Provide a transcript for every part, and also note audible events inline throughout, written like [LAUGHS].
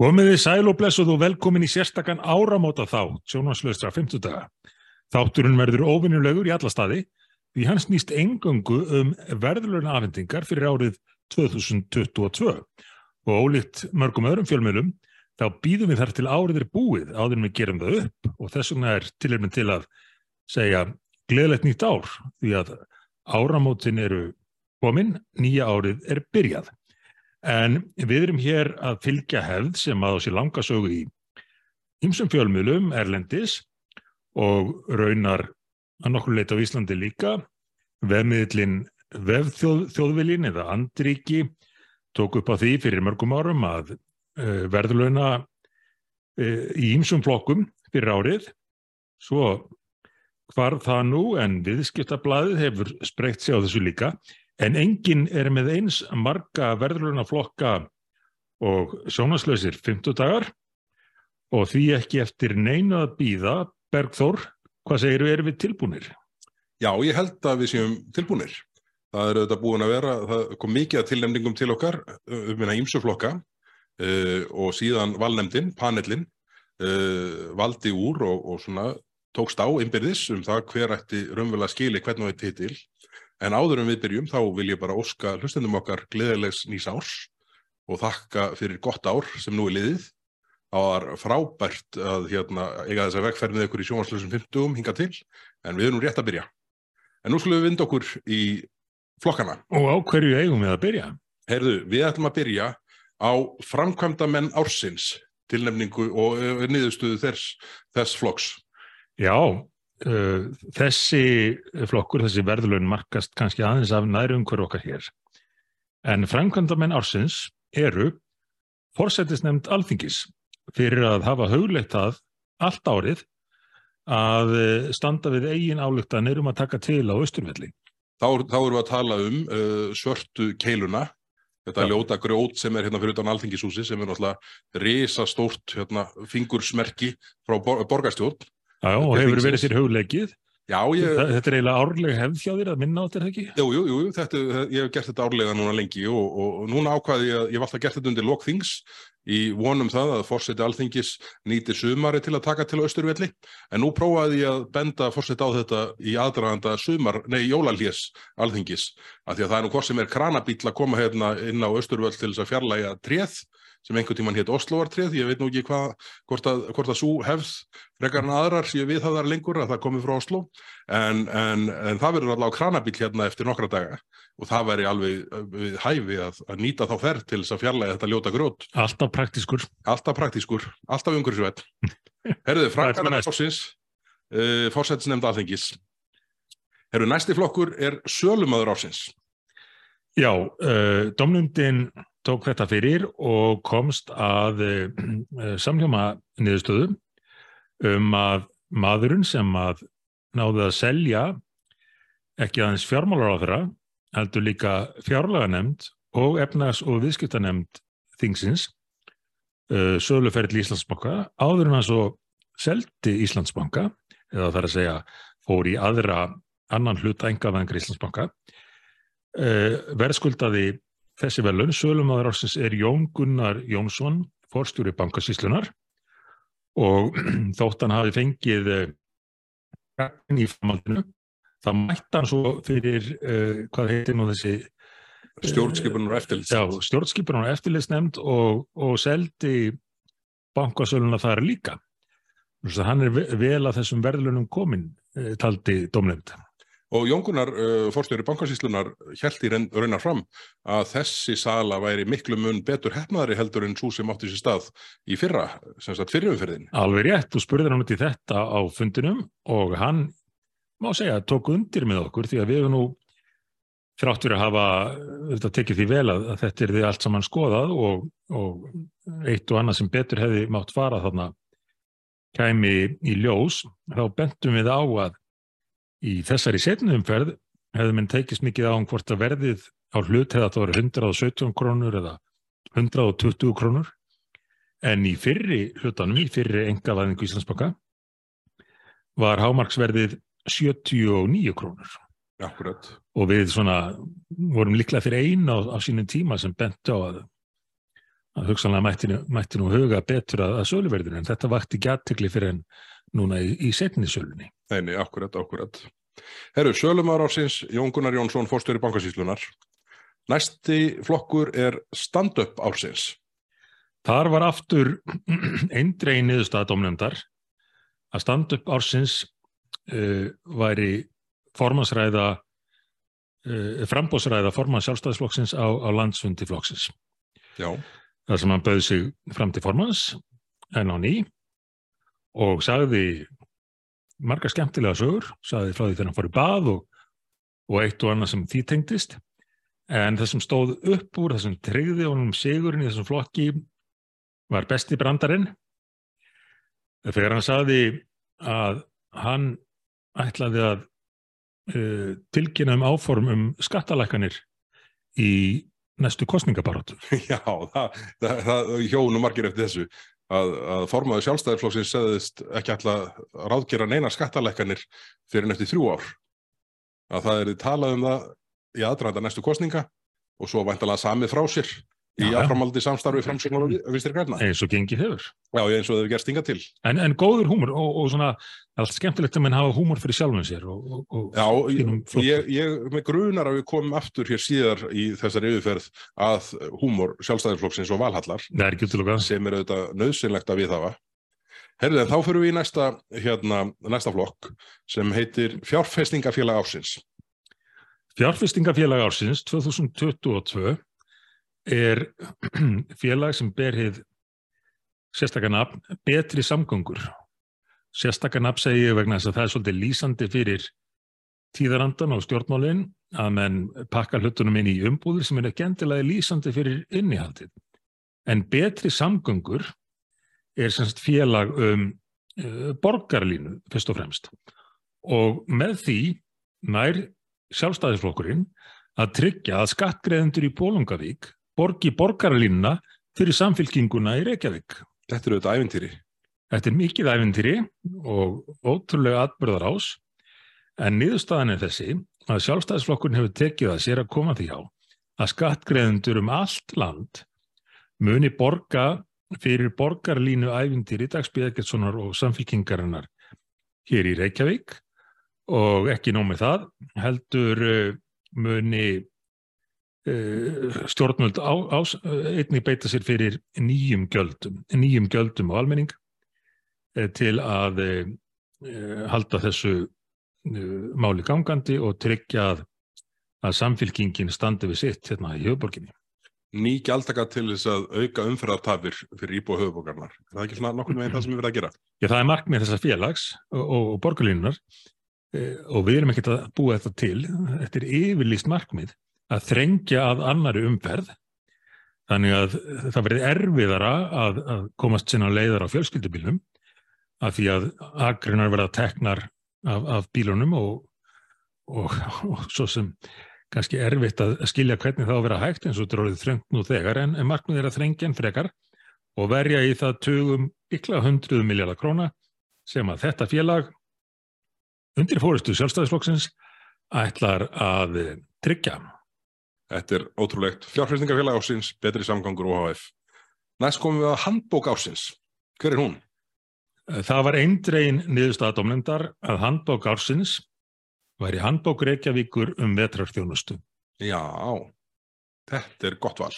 Komiði sæl og blessuð og velkomin í sérstakann áramóta þá, sjónaslaustra 50 daga. Þátturinn verður ofinnulegur í alla staði því hans nýst engöngu um verðluna afhendingar fyrir árið 2022 og ólíkt mörgum öðrum fjölmjölum þá býðum við þar til árið er búið áður en við gerum það upp og þess vegna er tilirminn til að segja gleðilegt nýtt ár því að áramótin eru komin, nýja árið er byrjað. En við erum hér að fylgja hefð sem að á sér langa sögu í ymsum fjölmjölum, Erlendis og raunar að nokkur leita á Íslandi líka. Vefmiðlinn Vefþjóðvilin eða Andriki tók upp á því fyrir mörgum árum að uh, verðluna uh, í ymsum flokkum fyrir árið. Svo hvar það nú en viðskiptablaðið hefur spreykt sig á þessu líka en enginn er með eins marga verðluna flokka og sjónaslausir 50 dagar og því ekki eftir neina að býða Bergþór, hvað segir við, erum við tilbúinir? Já, ég held að við séum tilbúinir. Það er auðvitað búin að vera, það kom mikið að tilnemningum til okkar um minna ímsuflokka uh, og síðan valnemdin, panelin, uh, valdi úr og, og svona tókst á innbyrðis um það hver ætti raunverulega skili hvernig þetta hitil En áður en við byrjum þá vil ég bara óska hlustendum okkar gleðilegs nýs árs og þakka fyrir gott ár sem nú er liðið. Það var frábært að hérna, eiga þess að vegferð með ykkur í sjónvarslösum 50 hinga til, en við erum rétt að byrja. En nú skulum við vinda okkur í flokkana. Og á hverju eigum við að byrja? Heyrðu, við ætlum að byrja á framkvæmda menn ársins tilnefningu og niðurstuðu þess, þess flokks. Já, þessi flokkur, þessi verðlun markast kannski aðeins af nærum hver okkar hér. En framkvæmdamenn ársins eru fórsættisnefnd alþingis fyrir að hafa haugleitt að allt árið að standa við eigin álugtanir um að taka til á Östurvelli. Þá, þá erum við að tala um uh, svörtu keiluna, þetta Já. ljóta grjót sem er hérna fyrir utan alþingishúsi sem er náttúrulega risastórt hérna, fingursmerki frá borgarstjórn Já, og hefur verið sér hugleikið. Já, ég... Þetta er eiginlega árlega hefð hjá þér að minna á þetta, ekki? Jú, jú, jú, þetta, ég hef gert þetta árlega núna lengi og, og, og núna ákvaði ég að ég var alltaf gert þetta undir lokþings í vonum það að fórseti alþingis nýti sumari til að taka til Östurvelli, en nú prófaði ég að benda fórseti á þetta í aðdraganda sumar, nei, jólalhés alþingis, af því að það er nú hvort sem er kranabíl að koma hérna inn á Östurvell til þess að fjarlæga treð sem einhvern tíman hétt Oslovartrið, ég veit nú ekki hvað, hvort að, hvort að svo hefð frekar en aðrar sem við það þar lengur að það komi frá Oslo, en, en, en það verður allavega kranabíl hérna eftir nokkra daga og það væri alveg hæfi að, að nýta þá ferð til þess að fjarlæga þetta ljóta grót. Alltaf praktískur. Alltaf praktískur, alltaf umhverfisveit. Herruðu, [LAUGHS] Frankar Ásins, uh, fórsættisnefnd alþengis. Herru, næsti flokkur er Sölumöður Ásins. Já, uh, domnundin tók þetta fyrir og komst að uh, samhjóma niðurstöðu um að maðurinn sem að náði að selja ekki aðeins fjármálar á þeirra heldur líka fjárlaga nefnd og efnags- og viðskiptanemnd þingsins uh, söluferðli Íslandsbanka áður en að svo seldi Íslandsbanka eða þar að segja fór í aðra annan hluta engavengar Íslandsbanka uh, verðskuldaði Þessi velun, sölumadur ársins er Jón Gunnar Jónsson, forstjóri bankasíslunar og [CLEARS THROAT] þóttan hafi fengið uh, í framhaldinu. Það mætti hann svo fyrir, uh, hvað heitir nú þessi? Stjórnskipunar og eftirlitsnefnd. Já, stjórnskipunar og eftirlitsnefnd og, og seldi bankasöluna þar líka. Þannig að hann er vel að þessum verðlunum komin, taldi domnefnd. Og Jóngunar, uh, fórstjóri bankasíslunar, held í raunar fram að þessi sala væri miklu mun betur hefnaðari heldur en svo sem átti sér stað í fyrra, sem sagt fyrirumferðin. Alveg rétt, þú spurðir hann út í þetta á fundinum og hann, má segja, tók undir með okkur því að við hefum nú þráttur að hafa, þetta tekið því vel að, að þetta er því allt saman skoðað og, og eitt og annað sem betur hefði mátt fara þarna kæmi í ljós, þá bentum við á að Í þessari setnumferð hefði minn teikist mikið á um hvort að verðið á hlut hefði að það voru 117 krónur eða 120 krónur en í fyrri hlutanum, í fyrri engavæðingu Íslandsbaka var hámarksverðið 79 krónur. Akkurat. Og við svona vorum líklega fyrir einu á, á sínum tíma sem bent á að að hugsanlega mætti, mætti nú huga betur að, að söluverðinu en þetta vakti ekki aðtökli fyrir en núna í, í setni sölunni. Nei, nei, akkurat, akkurat. Herru, sölumar ásins, Jón Gunnar Jónsson, fórstöri bankasýslunar. Næsti flokkur er stand-up ásins. Þar var aftur [CLEARS THROAT] eindrei niðurstaðadómnefndar að stand-up ásins uh, væri formansræða uh, frambósræða formans sjálfstæðisflokksins á, á landsfundi flokksins. Já. Þar sem hann bauð sig fram til formans en á ný og sagði marga skemmtilega sögur, sagði frá því þegar hann fór í bað og, og eitt og annað sem því tengdist. En það sem stóð upp úr, það sem tryggði honum sigurinn í þessum flokki var besti brandarinn. Þegar hann sagði að hann ætlaði að uh, tilkynna um áform um skattalækkanir í næstu kostningabaróttu. [LAUGHS] Já, það, það, það hjónu margir eftir þessu að, að formaður sjálfstæðarflokksins segðist ekki alltaf ráðgera neina skattalækkanir fyrir neftir þrjú ár. Að það er talað um það í aðdraðanda næstu kostninga og svo væntalega samið frá sér í aðframaldi samstarfi framsögnar og vinstri græna. eins og gengið hefur. Já, eins og þau hefur gerst inga til. En, en góður húmor og, og svona allt skemmtilegt að menn hafa húmor fyrir sjálfum sér og, og, og Já, ég, ég, með grunar að við komum aftur hér síðar í þessari yfirferð að húmor sjálfstæðarflokksins og valhallar það er sem er auðvitað nöðsynlegt að við hafa. Herðið, en þá fyrir við í næsta, hérna, næsta flokk sem heitir fjárfestingafélag ásins. Fjárfestingafélag ársins 2022 er [CLEARS THROAT] félag sem ber hið sérstakar nafn betri samgöngur. Sérstakar nafn segi ég vegna þess að það er svolítið lýsandi fyrir tíðarandan og stjórnmálinn að menn pakka hlutunum inn í umbúður sem er ekki endilega lýsandi fyrir innihaldið. En betri samgöngur er semst félag um uh, borgarlínu fyrst og fremst. Og með því nær sjálfstæðisflokkurinn að tryggja að skattgreðendur í Bólungavík borgi borgarlínuna fyrir samfylkinguna í Reykjavík. Þetta eru auðvitað ævintýri. Þetta er mikið æfintýri og ótrúlega atbyrðar ás en niðurstaðan er þessi að sjálfstæðisflokkurinn hefur tekið að sér að koma því á að skattgreðendur um allt land muni borga fyrir borgarlínu æfintýri dagsbyggjarssonar og samfylkingarinnar hér í Reykjavík og ekki nómið það heldur uh, muni uh, stjórnvöld á, á, einnig beita sér fyrir nýjum gjöldum, nýjum gjöldum á almenning uh, til að uh, halda þessu uh, máli gangandi og tryggja að, að samfylkingin standi við sitt hérna í höfuborginni. Ný gjaldtaka til þess að auka umferðartafir fyrir íbúa höfuborgarnar. Er það ekki svona nokkurn veginn það sem við verðum að gera? Já, það er markmið þessar félags og, og, og borgarlínunar eh, og við erum ekkert að búa þetta til. Þetta er yfirlýst markmið að þrengja að annari umferð þannig að það verði erfiðara að, að komast sinna leiðar á fjölskyldubílnum af því að agrinar verða teknar af, af bílunum og, og, og svo sem kannski erfitt að skilja hvernig það á að vera hægt eins og þetta er orðið þröngt nú þegar en, en er að þrengja en frekar og verja í það tugum ykla hundruð miljardar króna sem að þetta félag undir fóristu sjálfstæðisflokksins ætlar að tryggja. Þetta er ótrúlegt. Fjárfæstingafélag ásins, betri samgangur OHF. Næst komum við að handbók ásins. Hver er hún? Það var eindregin niðurstaðadómnendar að handbók ársins væri handbók Reykjavíkur um vetrarþjónustu. Já, þetta er gott val.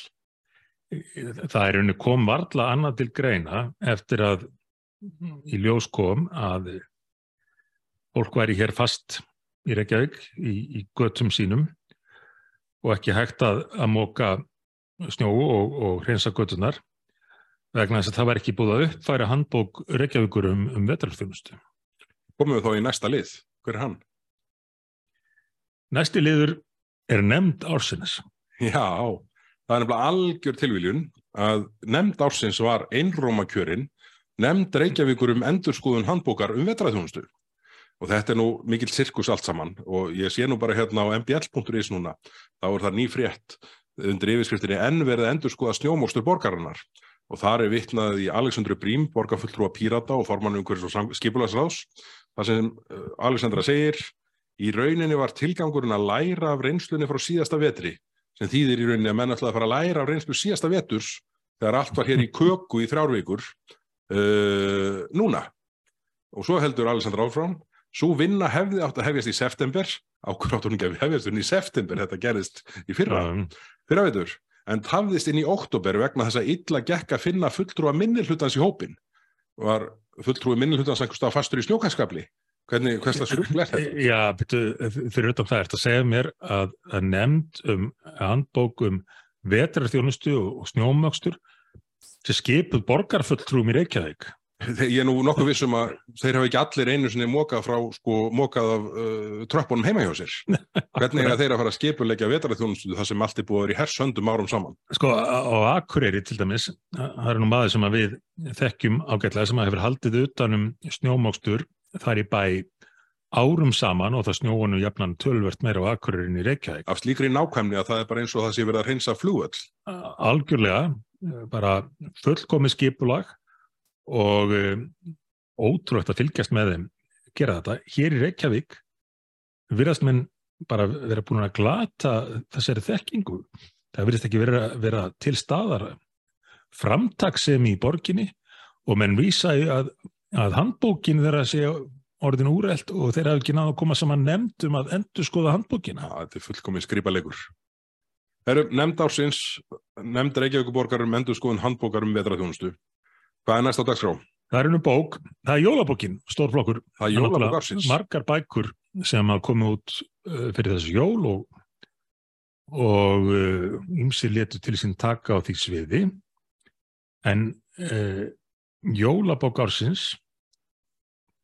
Það er unni kom varla annað til greina eftir að í ljós kom að fólk væri hér fast í Reykjavík í, í göttum sínum og ekki hægt að, að móka snjó og, og hreinsa göttunar vegna þess að það var ekki búið að uppfæra handbók Reykjavíkur um, um vetrarþjónustu. Komum við þá í næsta lið. Hver er hann? Næsti liður er nefnd ársins. Já, það er nefnilega algjör tilviljun að nefnd ársins var einróma kjörin nefnd Reykjavíkur um endurskúðun handbókar um vetraðhjónustu. Og þetta er nú mikill sirkus allt saman og ég sé nú bara hérna á mbl.is núna, þá er það nýfrétt undir yfirskriftinni enn verið að endurskúða snjómóstur borgarinnar og þar er vitnað í Alexandru Brím, borgarfulltrúa Pírata og formann umhverfis og skipulagsráðs. Það sem uh, Alexandra segir, í rauninni var tilgangurinn að læra af reynslunni frá síðasta vetri, sem þýðir í rauninni að menn ætlaði að fara að læra af reynslu síðasta veturs þegar allt var hér í köku í þrjárvíkur uh, núna og svo heldur Alessandra áfram svo vinna hefði átt að hefjast í september. Ákveð áttur hún ekki að hefjast í september? Þetta gerist í fyrra. Um, fyrra veitur, en tafðist inn í oktober vegna þess að illa gekk að finna fulltrúa minnihlutans í hópin var fulltrúi minnihlutans einhvers stað fastur í snjókaskapli hvernig, hverslega srugl er þetta? Já, betur, fyrir utan það ert að segja mér að, að nefnd um handbók um vetrarþjónustu og, snjómöxtur sem skipuð borgarfulltrúum í Reykjavík. Ég er nú nokkuð vissum að þeir hafa ekki allir einu sinni mókað frá, sko, mókað af uh, tröppunum heima hjá sér. [LAUGHS] Hvernig er þeir að fara að skipulegja vetrarþjónustu það sem allt er búið að vera í hersöndum árum saman? Sko, á Akureyri til dæmis, það er nú maður sem við þekkjum ágætlega sem að hefur haldið utanum snjómöxtur þar í bæ árum saman og það snjóinu jafnan tölvert meira á Akureyrin í Reykjavík. Af slíkri nákvæmni að það er bara eins og það sé verið að og um, ótrúlegt að fylgjast með þeim gera þetta. Hér í Reykjavík virðast menn bara vera búin að glata þessari þekkingu. Það virðist ekki vera, vera til staðar framtaksemi í borginni og menn vísa að, að handbókin þeirra sé orðin úrelt og þeir hafa ekki náðu að koma saman nefnd um að endur skoða handbókina. Já, þetta er fullkomið skrýpalegur. Nefnd ársins, nefnd Reykjavíkuborgar um endur skoðun handbókar um vetraþjónustu. Hvað er næst á dagskrá? Það er einu bók, það er jólabókin, stórflokkur. Það er jólabók ársins. Margar bækur sem að koma út uh, fyrir þessu jól og og ymsi uh, letu til sín taka á því sviði en uh, jólabók ársins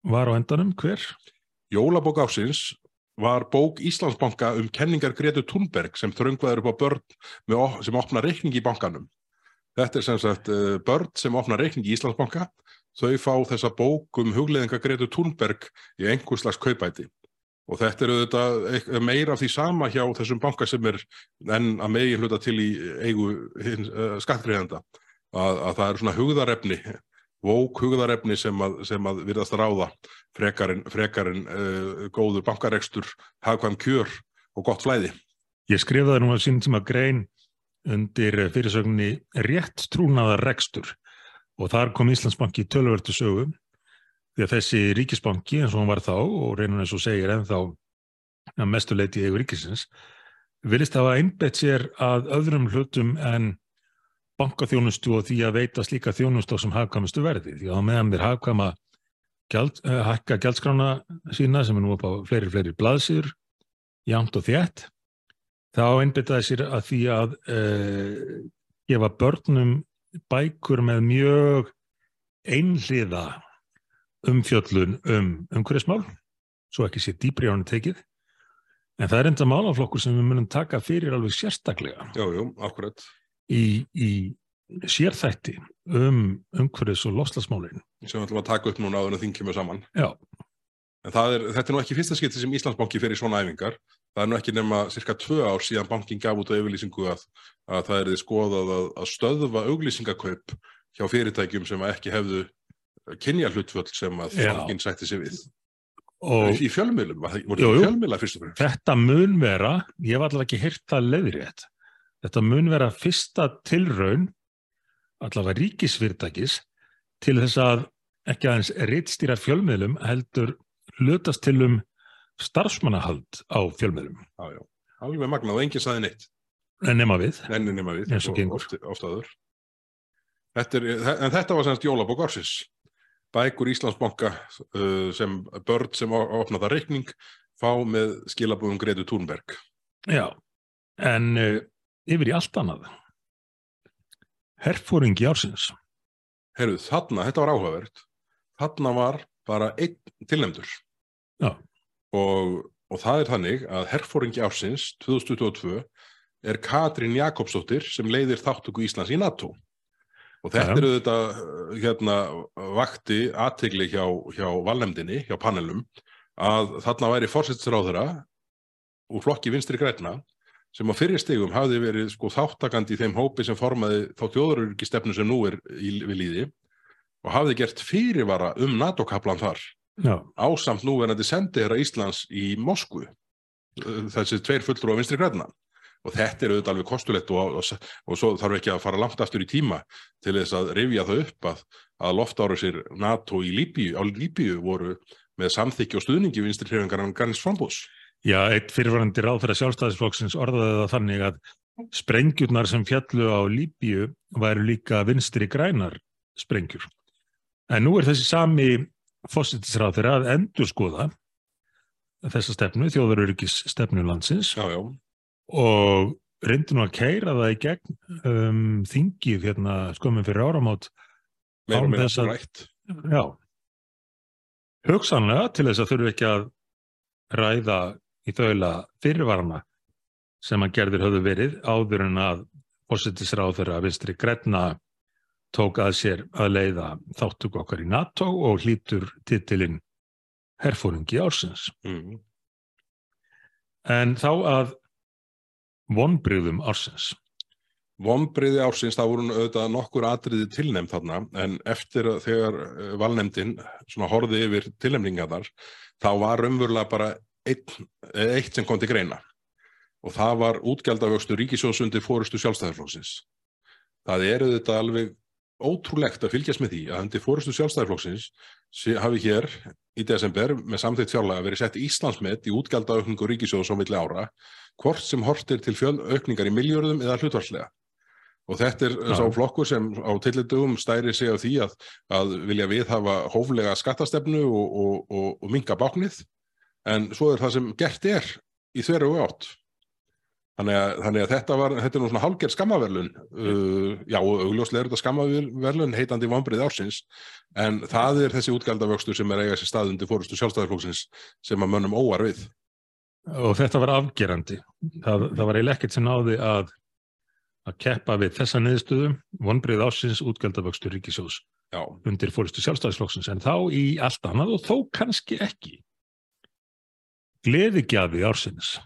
var á endanum hver? Jólabók ársins var bók Íslandsbanka um kenningar Gretu Thunberg sem þröngvaður upp á börn með, sem opna reikning í bankanum. Þetta er sem sagt uh, börn sem opna reikning í Íslandsbanka. Þau fá þessa bók um hugleðinga Gretu Thunberg í einhverslags kaupæti. Og þetta eru þetta meira af því sama hjá þessum banka sem er enn að megin hluta til í eigu uh, skattgreðanda. Að, að það er svona hugðarefni vók hugðarefni sem að, sem að virðast að ráða frekarinn frekarinn uh, góður bankarekstur hafðkvæm kjör og gott flæði. Ég skrifaði nú að sín sem að grein undir fyrirsögninni rétt trúnaðar rekstur. Og þar kom Íslandsbanki tölvertu sögu því að þessi ríkisbanki eins og hann var þá og reynun eins og segir ennþá að mestuleiti yfir ríkisins vilist hafa einbett sér að öðrum hlutum en bankaþjónustu og því að veita slíka þjónustu á sem hafkvæmustu verði. Því að meðan þeir hafkvæma gjald, uh, hækka gjaldskrána sína sem er nú upp á fleiri fleiri blaðsýr jamt og þétt þá einbyttaði sér að því að uh, gefa börnum bækur með mjög einliða umfjöllun um umhverjasmál svo ekki sér dýbri á hann tekið en það er enda málaflokkur sem við munum taka fyrir alveg sérstaklega Jú, jú, akkurat í, í sérþætti um umhverfis og loslasmálin. Sem við ætlum að taka upp núna áður en þingjum við saman. Já. En er, þetta er nú ekki fyrsta skipti sem Íslandsbanki fer í svona æfingar. Það er nú ekki nema cirka tvö ár síðan bankin gaf út á auglýsingu að, að það er þið skoðað að, að stöðva auglýsingakaup hjá fyrirtækjum sem ekki hefðu kynja hlutföll sem að Já. bankin sætti sig við. Og í fjölmiðlum, voru jú. fjölmiðla fyrst og fremst? Þetta mun vera, ég var alltaf ekki hirt það leðrétt Þetta mun vera fyrsta tilraun, allavega ríkisfyrirtækis, til þess að ekki aðeins reittstýra fjölmiðlum heldur hlutast til um starfsmannahald á fjölmiðlum. Já, já, alveg magnað og enginn saði neitt. En nema við. En nema við, eins og gengur. Oftaður. Þetta er, en þetta var semst Jólabók Ársins. Bækur Íslandsbanka uh, sem börn sem opnaða reikning fá með skilabúðum Gretu Túnberg. Já, en uh, yfir í allt annað. Herfóringi ársins. Herruð, þarna, þetta var áhugavert, þarna var bara einn tilnefndur. Já. Og, og það er þannig að herfóringi ársins 2022 er Katrín Jakobsdóttir sem leiðir þáttöku Íslands í NATO. Og þetta eru þetta hérna, vakti aðtegli hjá, hjá valnemdini, hjá panelum, að þarna væri fórsettsráðura úr flokki vinstri græna sem á fyrirstegum hafði verið sko þáttakandi í þeim hópi sem formaði þá þjóðururkistefnu sem nú er í, við líði og hafði gert fyrirvara um NATO-kaplan þar. Ásamt núverandi sendiðra Íslands í Moskvu þessi tveir fullur á vinstri græna og þetta er auðvitað alveg kostulegt og, og, og svo þarf ekki að fara langt aftur í tíma til þess að rifja það upp að, að loftáru sér NATO í Líbíu, á Líbíu voru með samþykki og stuðningi vinstri hrefingar en Garnis Frambús. Já, eitt fyrirvarandi ráðfæra sjálfstæðisflokksins orðaði það þannig að sprengjurnar sem fjallu á Líbíu væru líka vinstri grænar sprengjur. En nú er þessi sami fósittisráð þeirra að endur skoða þessa stefnu, þjóðaröryggis stefnu landsins Já, já. og reyndi nú að keira það í gegn um, þingið hérna skömmum fyrir áramót Meira Án þess að-. Já. Hugsanlega til þess að þurfu ekki að ræða í þaula fyrirvarana sem að gerðir höfðu verið áður en að fósittisráð þeirra vinstri græna tók að sér að leiða þáttuk okkar í NATO og hlýtur titilinn herfóringi ársins. Mm. En þá að vonbrigðum ársins. Vombriði ársins, það voru auðvitað nokkur atriði tilnefnd þarna, en eftir þegar eh, valnefndin svona horfði yfir tilnefningarnar, þá var umverulega bara eitt, eh, eitt sem kom til greina. Og það var útgjaldavöxtu ríkisjóðsundi fórustu sjálfstæðarflokksins. Það er auðvitað alveg ótrúlegt að fylgjast með því að undir fórustu sjálfstæðarflokksins hafi hér í desember með samþýtt fjárlega verið sett Íslandsmet í útgjaldaaukningu ríkisjóðs á milli ára, hvort sem hortir til fjölaukningar í miljörðum eða hlutvarslega. Og þetta er Já. sá flokkur sem á tillitugum stæri sig á því að, að vilja við hafa hóflega skattastefnu og, og, og, og minga báknið, en svo er það sem gert er í þverju átt. Þannig að, þannig að þetta, var, þetta er nú svona hálgerð skammaverlun, uh, já og augljóslega er þetta skammaverlun heitandi vombrið ársins, en það er þessi útgjaldavöxtur sem er eiga sér stað undir fórustu sjálfstæðarflóksins sem að mönnum óar við. Og þetta var afgerandi. Það, það var eiginlega ekkert sem náði að, að keppa við þessa niðurstöðum, vonbrið ársins útgjaldavöxtur ríkisjós Já, undir fóristu sjálfstæðisflokksins, en þá í allt annað og þó kannski ekki. Gleðigjafi ársins.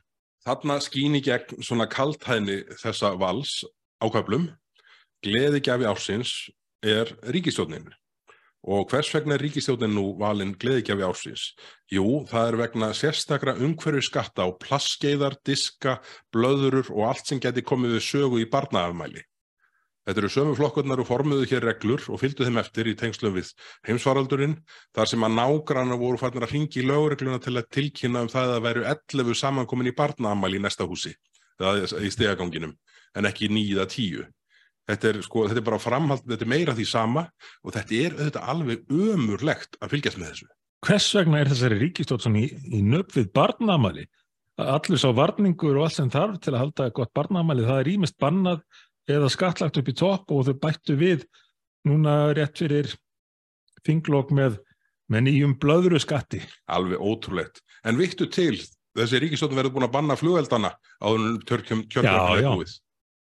Þarna skín í gegn svona kaltæðni þessa vals ákvæflum. Gleðigjafi ársins er ríkistjónin. Og hvers vegna er ríkistjónin nú valin gleðigjafi ársins? Jú, það er vegna sérstakra umhverju skatta á plasskeiðar, diska, blöðurur og allt sem geti komið við sögu í barnaafmæli. Þetta eru sömu flokkurnar og formuðu hér reglur og fylgdu þeim eftir í tengslum við heimsfaraldurinn þar sem að nágranna voru farnir að ringi í lögregluna til að tilkynna um það að veru 11 samankomin í barnaamæli í næsta húsi, það í stegaganginum, en ekki nýða tíu. Þetta sko, þetta er bara framhald, þetta er meira því sama og þetta er auðvitað alveg ömurlegt að fylgjast með þessu. Hvers vegna er þessari ríkistótt í, í nöpp við barnamæli? Allir sá varningur og allt sem þarf til að halda gott barnamæli, það er ímest bannað eða skattlagt upp í topp og þau bættu við núna rétt fyrir þinglokk með, með nýjum blöðru skatti. Alveg ótrúlegt. En vittu til, þessi ríkistjóðin verður búin að banna flugeldana en törkjum er búið.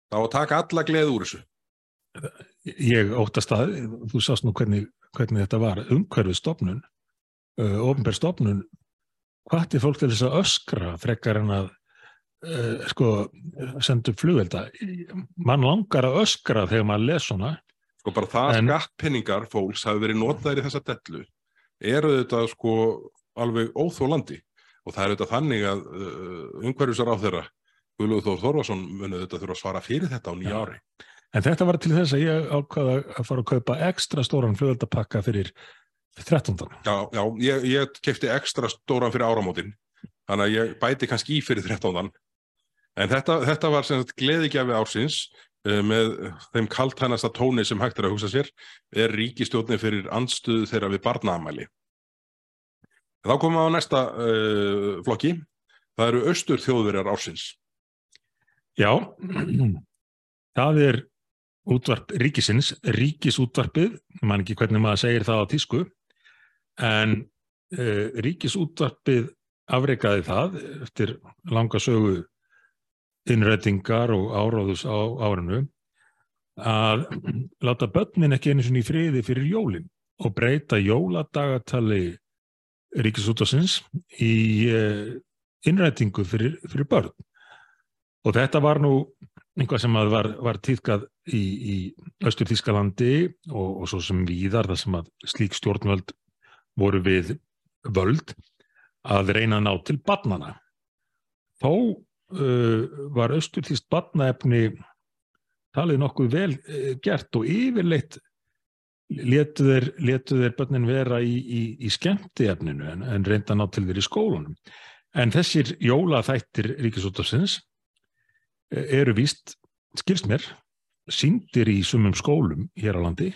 Það á að taka alla gleði úr þessu. Ég óttast að, þú sást nú hvernig, hvernig þetta var, umhverfið stopnun, uh, ofnbær stopnun, hvati fólk til þess að öskra frekar en að uh, sko, senda upp flugvelda. Man langar að öskra þegar maður les svona, Sko bara það En- en... skattpenningar fólks hafi verið notaðir í þessa dellu eru þetta sko alveg óþólandi og það er þetta þannig að uh, umhverfisar á þeirra Guðlúð Þór Þorvarsson munið þetta þurfa að svara fyrir þetta á nýja ári. En þetta var til þess að ég ákvaða að fara að kaupa ekstra stóran flugveldapakka fyrir 13. Já, já ég, ég kefti ekstra stóran fyrir áramótin þannig að ég bæti kannski í fyrir 13. En þetta, þetta var gleðigjafi ársins eh, með þeim kaltænasta tóni sem hægt er að hugsa sér er ríkistjórnin fyrir andstöðu þeirra við barnaamæli. Þá komum við á næsta uh, flokki. Það eru austur þjóðverjar ársins. Já, [CLEARS THROAT] það er útvarp ríkisins, ríkisútvarpið, man ekki hvernig maður segir það á tísku, en uh, ríkisútvarpið afreikaði það eftir langa sögu innrætingar og áráðus á árinu að láta börnin ekki einu sinni í friði fyrir jólin og breyta jóladagatali ríkisútvarsins í uh, innrætingu fyrir, fyrir börn. Og þetta var nú einhvað sem var, var týðkað í, í Östur Þískalandi og, og svo sem víðar þar sem að slík stjórnvöld voru við völd að reyna að ná til barnana. Þó uh, var austurþýst batnaefni talið nokkuð vel uh, gert og yfirleitt letu þeir, þeir börnin vera í, í, í skemmtiefninu en, en reynda ná til þeir í skólunum. En þessir jólaþættir Ríkisútafsins eru víst, skilst mér, síndir í sumum skólum hér á landi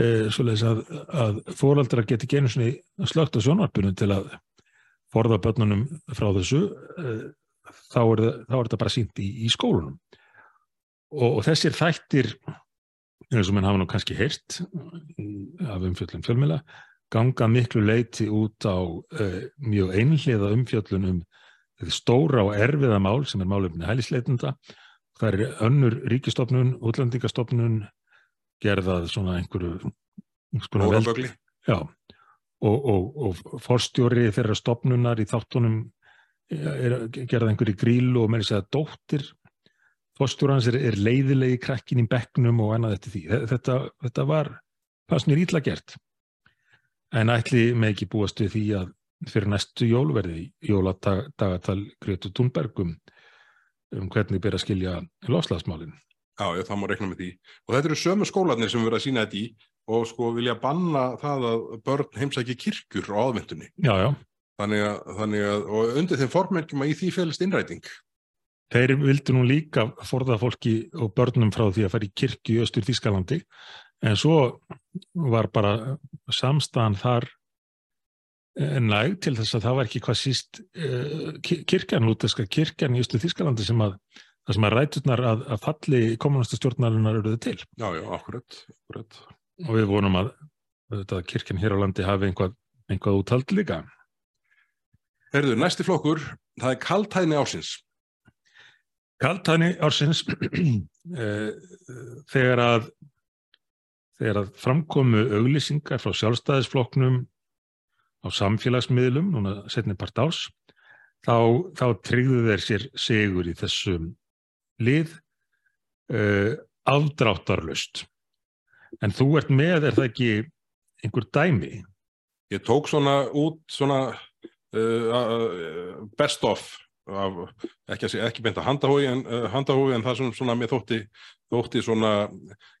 svoleiðis að, að fóraldrar geti genið slögt á sjónvarpunum til að forða börnunum frá þessu þá er, þá er þetta bara sínt í, í skólunum og, og þessir þættir eins og mann hafa nú kannski heyrt af umfjöllum fjölmjöla ganga miklu leiti út á uh, mjög einhliða umfjöllun um stóra og erfiða mál sem er málefni hælisleitunda. Það er önnur ríkistofnun, útlandingastofnun gerðað svona einhverju Órabögli. Já, og, og, og forstjóri þeirra stofnunar í þáttunum er gerðað einhverju grílu og með þess að dóttir fórstjórans er, er leiðilegi krakkin í bekknum og annað eftir því. Þetta, þetta var, mér ítla gert. En ætli með ekki búast við því að fyrir næstu jólverði, jóladagatal Gretu Thunbergum um hvernig ber að skilja loslagsmálinn. Já, já, það má rekna með því. Og þetta eru sömu skólanir sem við verðum að sína þetta í og sko vilja banna það að börn heimsækja kirkjur á aðvendunni. Já, já. Þannig að, þannig að, og undir þeim formerkjum að í því félist innræting. Þeir vildu nú líka forða fólki og börnum frá því að fara í kirkju í Östur Þískalandi en svo var bara samstæðan þar næg til þess að það var ekki hvað síst uh, kirkjan, lúteska kirkjan í Östur Þískalandi sem að það sem að ræturnar að, að falli kommunistastjórnarinnar eruðu til. Já, já, akkurat, akkurat. Og við vonum að, að kirkjan hér á landi hafi einhvað, einhvað úthald líka. Herðu, næsti flokkur, það er kaltæðni ásins. Kaltæðni ársins [CLEARS THROAT] þegar að þegar að framkomu auglýsingar frá sjálfstæðisflokknum á samfélagsmiðlum, núna setni part árs, þá, þá tryggðu þeir sér sigur í þessum lið uh, afdráttarlust. En þú ert með, er það ekki einhver dæmi? Ég tók svona út svona best of af, ekki, ekki beint að handahói en, uh, handahói en það sem svona mér þótti, þótti svona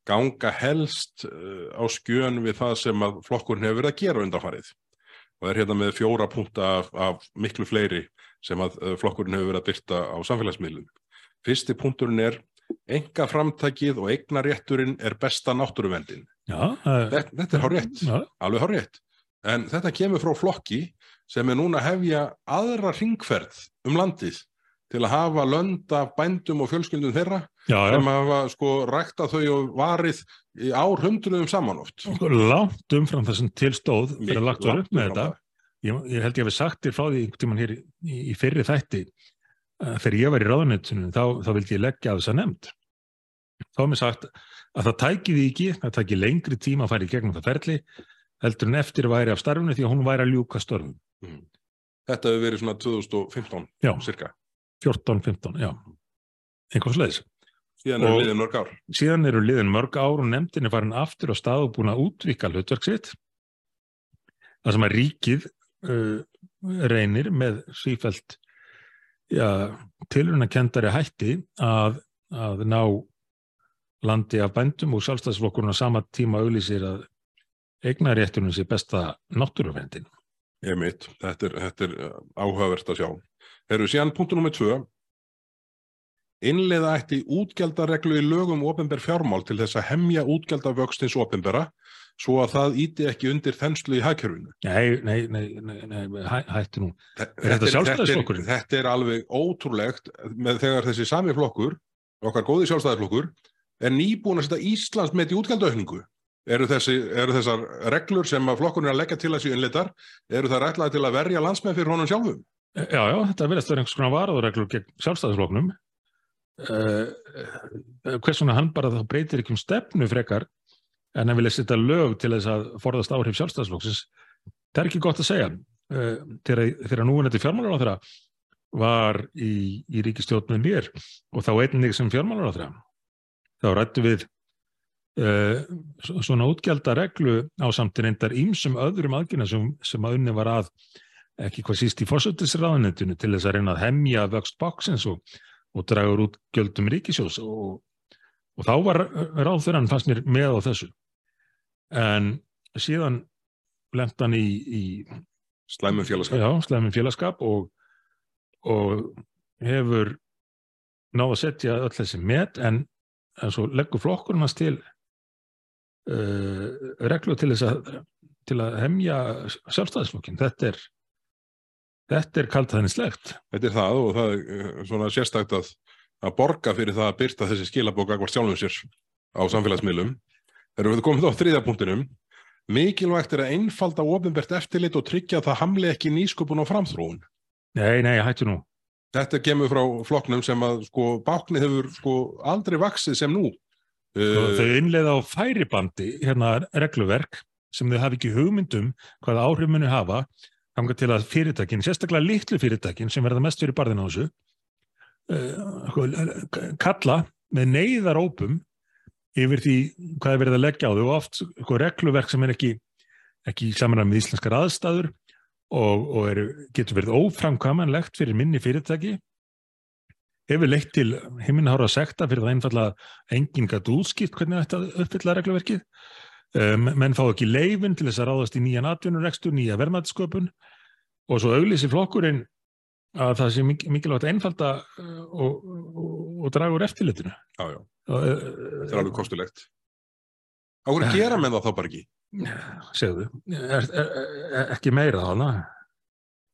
ganga helst uh, á skjön við það sem að flokkurinn hefur verið að gera undanfarið og er hérna með fjóra punta af, af miklu fleiri sem að flokkurinn hefur verið að byrta á samfélagsmiðlun. Fyrsti punkturinn er enga framtækið og eigna rétturinn er besta náttúruvendin. Já, þetta, þetta er hár rétt, já. alveg hár rétt. En þetta kemur frá flokki sem er núna að hefja aðra ringferð um landið til að hafa lönd af bændum og fjölskyldum þeirra já, já. sem hafa sko rækta þau og varið í ár hundruðum samanátt. Látt umfram það sem tilstóð fyrir að lagt var upp með þetta. Ég, ég held ég að við sagt þér frá því einhvern tímann hér í, í, fyrri þætti þegar ég var í ráðunetinu þá, þá vildi ég leggja á þessa nefnd. Þá er mér sagt að það tæki því ekki, það tæki lengri tíma að í gegnum það ferli heldur en eftir væri af starfinu því að hún væri að ljúka störfum. Mm. Þetta hefur verið svona 2015 Já. cirka. 14-15, já. Einhvers leiðis. Síðan er Og- liðin mörg ár. Síðan eru liðin mörg ár og nefndin er farin aftur á stað og búin að útvika hlutverk sitt. Það sem að ríkið uh, reynir með sífælt ja, tilrunakendari hætti að, að ná landi af bændum og sjálfstæðsflokkurinn á sama tíma auglýsir að eignaréttunum sé besta náttúruvendin. Ég mitt, þetta er, þetta er uh, áhugavert að sjá. Erum síðan punktu nummið tvö. Innleiða ætti útgjaldareglu í lögum ofinber fjármál til þess að hemja útgjaldavöxtins ofinbera svo að það íti ekki undir þenslu í hagkerfinu. Nei, nei, nei, nei, nei hæ, hættu nú. Er þetta er- Sjálfstæðisflokkurinn? Þetta þetta er alveg ótrúlegt með þegar þessi sami flokkur, okkar góði sjálfstæðisflokkur, er nýbúin að setja Íslands með í útgjaldaaukningu. Eru, þessi, eru þessar reglur sem að flokkurinn er að leggja til þessi innleitar, eru það rætlaði til að verja landsmenn fyrir honum sjálfum? Já, já, þetta verðast vera einhvers konar varaðurreglur gegn sjálfstæðisfloknum. Uh, hvers vegna hann bara þá breytir ekki um stefnu frekar en hann vilja setja lög til þess að forðast áhrif sjálfstæðisflokksins. Það er ekki gott að segja. Uh, þegar, núinandi fjármálar á þeirra var í, í ríkistjórn með mér og þá einnig sem fjármálar á þeirra. Þá rættu við svona útgjaldareglu á samt reyndar ímsum öðrum aðgjörna sem, sem að unni var að ekki hvað síst í fórsöldisraðanendinu til þess að reyna að hemja vöxt bóksins og, og dragur út gjöldum ríkisjós og, og þá var ráðþurann fannst mér með á þessu en síðan lent hann í, í Slæmum félagskap. já, slæmum félagskap og, og hefur náð að setja öll þessi met en, en svo leggur flokkurinn hans til reglu til þess að til að hemja sjálfstæðisflokkin þetta er þetta er kaltæðnislegt Þetta er það og það er eh, svona sérstakt að, að borga fyrir það að byrta þessi skilabók akkvart sjálfum sér á samfélagsmiðlum. Þegar við þá á þriðja punktinum. Mikilvægt er að einfalda ofinbært eftirlit og tryggja að það hamli ekki nýsköpun og framþróun. nei, nei, hættu nú Þetta kemur frá flokknum sem að sko báknið hefur sko aldrei vaksið sem nú. Uh, þau innleiða á færibandi hérna regluverk sem þau hafi ekki hugmyndum hvaða áhrif muni hafa þangað til að fyrirtækin, sérstaklega litlu fyrirtækin sem verða mest fyrir barðin á þessu uh, kalla með neyðarópum yfir því hvað er verið að leggja á þau. Og oft sko, regluverk sem er ekki ekki saman með íslenskar aðstæður og, og er, getur verið óframkvæmanlegt fyrir minni fyrirtæki hefur leitt til heiminhára sekta fyrir það einfalla að enginn gæti útskipt hvernig þetta uppfylla regluverkið. Um, menn fá ekki leifin til þess að ráðast í nýjan atvinnurekstur, nýja vermaðsköpun og svo auglýsi flokkurinn að það sé mik- mikilvægt að einfalda uh, og, og, og draga úr eftirlitinu. já, já, Og, þetta er alveg kostulegt. Á hverju Ja. gera menn það þá bara ekki? Segðu, er, er, er, ekki meira þarna?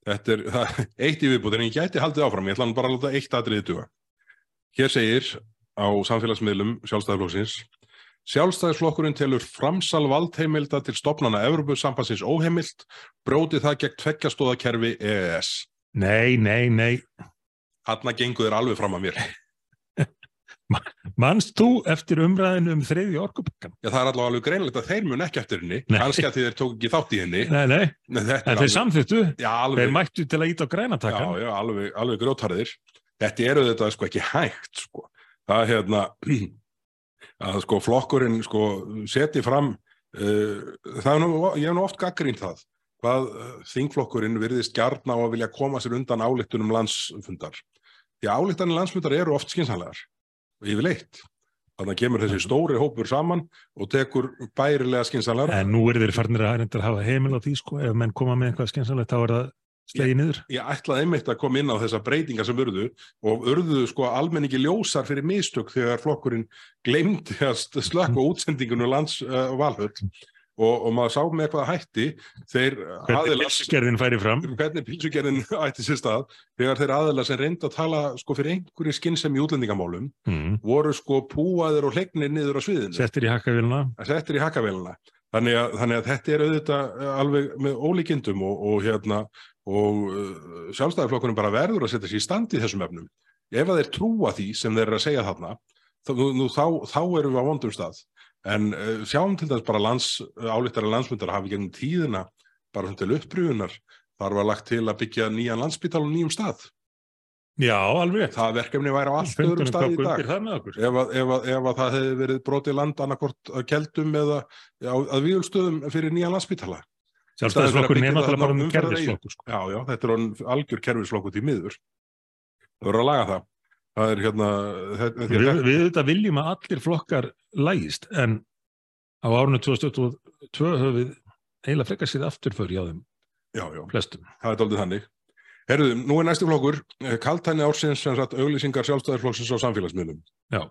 Þetta er það, eitt í viðbútt, en ég gæti haldið áfram, ég ætla bara að láta eitt atriði duga. Hér segir á samfélagsmiðlum sjálfstæðarflokksins Sjálfstæðisflokkurinn telur framsal valdheimilda til stopnana Evropasambansins óheimilt, bróti það gegn tveggjastóðakerfi EES. Nei, nei, nei. Hanna gengur þér alveg fram að mér. Manst þú eftir umræðinu um þriðji orkupakkan? Já, það er allavega alveg greinlegt að þeir mun ekki eftir henni, kannski að þeir tók ekki þátt í henni. Nei, nei, þetta en er þeir samþýttu, já, alveg, þeir mættu til að íta á já, grænatakkan. já, alveg, alveg grótarðir. Þetta eru þetta sko ekki hægt, sko. Það er hérna, [CLEARS THROAT] að sko flokkurinn sko seti fram, uh, það er nú, ég hef nú oft gaggrínt það, hvað uh, þingflokkurinn virðist gjarna á að vilja koma sér undan álittunum landsfundar. Því að álittanir landsfundar eru oft skynsanlegar, yfirleitt. Þannig að kemur þessi stóri hópur saman og tekur bærilega skynsanlegar. En nú eru þeir farnir að að hafa heimil á því, sko, ef menn koma með eitthvað skynsanlegt, þá er það slegið niður. ég ætlaði einmitt að koma inn á þessa breytingar sem urðu og urðu sko almenningi ljósar fyrir mistök þegar flokkurinn gleymdi að slökka útsendingunum lands uh, valhöll og, og maður sá með hvað hætti þeir fram. hvernig pilsugerðin [LAUGHS] ætti sér stað þegar þeir aðilar sem reynda að tala sko fyrir einhverju skinnsem í útlendingamálum Mm. voru sko púaðir og hlegnir niður á sviðinu. Settir í hakkavélina. Þannig þannig að þetta er auðvitað uh, alveg með ólíkindum og, og hérna og uh, sjálfstæðarflokkurinn bara verður að setja sér í stand í þessum efnum. Ef að þeir trúa því sem þeir eru að segja þarna þá, nú, þá, þá erum við á vondum stað en uh, sjáum til þess bara lands, álíktara landsmyndar hafi gegnum tíðina bara svona til upprýðunar þar var lagt til að byggja nýjan landsbytal á nýjum stað Já, alveg. það verkefni væri á allt öðrum stað í dag það ef að, ef, að, ef að það hefði verið brotið land annarkort að keldum eða á, að vígulstöðum fyrir nýja landspítala. Sjálfstæðisflokkurinn er byggja náttúrulega bara um kerfisflokkur, sko. Já, já, þetta er algjör kerfisflokku til miður. Það verður að laga það. Það er hérna... Þetta, Við, við þetta viljum að allir flokkar lægist, en á árunni 2022 höfum við eiginlega frekar séð afturför hjá þeim já, já, flestum. það er doldið þannig. Herðu, nú er næsti flokkur, eh, kaltæni ársins sem sagt auglýsingar sjálfstæðarflokksins á samfélagsmiðlum. Já.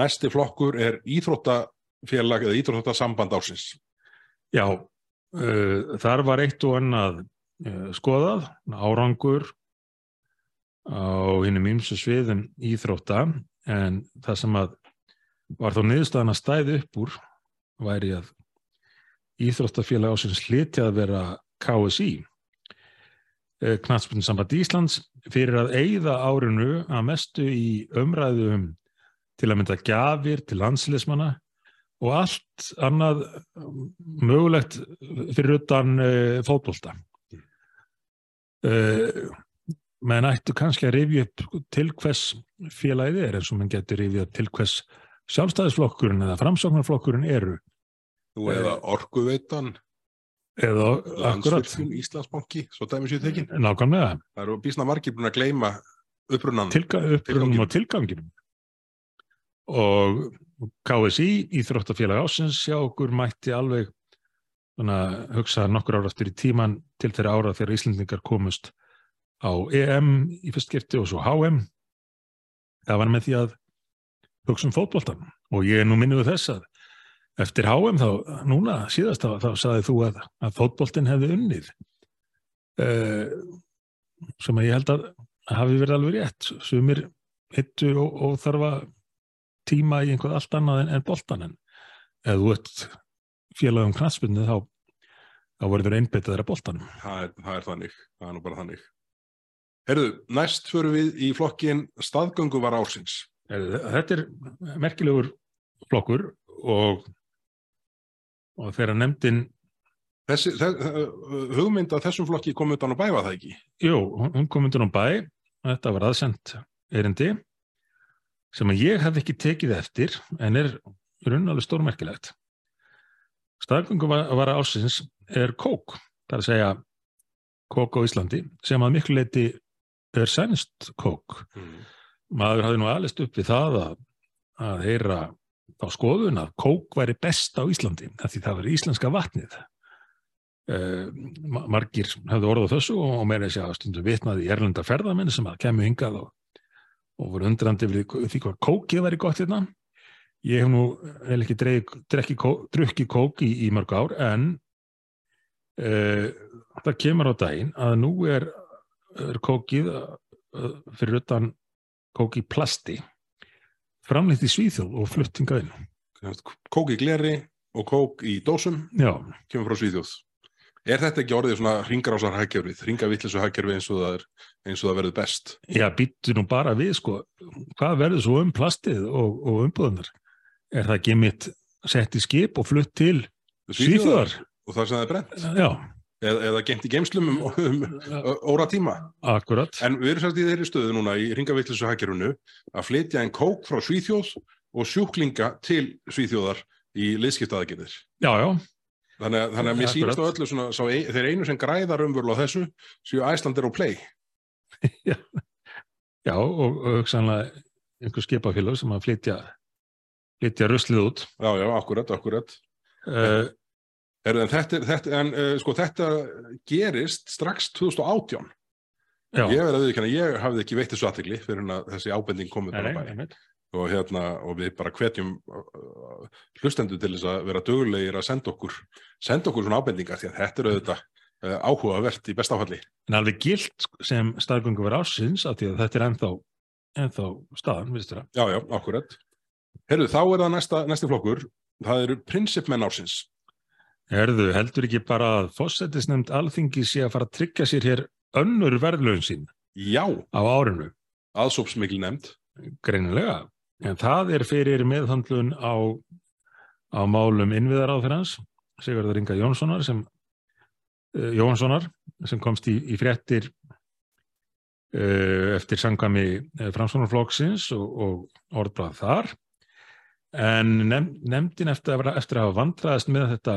Næsti flokkur er íþróttafélag eða íþróttasamband ársins. Já, uh, þar var eitt og annað uh, skoðað, árangur á hinnum ýmsu sviðum íþrótta, en það sem að var þó niðurstaðan að stæði upp úr væri að íþróttafélag ásins hliti að vera KSI, Knatsbyrn samband Íslands, fyrir að eigða árinu að mestu í umræðu um til að mynda gjafir til landsliðsmanna og allt annað um, mögulegt fyrir utan uh, fótbolta. Menn ættu kannski að rifja upp til hvers félagið er eins og menn getur rifja upp til hvers sjálfstæðisflokkurinn eða framsóknarflokkurinn eru. Nú eða orkuveitan. eða akkurat, Landsvirkjun, Íslandsbanki, svo dæmi sér tekin. nákvæmlega, Það eru bísna margir búin að gleyma upprunnan. tilga, upprunum og tilganginum. Og KSI, Íþróttafélag ásins, sjá okkur mætti alveg svona, hugsa nokkur ára eftir í tíman til þeirra ára þegar Íslendingar komust á EM í fyrst skipti og svo HM. Það var með því að hugsa um fótboltan og ég er nú minnuð þess að eftir HM þá, núna síðast þá, þá saði þú að, að fótboltin hefði unnið uh, sem að ég held að hafi verið alveg rétt sumir hittu og, og þarfa tíma í einhvað allt annað en, en boltan en ef þú ert félagum knatspunni þá þá verður einbyttað þeirra boltanum Það er, það er þannig, það er nú bara þannig. Herðu, næst förum við í flokkin staðgöngu var. Heyrðu, Þetta er merkilegur flokkur og og þegar nefndin Þessi, þe hugmynd að þessum flokki kom utan á bæfa það ekki? Jú, hún kom undir á bæ, þetta var aðsend erindi sem að ég hef ekki tekið eftir en er runnalega stórmerkilegt. Staðgöngu var, var ásins er kók, það er að segja kók á Íslandi sem að miklu leiti er sænst kók. Mm. Maður hafði nú alist upp við það að, að heyra þá skoðun að kók væri best á Íslandi af því það væri íslenska vatnið. Uh, margir hefðu orðað þessu og, og meira þess að stundum vitnaði í erlenda ferðamenn sem að kemur hingað og, og voru undrandi við því hvað kókið væri gott hérna. Ég hef nú vel ekki drekki, kók, kók í, í mörg ár en uh, það kemur á daginn að nú er, er kókið uh, fyrir utan kók í plasti framleitt í Svíþjóð og fluttingaðinn. Kók í gleri og kók í dósum Já, kemur frá Svíþjóð. Er þetta ekki orðið svona ringarásar hagkerfið, ringavitlisu hagkerfið eins og það, er, eins og það verður best? já býttu nú bara við sko, hvað verður svo um plastið og, og umbúðunar? Er það ekki mitt sett í skip og flutt til Svíþjóðar? Og það sem það er brent? Já, Eða, eða gemt í geimslum um, um, um óra tíma? akkurat. En við erum sérst í þeirri stöðu núna í ringavitlisu hagkerfinu að flytja en kók frá Svíþjóð og sjúklinga til Svíþjóðar í liðskiptaðaginir. Já, já, Þannig að, þannig að mér sýnist á öllu svona, sá, þeir einu sem græðar umvörlu á þessu séu Æslandir og Play. [LAUGHS] já og, og hugsanlega einhver skipafélag sem að flytja, flytja ruslið út. Já, já, akkurat, akkurat. Uh, Er, en þetta, þetta, en, uh, sko, þetta gerist strax 2018. já, Ég verði að viðurkenna, ég hafði ekki veitt þessu aðtegli fyrir en að þessi ábending komið bara bæ. Og, hérna, og við bara hvetjum uh, hlustendur til þess að vera dögulegir að senda okkur, senda okkur svona ábendingar því að þetta er auðvitað uh, áhugavert í bestáfalli. En alveg gilt sem staðgöngu var ásins af því að þetta er ennþá, ennþá staðan, viðstu það? Já, já, akkurat. Herru, þá er það næsta, næsti flokkur. Það eru prinsipmenn ársins. Herðu, heldur ekki bara að fósettisnefnd alþingi sé að fara að tryggja sér hér önnur verðlaun sín Já, á árinu, aðsópsmikil nefnd. greinilega. En það er fyrir meðhandlun á, á málum innviðar á þeirrans, Sigurður Inga Jónssonar sem, uh, Jónssonar sem komst í, í fréttir uh, eftir sangami uh, framsvonarflokksins og, og orðbrað þar. En nefn, nefndin eftir að, vera- eftir að hafa vandraðist með þetta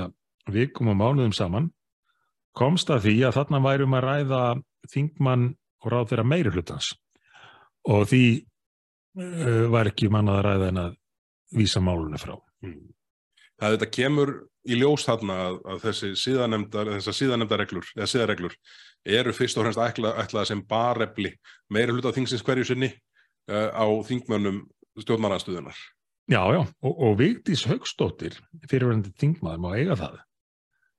vikum og mánuðum saman komst að því að þarna værum að ræða þingmann og ráð þeirra meiri hlutans og því uh, var ekki mannað að ræða en að vísa málunni frá. Það þetta kemur í ljós þarna að, að þessi síðanemdar, þessar síðanemdarreglur, eða síðareglur, eru fyrst og fremst ætla, ætlaða sem barefli meiri hluta þingsins hverju sinni uh, á þingmönnum stjórnmannastöðunar. Já, já, og, og Vigdís Haugstóttir, fyrirverandi þingmaður, má eiga það.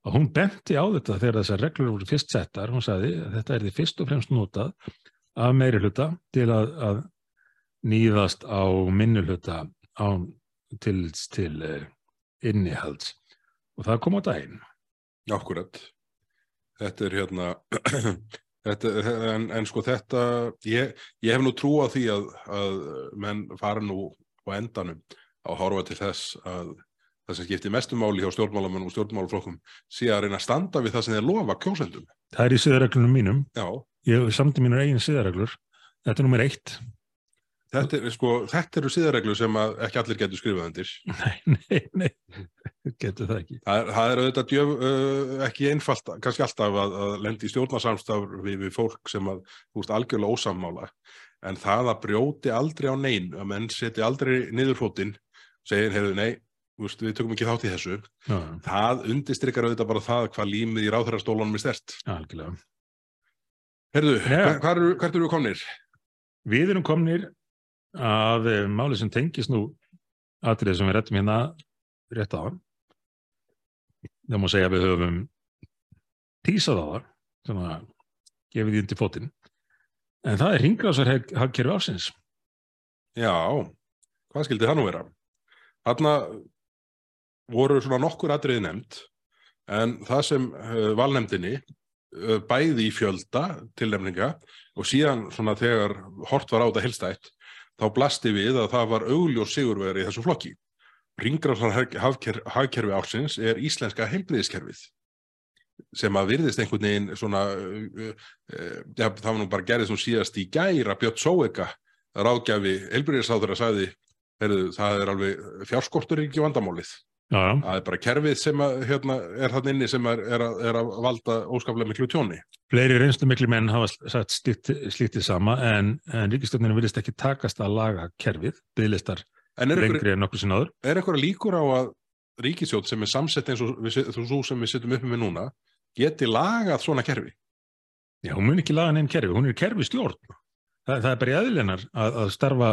Og hún benti á þetta þegar þessar reglur voru fyrst settar, hún sagði að þetta er því fyrst og fremst notað af meiri hluta til að, að nýðast á á, til, til uh, innihalds. Og það kom á daginn. Akkurat. Þetta er hérna, [CLEARS THROAT] þetta, en, en sko þetta, ég, ég hef nú trú á því að, að menn fara nú á endanum á horfa til þess að það sem skiptir mestu máli hjá stjórnmálamennum og stjórnmálaflokkum sé að reyna að standa við það sem þeir lofa kjósendum. Það er í siðareglunum mínum. Já, Ég samti mínur eigin siðareglur. Þetta er nummer eitt. þetta, er, sko, þetta eru síðarreglur sem ekki allir getur skrifað undir. Nei, nei, nei. [LAUGHS] getur það ekki. Það er, það er auðvitað djöf, uh, ekki einfalt, kannski alltaf að, að lendi í stjórnarsamstaf við, við fólk sem að, þú veist, algjörlega ósammála. En það að brjóti aldrei á neyn, að menn seti aldrei niðurfótinn, segir, heyrðu, nei, veist, við tökum ekki þátt í þessu. Já, Það undistrykar auðvitað bara það hvað límið í ráðherrastólunum er stert. algjörlega. Hver, hver, eru- við komnir? Við erum komnir að eh, máli sem tengist nú atrið sem við rettum hérna rétt á. Það má segja að við höfum tísað á það, svona gefið því undir fótinn. En það er ringrásar hagkerfi ásins. Já, hvað skildi það nú vera? Þarna voru svona nokkur atriði nefnd, en það sem uh, valnefndinni uh, bæði í fjölda tilnefninga og síðan svona þegar hort var á þetta helstætt, þá blasti við að það var augljós sigurveri í þessu flokki. Ringrásar hagkerfi ársins er íslenska heilbriðiskerfið sem að virðist einhvern veginn svona, uh, ja, það var nú bara gerðið sem síðast í gæra Björn Sóeka ráðgjafi heilbriðisáður að sagði, heyrðu, það er alveg fjárskortur ekki vandamálið. Já, já. Það er bara kerfið sem að, hérna, er þannig inni sem er, er, að, er að valda óskaplega miklu tjóni. Fleiri reynslu miklu menn hafa sagt slíkt, slítið sama en, en ríkistofninu virðist ekki takast að laga kerfið, bygglistar lengri en nokkuð sinnaður. er einhverja líkur á að ríkisjótt sem er samsett eins og svo sem við sittum uppi með núna geti lagað svona kerfi? Já, hún mun ekki laga neinn kerfi, hún er kerfi stjórn. Það, það er bara í aðlennar að, að starfa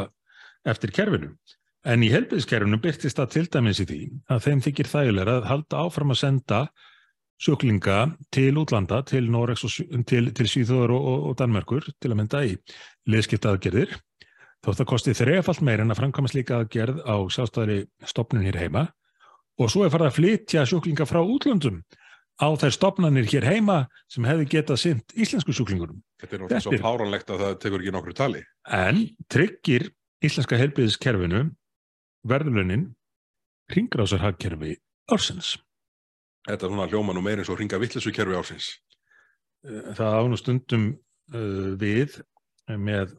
eftir kerfinu. En í helbiðskerfinu byrtist það til dæmis í því að þeim þykir þægilega að halda áfram að senda sjúklinga til útlanda, til Norex og til, til Svíþóður og, og, og Danmerkur til að mynda í liðskipta aðgerðir. Þótt það kosti þrefalt meir en að framkama slíka aðgerð á sjálfstæðri stopnun hér heima og svo er farið að flytja sjúklinga frá útlöndum á þær stopnanir hér heima sem hefði getað sint íslensku sjúklingurum. Þetta er náttúrulega svo fáranlegt að það tekur ekki nokkru tali. En tryggir íslenska helbriðiskerfinu verðlunin ringrásarhagkerfi ársins. Þetta er svona hljóma nú meir eins og ringa vittlesu kerfi ársins. Eh, Það ánum stundum uh, við með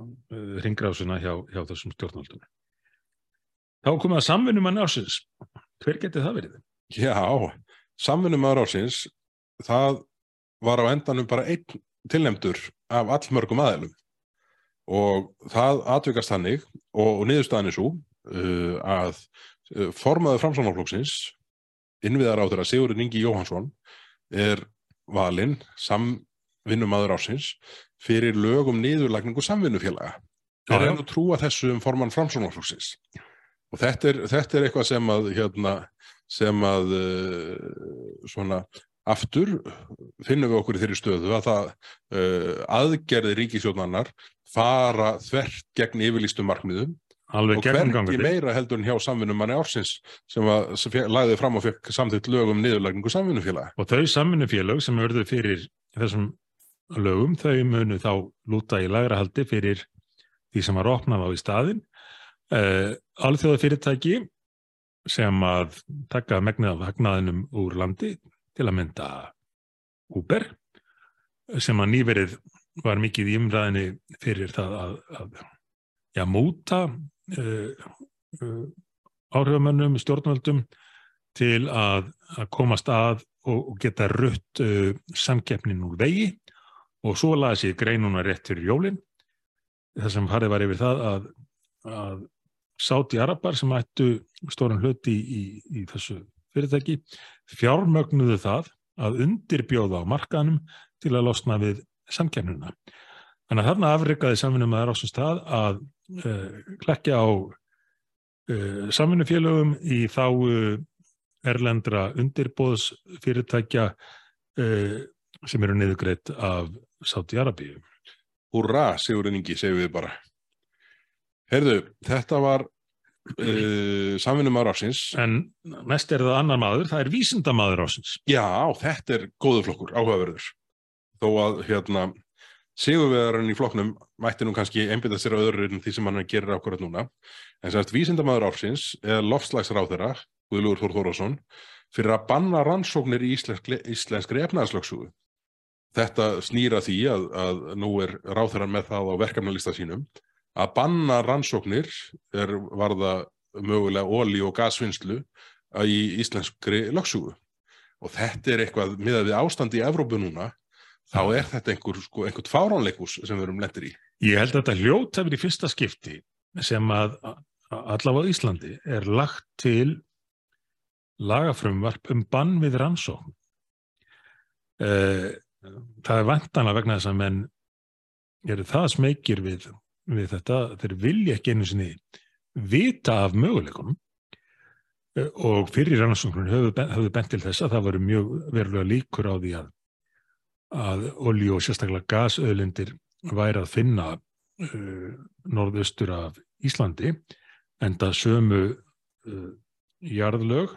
uh, ringrásuna hjá, hjá þessum stjórnaldum. Þá komið að samvinnum að ársins. Hver geti það verið? Já, samvinnumæður ársins, það var á endanum bara einn tilnefndur af allmörgum aðeilum og það atvikast hannig og, og niðurstaðan er svo uh, að uh, formaður framsóknarflokksins innviðar á þeirra Sigurður Ingi Jóhansson er valinn samvinnumæður ársins fyrir lögum niðurlagningu samvinnufélaga. Er að trúa þessu um formann framsóknarflokksins og þetta er, þetta er eitthvað sem að hérna, sem að uh, svona aftur finnum við okkur í þeirri stöðu að það uh, aðgerði ríkisjóðnanar fara þvert gegn yfirlýstum markmiðum Alveg og gegnumgangandi. meira heldur en hjá samvinnumanni ársins sem, að, sem fe- lagði fram og fekk samþýtt lögum niðurlagningu samvinnufélaga. Og þau samvinnufélög sem verður fyrir þessum lögum, þau munu þá lúta í lagra haldi fyrir því sem var opnað á í staðin. Uh, Alþjóða fyrirtæki sem að taka megnið af hagnaðinum úr landi til að mynda Uber sem að nýverið var mikið í umræðinni fyrir það að, að já, uh, áhrifamönnum, stjórnvöldum til að, að komast að og, og geta rutt uh, samkeppnin úr vegi og svo laði sér greinuna rétt fyrir jólin þar sem farið var yfir það að, að sáti arabar sem ættu stóran hluti í, í, í þessu fyrirtæki fjármögnuðu það að undirbjóða á markanum til að losna við samkeppnina. Þannig að þarna afrikaði samvinnum að það er ásum stað að klekja á uh, samvinnufélögum í þá erlendra undirbóðs fyrirtækja uh, sem eru niðurgreitt af Sáti Arabíu. Húrra, Sigurinn Ingi, segjum við bara. Herðu, þetta var uh, samvinnumæður ársins. En næst er það annar maður, það er vísindamaður ásins. Já, þetta er góður flokkur, áhugaverður. Þó að hérna sigurvegarinn í flokknum mætti nú kannski einbytta sér að öðru en því sem hann gerir ákvörðat núna. En semst vísindamaður ársins er loftslagsráðherra, Guðlúður Þór Þórásson, fyrir að banna rannsóknir í íslenskri, íslenskri efnaðarslöksugu. Þetta snýra því að, að nú er ráðherran með það á verkefnalista sínum að banna rannsóknir er varða mögulega óli og gasvinnslu í íslenskri lögsugu og þetta er eitthvað miðað við ástandi í Evrópu núna þá er þetta einhver, sko, einhvern fáránleikus sem við erum lendir í. Ég held að þetta hljóta verið í fyrsta skipti sem að allavega Íslandi er lagt til lagafrumvarp um bann við rannsókn. Það er vantana vegna þess að menn eru það smekir við, við þetta, þeir vilja ekki einu sinni vita af möguleikunum og fyrir rannsóknun höfðu bent til þess að það voru mjög verulega líkur á því að að olju og sérstaklega gasöðlindir væri að finna uh, norðaustur af Íslandi en það sömu uh, jarðlög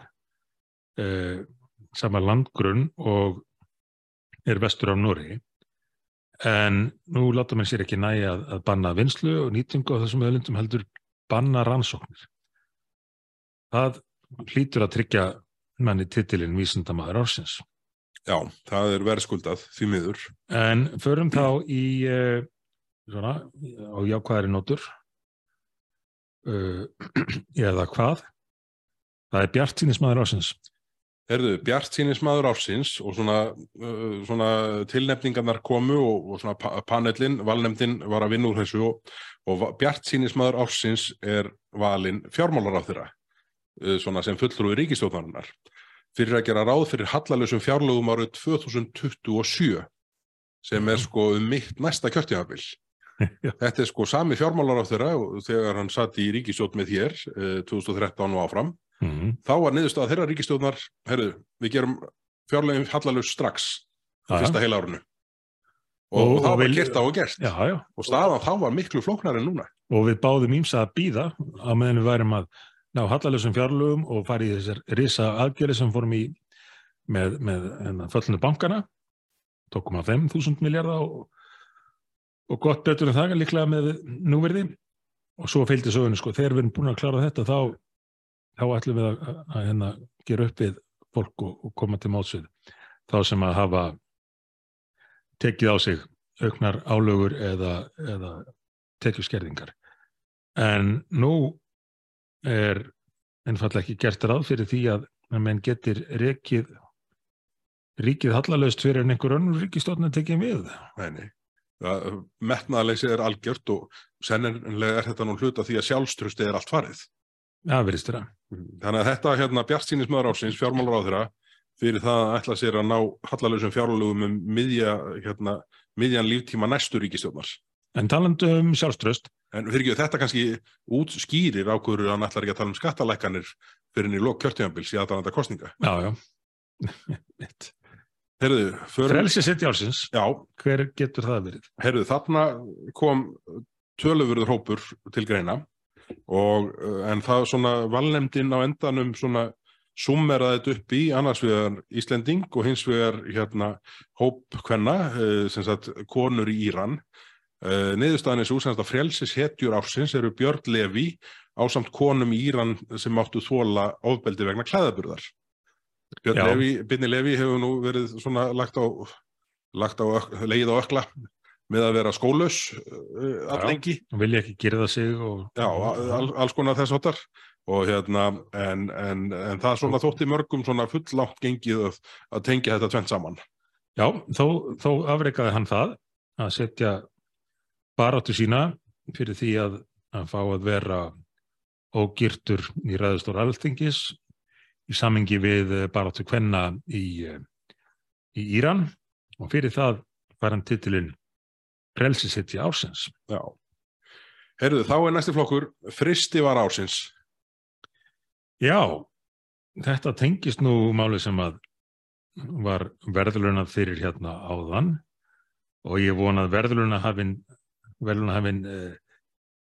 uh, sama landgrunn og er vestur af Nóri en nú láta mann sér ekki næja að, að banna vinslu og nýtingu á þessum öðlindum heldur banna rannsóknir. Það hlýtur að tryggja manni titilinn vísindamaður ársins Já, það er verðskuldað því miður. En förum þá í uh, svona, á jákvæðari nótur uh, [CLEARS THROAT] eða hvað? Það er Bjart sínismæður ásins. Herðu, Bjart sínismæður ásins og svona, uh, svona tilnefningarnar komu og, og svona panelin, valnemdin var að vinna úr þessu og, og Bjart sínismæður ásins er valin fjármálar á þeirra svona sem fulltrúi ríkistjóðnarinnar fyrir að gera ráð fyrir hallalösum fjárlögum árið 2027 sem er sko um mitt næsta kjörtímabill. [LAUGHS] Þetta er sko sami fjármálar á þeirra þegar hann satt í ríkistjótt með eh, 2013 og áfram. Mm -hmm. Þá var niðurstað þeirra ríkistjóðnar, herru, við gerum fjárlögum hallalös strax á fyrsta heila árunu. Og, og, og það var gert á og gert. Já, já. Og staðan þá var miklu flóknar en núna. Og við báðum ímsa að býða á meðan við værum að ná hallalösum fjárlögum og farið í þessar risa aðgjörði sem fórum í með, með hérna, föllinu bankana. 2,5 miljardar og, og gott betur en það líklega með núverði og svo fylgdi sögunu sko, þegar við erum búin að klára þetta þá, þá ætlum við að, að, að hérna, gera upp við fólk og, og koma til mótsvið þá sem að hafa tekið á sig auknar álögur eða, eða tekið skerðingar en nú er einfallega ekki gert ráð fyrir því að menn getur rekið ríkið hallalöst fyrir en einhver önnur ríkistofn að tekja við. Nei, nei. Metnaðaleysi er algjört og sennilega er þetta nú hluta því að sjálfströsti er allt farið. Já, ja, veriðst þeirra. Þannig að þetta hérna Bjart sínismöður ásins, fjármálar á þeirra, fyrir það að ætla sér að ná hallalösum fjárlögum um miðja, hérna, miðjan líftíma næstu ríkistofnars. En talandu um sjálfströst, En fyrir þetta kannski útskýrir ákvöru að hann ætlar ekki að tala um skattalækkanir fyrir henni í lók kjörtíðanbils í aðdánanda kostninga. Já, já. [LAUGHS] Herðu, fyrir... Frelsi sitt jálsins. Já. Hver getur það verið? Herðu, þarna kom tölufurður hópur til greina og en það svona valnemdin á endanum svona summeraði þetta upp í annars vegar Íslending og hins vegar hérna hóp hvenna, eh, sem sagt konur í Íran Uh, Niðurstaðan er svo semst að frelsis hetjur ársins eru Björn Levi á samt konum í Íran sem áttu þóla ofbeldi vegna klæðaburðar. Björn. Levi, Binni Levi hefur nú verið svona lagt á, lagt á leið á ökla með að vera skólus uh, allengi. Já, vilja ekki gerða sig og... Já, all, alls konar þess áttar og hérna en, en, en það svona þótti mörgum svona fullátt gengið að, að tengja þetta tvent saman. Já, þó, þó afreikaði hann það að setja baráttu sína fyrir því að, að fá að vera ógirtur í ræðustóra alþingis í samingi við baráttu kvenna í, í Íran og fyrir það var hann titilinn Prelsisitt í ásins. Já. Herruðu, þá er næsti flokkur Fristi var ásins. Já, þetta tengist nú máli sem að var verðlunað fyrir hérna áðan og ég vonað verðlunað hafinn velunahefinn eh,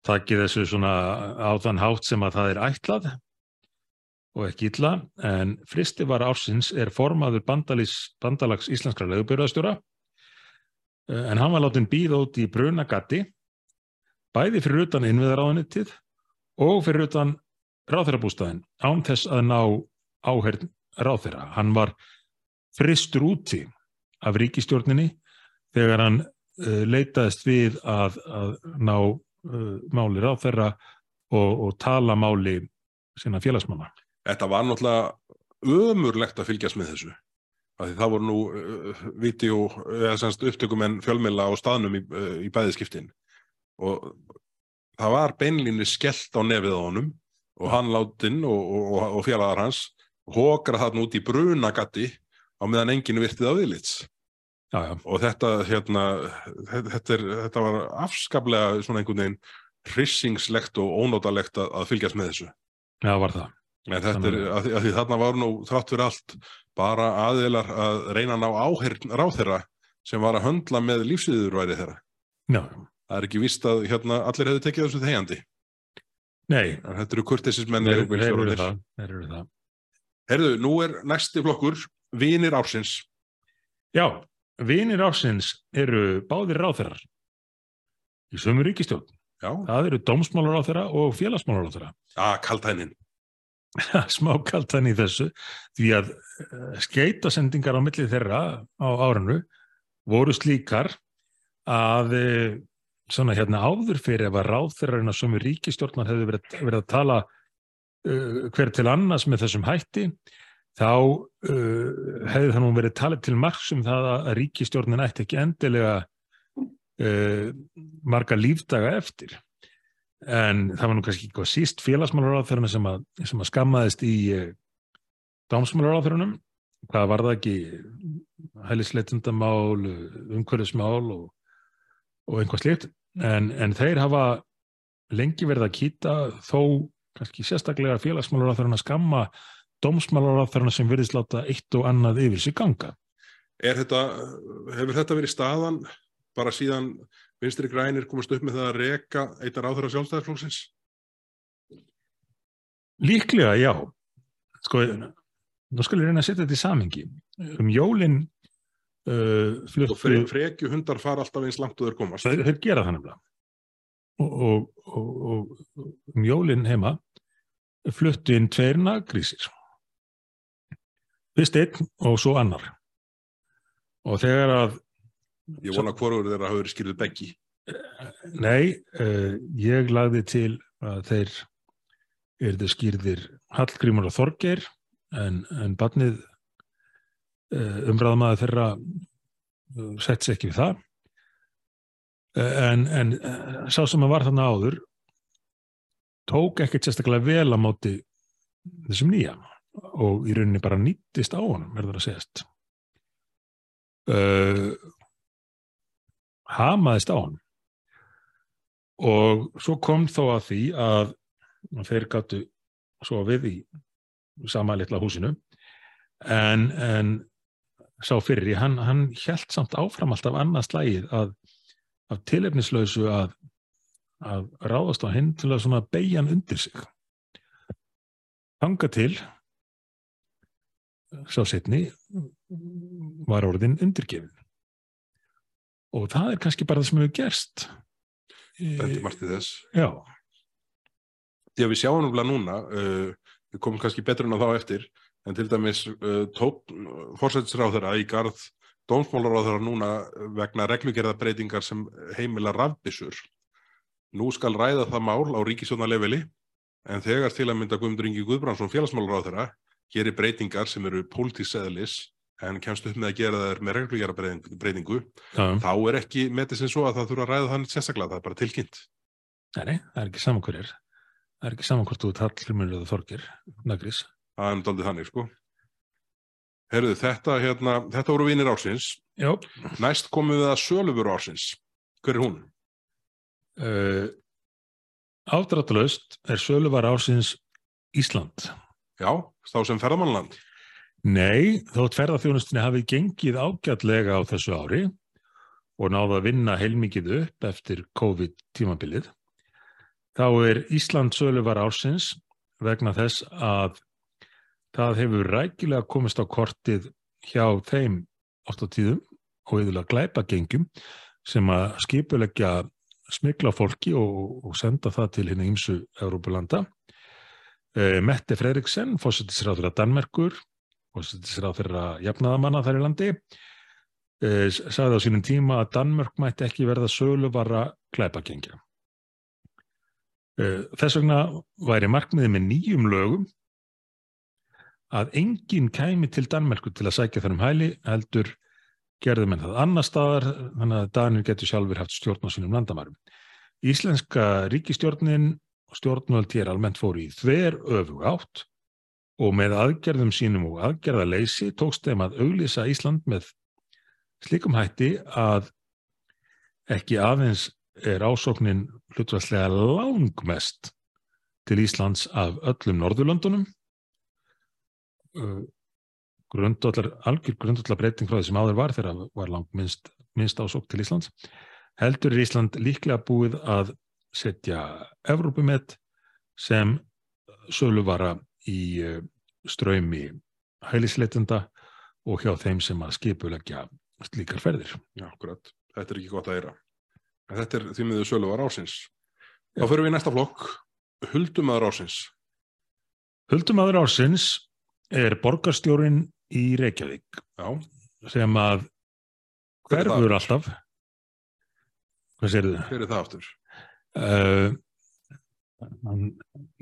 takið þessu svona á þann hátt sem að það er ætlað og ekki illa, en fristi var ársins er formaður bandalags íslenskra lögubjörðastjóra eh, en hann var látin býð út í brunagatti bæði fyrir utan innviðaráðanittið og fyrir utan ráþeirabústæðin án þess að ná áherð ráþeira. Hann var fristur úti af ríkistjórninni þegar hann leitaðist við að, að ná uh, máli ráð þeirra og, og tala máli sína félagsmanna. Þetta var náttúrulega ömurlegt að fylgjast með þessu. Það voru nú uh, vídeo, eða semst upptökumenn fjölmila á staðnum í, uh, í bæðiskiptin og það var beinlínu skellt á nefið á honum og hann láttinn og, og, og, félagar hans hókra þarna út í brunagatti á meðan enginn virtið á viðlits. Já, já, Og þetta, hérna, þetta, er, þetta var afskaplega svona einhvern veginn hryssingslegt og ónótalegt að, að fylgjast með þessu. já, var það. En þetta er, Þannig- að, því- að því þarna var nú þrátt fyrir allt bara aðilar að reyna að ná áheyrn ráð þeirra sem var að höndla með lífsviðurværi þeirra. Já, Það er ekki víst að hérna, allir hefðu tekið þessu þegjandi. nei, En þetta eru kurtisismenn þeir eru það. Það. Herðu, nú er næsti flokkur Vinir ársins. Já, vinir ásins eru báðir ráþerar í sömu ríkistjórn. Já, Það eru dómsmálaráþera og félagsmálaráþera. að kaltænin. [LAUGHS] Smá kaltan í þessu því að skeitasendingar á milli þeirra á árinu voru slíkar að eh, svona hérna áður fyrir ef að ráþerarinn að sömu ríkistjórnar hefði verið, verið að tala uh, hver til annars með þessum hætti þá uh, hefði það nú verið talið til margs um það að ríkistjórnin ætti ekki endilega uh, marga lífdaga eftir. En það var nú kannski eitthvað síst félagsmálaráþurinn sem, sem að skammaðist í uh, dámsmálaráþurunum hvað var það ekki? Hælisleitundamál, umhverfismál og, og einhvað slíkt. En, en þeir hafa lengi verið að kýta þó kannski sérstaklega félagsmálaráþurinn að skamma dómsmálaráþurinn sem virðist láta eitt og annað yfir sig ganga. Er þetta, hefur þetta verið staðan bara síðan vinstri grænir komast upp með það að reka eittar áþur á sjálfstæðarflóksins? Líklega, já. Sko, nú skal ég reyna að setja þetta í samingi. Um jólin uh, Og fluttu, fre, frekju hundar fara alltaf eins langt og þeir komast. þeir, þeir gera það nefnilega. Og, og, og, og um jólin heima fluttu inn tveir nagrísir. Fyrst einn og svo annar. Og þegar að, Ég vona hvorur þeirra hafa verið skýrðu beggi. nei, uh, ég lagði til að þeir erðu skýrðir Hallgrímur og Þorgeir en, en barnið uh, umræðamaður þeirra uh, sett sér ekki við það en, en sá sem að var þarna áður tók ekkert sérstaklega vel á móti þessum nýja og í rauninni bara nýttist á honum verður að segjast uh, hamaðist á honum. Og svo kom þó að því að þeir gáttu svo við í sama litla húsinu en, en sá fyrir í, hann, hann hjælt samt áfram alltaf annað slægið að af tilefnislausu að, að ráðast á hinn til að beigja hann undir sig. Hanga til sá setni var orðin undirgefin og það er kannski bara það sem hefur gerst Bendi margt í þess. já, að við sjáum náttúrulega núna, uh, við komum kannski betur en á þá eftir, en til dæmis uh, tók fórsættisráðara í garð dómsmálaráðara núna vegna reglugerðabreitingar sem heimila rafbissur. Nú skal ræða það mál á ríkisjónaleveli, en þegar til að mynda Guðmundur Ingi Guðbrandsson félagsmálaráðara gerir breytingar sem eru pólitíseðlis en kemst upp með að gera þær með reglugerðabreitingu, já, þá er ekki metið sem svo að það þurfa að ræða þannig sérstaklega, það er bara tilkynnt. nei, það er ekki saman hverjir það er ekki saman hvort þú Hallgrímur eða Þorgir Nagrís Það er náttúrulega þannig, sko. Herðu, þetta, hérna, þetta voru vinir ársins. já, Næst komum við að sölufur ársins. Hver er hún? uh, ádráttalöst er söluvar ásins Ísland Já, þá sem ferðamannland. Nei, þótt ferðarþjónustinni hafi gengið ágætlega á þessu ári og náða að vinna heilmikið upp eftir COVID-tímabilið, þá er Ísland söluvar ársins vegna þess að það hefur rækilega komist á kortið hjá þeim áttátíðum og yfirlega glæpagengjum sem að skipuleggja smikla fólki og, og senda það til hérna ímsu Európulanda. Eh, Mette Fredriksen, fósittisráður að Danmerkur, fósittisráð þeirra jafnaðamanna þær í landi, eh, sagði á sínum tíma að Danmörk mætti ekki verða söluvara glæpagengja. Eh, Þess vegna væri markmiði með nýjum lögum að enginn kæmi til Danmerku til að sækja þar um hæli heldur gerðu menn það annar staðar þannig að Danir getur sjálfur haft stjórn á sínum landamærum. Íslenska ríkistjórnin stjórnvöld hér almennt fóru í þver öfug átt og með aðgerðum sínum og aðgerðaleysi tókst þeim að auglýsa Ísland með slikum hætti að ekki aðeins er ásóknin hlutværslega langmest til Íslands af öllum Norðurlöndunum. Grundvallar, algjör grundvallar breyting frá því sem áður var þegar var langt minnst, minnst ásók til Íslands heldur er Ísland líklega búið að setja Evrópumett sem söluvara í ströymi hælisleitenda og hjá þeim sem að skipulegja slíkar ferðir. Já, akkurat. Þetta er ekki gott að eira. En þetta er því miður söluvar ásins. Þá fyrir við í næsta flokk, Huldumadur ásins. Huldumadur ásins er borgarstjórin í Reykjavík Já. sem að er hverfur alltaf. Hvað segir þið? Hver er það aftur? Uh, man,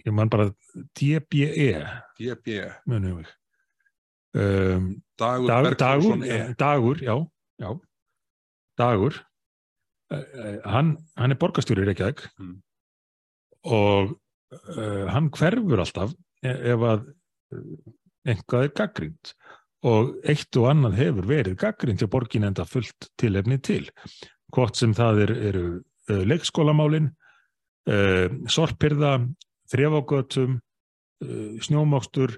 ég man bara DBE DB. munum við. Um, Dagur dagur, dagur, E. dagur, já, já, dagur, uh, hann, hann er borgarstjóri í Reykjavík Mm. og uh, hann hverfur alltaf e- ef að einhvað er gaggrínt og eitt og annað hefur verið gaggrínt til borgin enda fullt tilefni til. Hvort sem það er, eru leikskólamálin, uh, sorpirða, þrefagötum, uh, snjómokstur,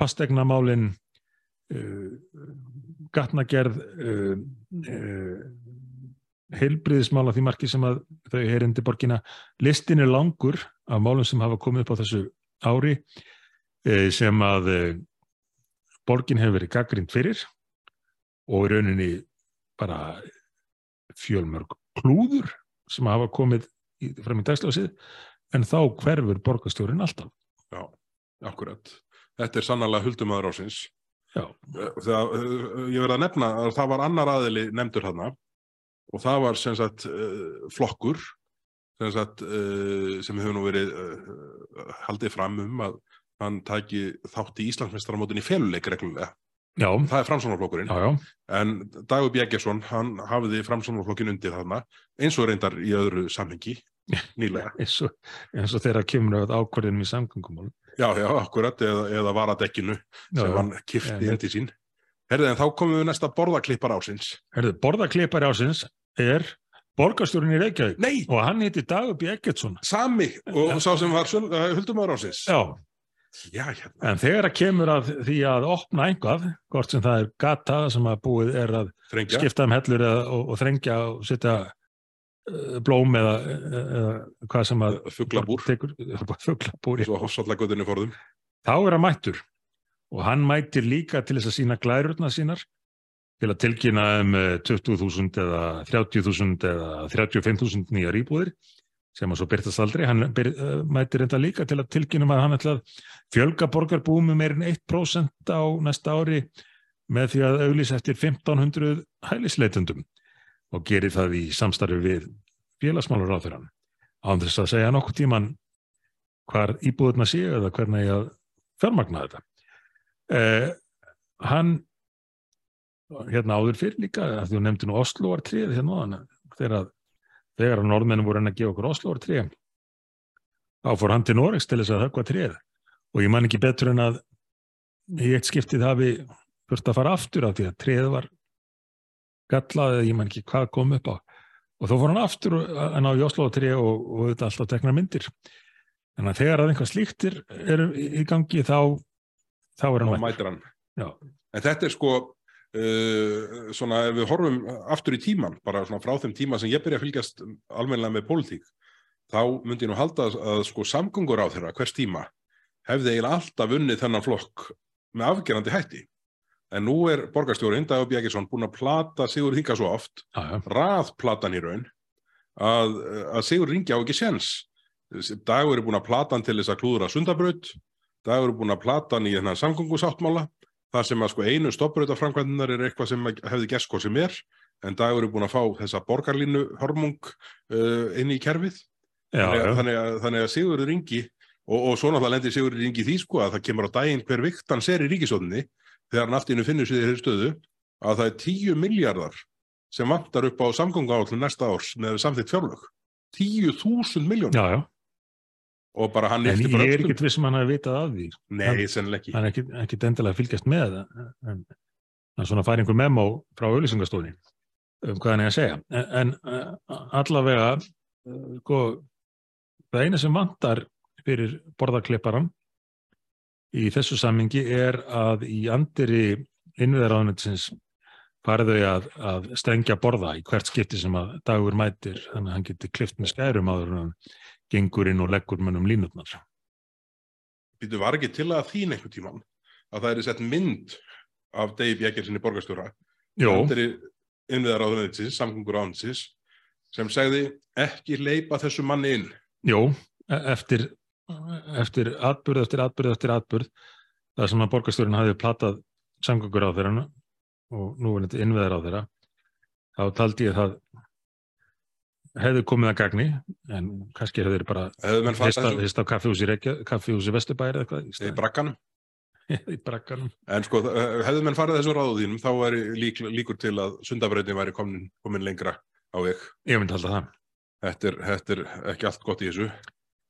fastegnamálin, uh, gatnagerð, heilbriðismál á því marki sem að þau heyrindi borgina. Listin er langur af málum sem hafa komið upp á þessu ári sem að borgin hefur verið gaggrind fyrir og í rauninni bara fjölmörg klúður sem hafa komið fram í dagsljósið en þá hverfur borgarstjórin alltaf. Já, akkurat. Þetta er sannlega Huldumadur ásins. Já, Það, uh, ég verð að nefna að það var annar aðili nefndur þarna og það var sem sagt uh, flokkur sem sagt sem hefur nú verið haldið fram um að hann tæki þátt í Íslandsmeistaramótin í feluleik reglulega. Já, Það er framsónarflokkurinn. já, já, En Dagur Bjeggesson, hann hafiði framsónarflokkin undir þarna eins og reyndar í öðru samhengi nýlega. [LAUGHS] eins og, eins og þeirra kemur að ákvörðinum í samgöngumálum. Já, já, akkurat, eða, eða varadekkinu sem já. hann kifti inn til sín. Herðið, en þá komum við næsta borðaklippar ásins. Herðu, borðaklippari ásins er borgarstjórin í Reykjavík Nei, og hann heiti Dagur B. Eggertsson. sami og sá sem var uh, Huldumar ásins. Já, Já, en þegar að kemur að því að opna einhvað, hvort sem það er gata sem að búið er að Þrengja. skipta um hellur eða, og, og þrengja og setja uh, blóm eða, eða hvað sem að Fuglabúr, tekur, [LAUGHS] fuglabúr, eins og hossallagöðunni forðum. þá er hann mættur. Og hann mætir líka til þess að sína glærurna sínar til að tilkynna um eh, 20.000 eða 30.000 eða 35.000 nýjar íbúðir sem að svo byrtast aldrei, hann byr, uh, mætir þetta líka til að tilkynna um að hann ætla að fjölga borgarbúum með meir en 1% á næsta ári með því að auglýsa eftir 1500 hælisleitundum og gerir það í samstarfi við félagsmálur á þeirra án þess að segja nokkuð tíman hvar íbúðurna séu eða hvernig að fjármagna þetta. Eh, hann hérna áður fyrir líka, að þú nefndi nú Osloar 3 hérna áðan, þegar, þegar að norðmennum voru enn að gefa okkur Osloar 3 þá fór hann til Noregs til þess að höggva 3 og ég man ekki betur en að í eitt skiptið hafi þurft að fara aftur af því að 3 var gallað eða ég man ekki hvað kom upp á. Og þá fór hann aftur að ná í Osloar 3 og, og þetta alltaf teknar myndir. En að þegar að einhvað slíktir er í gangi þá þá er hann mættur. En þetta er sko, uh, svona ef við horfum aftur í tíman, bara svona frá þeim tíma sem ég byrja að fylgjast almennilega með pólitík, þá myndi ég nú halda að, að sko samgöngur á þeirra hvers tíma hefði eiginlega alltaf vunnið þennan flokk með afgerandi hætti. En nú er borgarstjórin Dagur Bjækisson búin að plata Sigur Inga svo oft, raðplatan í raun, að, að Sigur Ingi á ekki séns. Dagur er búin að plata hann til þess að klúðra sundabraut, Dagur er búin að plata hann í þennan samgöngusáttmála, þar sem að sko einu stopprautaframkvæmdunar er eitthvað sem hefði gest hvað sem er, en Dagur er búin að fá þessa borgarlínu hormung uh, inn í kerfið. Já, þannig, að- þannig, að, þannig að Sigurður Ingi Og, og svo náttúrulega lendir Sigur Ringi því sko að það kemur á daginn hver vikt hann ser í ríkisóðinni þegar innu finnur sig í þeirri stöðu að það er 10 miljardar sem vantar upp á samgönguállin næsta árs með samþitt fjárlög. 10.000 miljónir og bara hann En yppti ég bara er öxlum. ekkert vissum hann að vitað af því. Nei, sennilega ekki. Hann er ekkert, ekkert endilega fylgjast með það. En hann svona fær einhver memo frá auðlýsingastofunni um hvað hann er að segja. En, en uh, allavega, uh, sko, það eina sem vantar fyrir borðarklipparan í þessu sammingi er að í andiri innviðaráðnetsins farið þau að, að stengja borða í hvert skipti sem að dagur mætir þannig að hann geti klift með skærum áður en gengur inn og leggur mönnum línutnar. Býtu var ekki til að þín einhvern tíman að það er sett mynd af Dave Bjeggersinni borgarstjóra Jó, Andri innviðar áðunniðsins, samgöngur áðunniðsins sem segði ekki leipa þessu manni inn. Jó, e- eftir, eftir atbyrð, eftir atbyrð, eftir atbyrð, það sem að borgarstjórinn hafði platað samgöngur á þeirra og nú er þetta innveðar á þeirra, þá taldi ég það hefði komið að gagni, en kannski hefði þeir bara Hefðu hist á, kaffihúsi, Vesturbæri eða eitthvað í brakkanum. [LAUGHS] í brakkanum. En sko, eh, hefðu menn farið þessu ráðu þínum, þá væri lík, líkur til að sundabreytin væri komin, komin lengra á veg. Ég myndi halda það. Þetta er, þetta er ekki allt gott í þessu.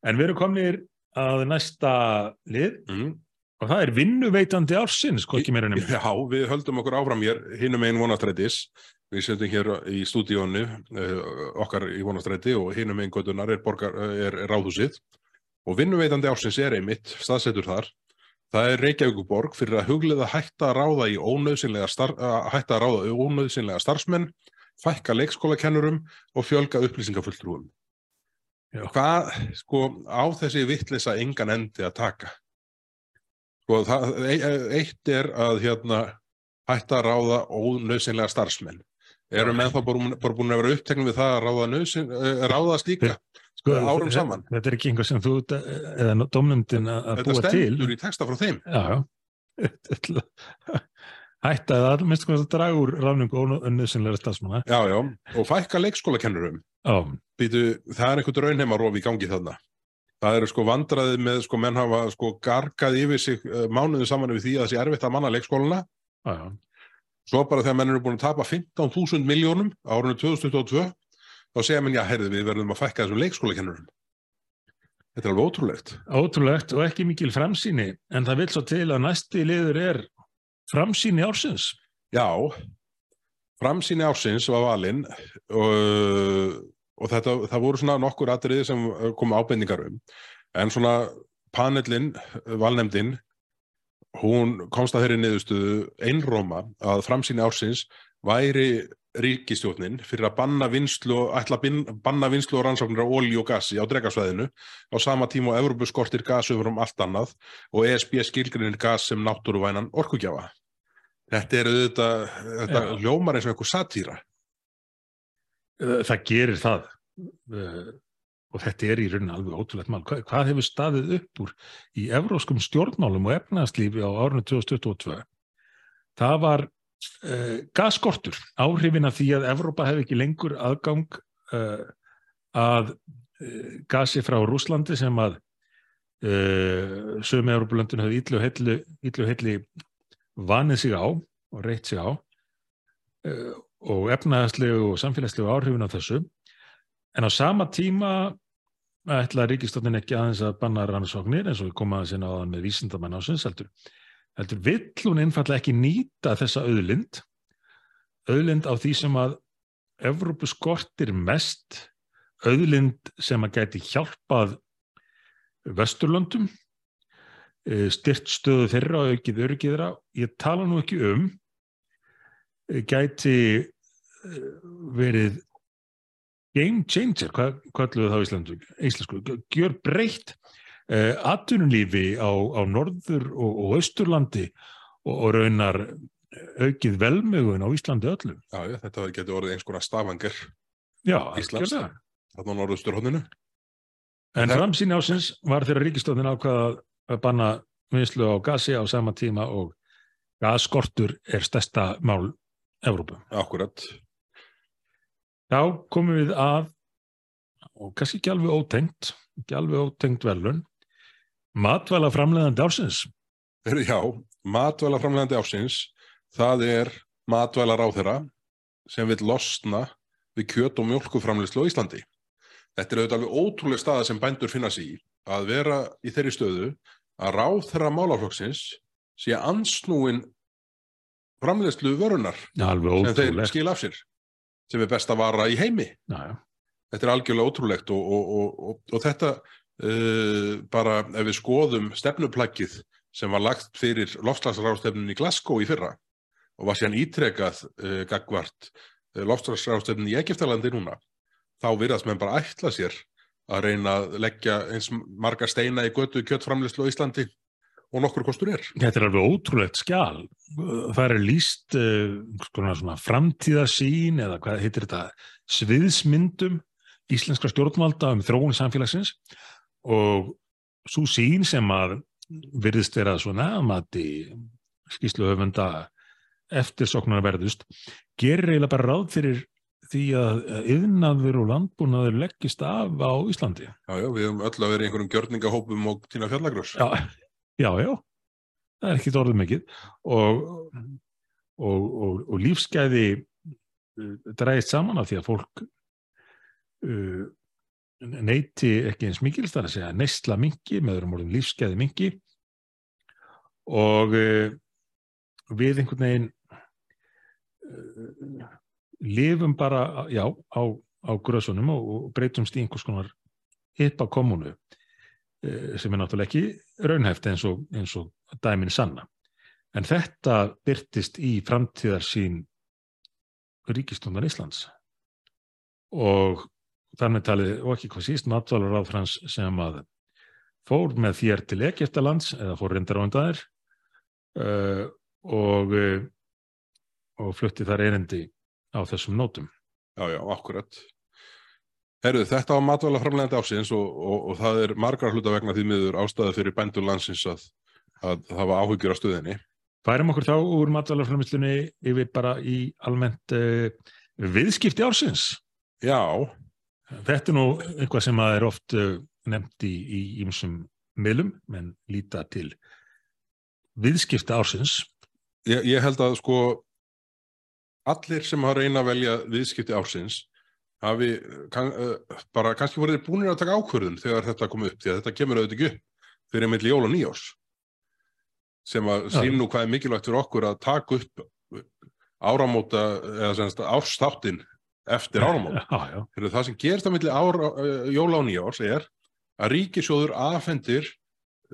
En við erum komnir að næsta lið Mm. Og það er vinnuveitandi ársins, hvað ekki meira nefnir. Já, við höldum okkur áfram hér hinum einn vonastrætis. Við sendum hér í stúdíónu uh, okkar í vonastræti og hinum einn gödunar er, borgar, eh, er, ráðhúsið. Og vinnuveitandi ársins er einmitt staðsettur þar. Það er Reykjavíkuborg fyrir að hugliða hætta að ráða í ónöðsynlega, star, í ónöðsynlega starfsmenn, fækka leikskólakennurum og fjölga upplýsingafulltrúum. Hvað, sko, á þessi vittlisa engan endi að taka? Sko, það, e- eitt er að hérna hætta að ráða ónöðsynlega starfsmenn. Eru Já. menn þá bara, búin að vera uppteknum við það að ráða, nöðsyn, eh, ráða slíka? Sko, árum saman. Þetta er ekki einhver sem þú að- eða domnumdin að að Þetta búa til. stendur í texta frá þeim. Já, já. [LAUGHS] Hætta að minnst hvað það draga úr ráningu ónöðsynlega stafsmanna. Já, já, og fækka leikskólakennurum. Það er einhvern raunheimarof í gangi þarna. Það eru sko vandraðið með, sko, menn hafa sko gargað yfir sig uh, mánuðu saman við því að það sé erfitt að manna leikskólana. já, já. Svo bara þegar menn eru búin að tapa 15.000 miljónum árunni 2022, þá segja menn, já, heyrðu, við verðum að fækka þessum leikskólakennurum. Þetta er alveg ótrúlegt. Ótrúlegt og ekki mikil framsýni, en það vil svo til að næsti liður er framsýni ársins. Já, framsýni ársins var valinn og, og þetta, það voru svona nokkur atriði sem komu ábendingar um. En svona panelin, valnefndin, hún komst að þeirri niðurstöðu einróma að framsýni ársins væri ríkistjórnin fyrir að banna vinslu, ætla að banna vinslu og rannsóknir á olíu og gassi á dregasvæðinu á sama tíma og Evrópu skortir gas yfir um allt annað og ESB skilgrinir gas sem náttúruvænan orkugjafa. Þetta er auðvitað, þetta Já. ljómar eins og einhver satýra. Eh, Það gerir það Eh, og þetta er í rauninni alveg ótrúlegt mál. Hvað, hvað hefur staðið upp úr í evróskum stjórnmálum og efnaðslífi á árunni 2022? Það var uh, gasskortur, áhrifin af því að Evrópa hefði ekki lengur aðgang uh, að uh, gasi frá Rúslandi sem að sömu Evrópulöndin hefði illu heilli, illu heilli vanið sig á og reitt sig á uh, og efnaðslegu og samfélagslegu áhrifin af þessu En á sama tíma ætla ríkistofnin ekki aðeins að banna rannsóknir eins og við komum aðeins inn á það með vísindamenn ásins heldur. Heldur vill hún einfallega ekki nýta þessa auðlind, auðlind á því sem að Evrópu skortir mest, auðlind sem að gæti hjálpað Vesturlöndum, eh, styrt stöðu þeirra og aukið örgiðra. Ég tala nú ekki um, gæti eh, verið game changer, hvað kalluðu það á Íslandu, íslensku, gjör breytt uh, atvinnulífi á, á norður og, og austurlandi og, og raunar aukið velmögun á Íslandi öllu. Já, já, þetta getur orðið eins konar stafangar Já, Íslands, þarna á norðusturhóðinu. En framsýn ásins var þegar ríkistofnin ákvaða að banna vinslu á gasi á sama tíma og gasskortur er stærsta mál Evrópu. Akkurat. Já, komum við að, og kannski ekki alveg ótengt, ekki alveg ótengt velun, Matvæla framleiðandi ársins. Heyrðu, Já, matvæla framlegandi ásins, það er matvæla ráðherra sem vil losna við kjöt og mjölkuframleyslu á Íslandi. Þetta er auðvitað alveg ótrúlega staða sem bændur finna sig í að vera í þeirri stöðu að ráðherra málaflokksins sé ansnúin framleyslu vörunar alveg sem þeir skil af sér sem er best að vara í heimi. Já, já. Þetta er algjörlega ótrúlegt og, og, og, og, og þetta uh, bara ef við skoðum stefnuplaggið sem var lagt fyrir lofslagsrástefnin í Glasgow í fyrra og var síðan ítrekað uh, gagvart uh, lofslagsrástefnin í Egiptalandi núna, þá virðast menn bara ætla sér að reyna að leggja eins marga steina í götu kjöttframleyslu á Íslandi og nokkur kostur er. Þetta er alveg ótrúlegt skjál. Það er líst uh, svona framtíðarsýn eða hvað heitir þetta, sviðsmyndum íslenskra stjórnvalda um þróun samfélagsins og svo sín sem að virðist vera svona að mati skýsluhöfunda eftirsoknar verðust gerir eiginlega bara ráð fyrir því að yðnaður og landbúnaður leggist af á Íslandi. Já, já, við höfum öll að vera í einhverjum gjörningahópum og tína fjallagröss. Já, já, já, það er ekki orðið mikið. Og, og, og, og lífsgæði uh, dræðist saman af því að fólk uh, neyti ekki eins mikil, það er að segja neysla mingi, með öðrum orðum lífsgæði mingi og uh, við einhvern veginn uh, lifum bara, já, á, á grösunum og, breytumst í einhvers konar hippa kommunu sem er náttúrulega ekki raunhæft eins og, eins og dæmin sanna. En þetta byrtist í framtíðarsýn ríkistundan Íslands og þar með talið og ekki hvað síst matvalar ráðfrans sem að fór með þér til Egiptalands eða fór reyndar á undaðir uh, og, uh, og flutti þar erindi á þessum nótum. Já, já, akkurat. Herðu, þetta á matvæla framlegandi ásins og, og, og það er margar hluta vegna því miður ástæða fyrir bændur landsins að, að hafa áhyggjur á stöðinni. Færum okkur þá úr matvælarframlýslunni yfir bara í almennt uh, viðskipti ársins. Já, Þetta er nú eitthvað sem að er oft uh, nefnt í í ýmsum miðlum, menn líta til viðskipti ársins. ég, ég held að sko allir sem hafa reyna að velja viðskipti ársins hafi kann, uh, bara kannski voru þeir búinir að taka ákvörðun þegar þetta kom upp, því að þetta kemur auðvitað ekki upp fyrir milli jól og nýjárs sem að sín nú hvað er mikilvægt fyrir okkur að taka upp áramóta eða semst árstáttin eftir áramót. [LAUGHS] Já, já. Fyrir það sem gerist á milli ára, uh, jóla og nýjárs er að ríkisjóður afhendir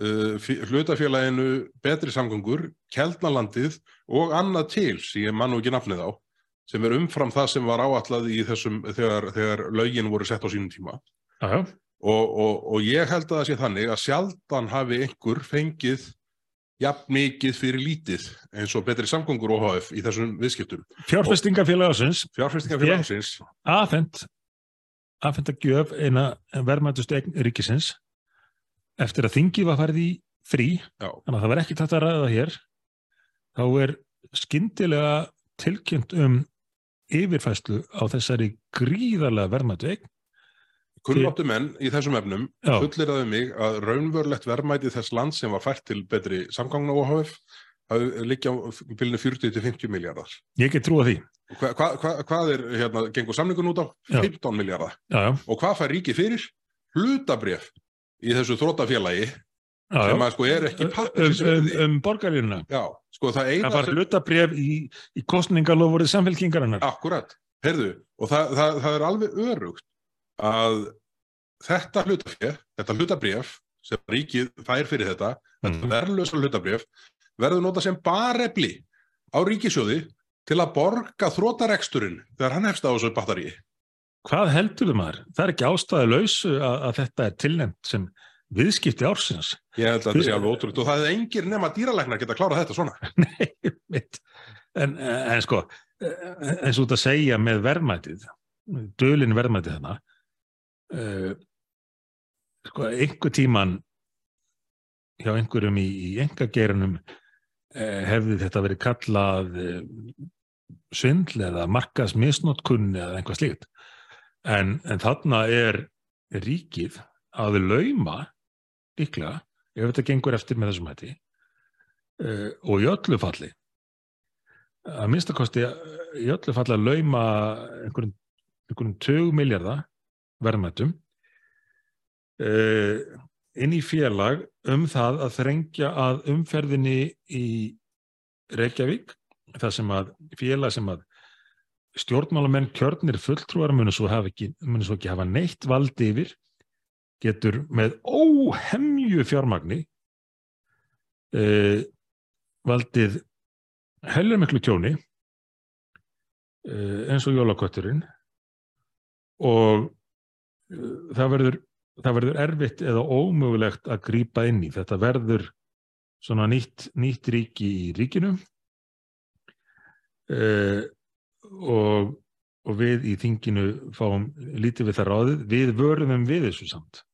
uh, hlutafélaginu betri samgöngur, keldnalandið og annað til sem ég man nú ekki nafnið á sem er umfram það sem var áallað í þessum þegar, þegar lögin voru sett á sínum tíma. Og, og, og ég held að það sé þannig að sjaldan hafi einhver fengið jafn mikið fyrir lítið eins og betri samgöngur OHF í þessum viðskiptum. Fjárfestingafélag ársins Fjárfestingar Ég- fyrir ásins, afhent afhent að gjöf eina verðmættustu eign ríkisins eftir að þingi var farið í frí. Já, þannig að það var ekki tætt að ræða hér. Þá er skyndilega tilkynnt um yfirfæslu á þessari gríðarlega verðmættu eign kunnáttu menn í þessum efnum fullir það mig að raunverulegt verðmæti þess land sem var fært til betri samgangna OHF hafi liggja á bylunu 40 til 50 miljardar. ég get trúa því Hva, hva, hva, hvað er, hérna, gengur samningun út á? Já. 15 miljardar. já, já, Og hvað fær ríkið fyrir? Hlutabref í þessu þrótafélagi sem að sko er ekki um, pappir um, um borgarlínuna Já, sko það það var hlutabref í, í kostningalofurði samfélkingarinnar Akkurat, heyrðu, og það, það, það er alveg örugt að þetta hlutafér, þetta hlutabref sem ríkið fær fyrir þetta, þetta Mhm. verðlösa hlutabref, verður nota sem barefli á ríkisjóði til að borga þrótareksturinn þegar hann hefst á þessu batteri. hvað heldur þau maður? það er ekki ástæðu laus að, að þetta er tilnefnt sem viðskipti ársins Ég held að þetta sé alveg ótrúgt og það er engir nema dýralæknar geta klárað þetta svona. [LAUGHS] Nei, mitt. En, en sko, eins og að segja með verðmætið, dölin verðmætið þarna, uh, sko, einhver tíman hjá einhverjum í, í engageirinum uh, hefði þetta verið kallað uh, svindl eða markasmisnótkunn eða einhvað slíkt. En, en þarna er ríkið að lauma líklega ef þetta gengur eftir með þessum hætti uh, og í öllu falli að minnstakosti í öllu falli að lauma einhverjum, einhverjum 20 miljardar verðmættum uh, inn í félag um það að þrengja að umferðinni í Reykjavík það sem að félag sem að stjórnmálamenn kjörnir fulltrúar munu svo, ekki, munu svo ekki hafa neitt valdi yfir getur með óhemju fjármagni eh, valdið hellur miklu tjóni eh, eins og jólakötturinn og eh, það verður það verður erfitt eða ómögulegt að grýpa inn í. Þetta verður svona nýtt, nýtt ríki í ríkinu uh, og, og við í þinginu fáum lítið við það ráðið. Við vörðum við þessu samt.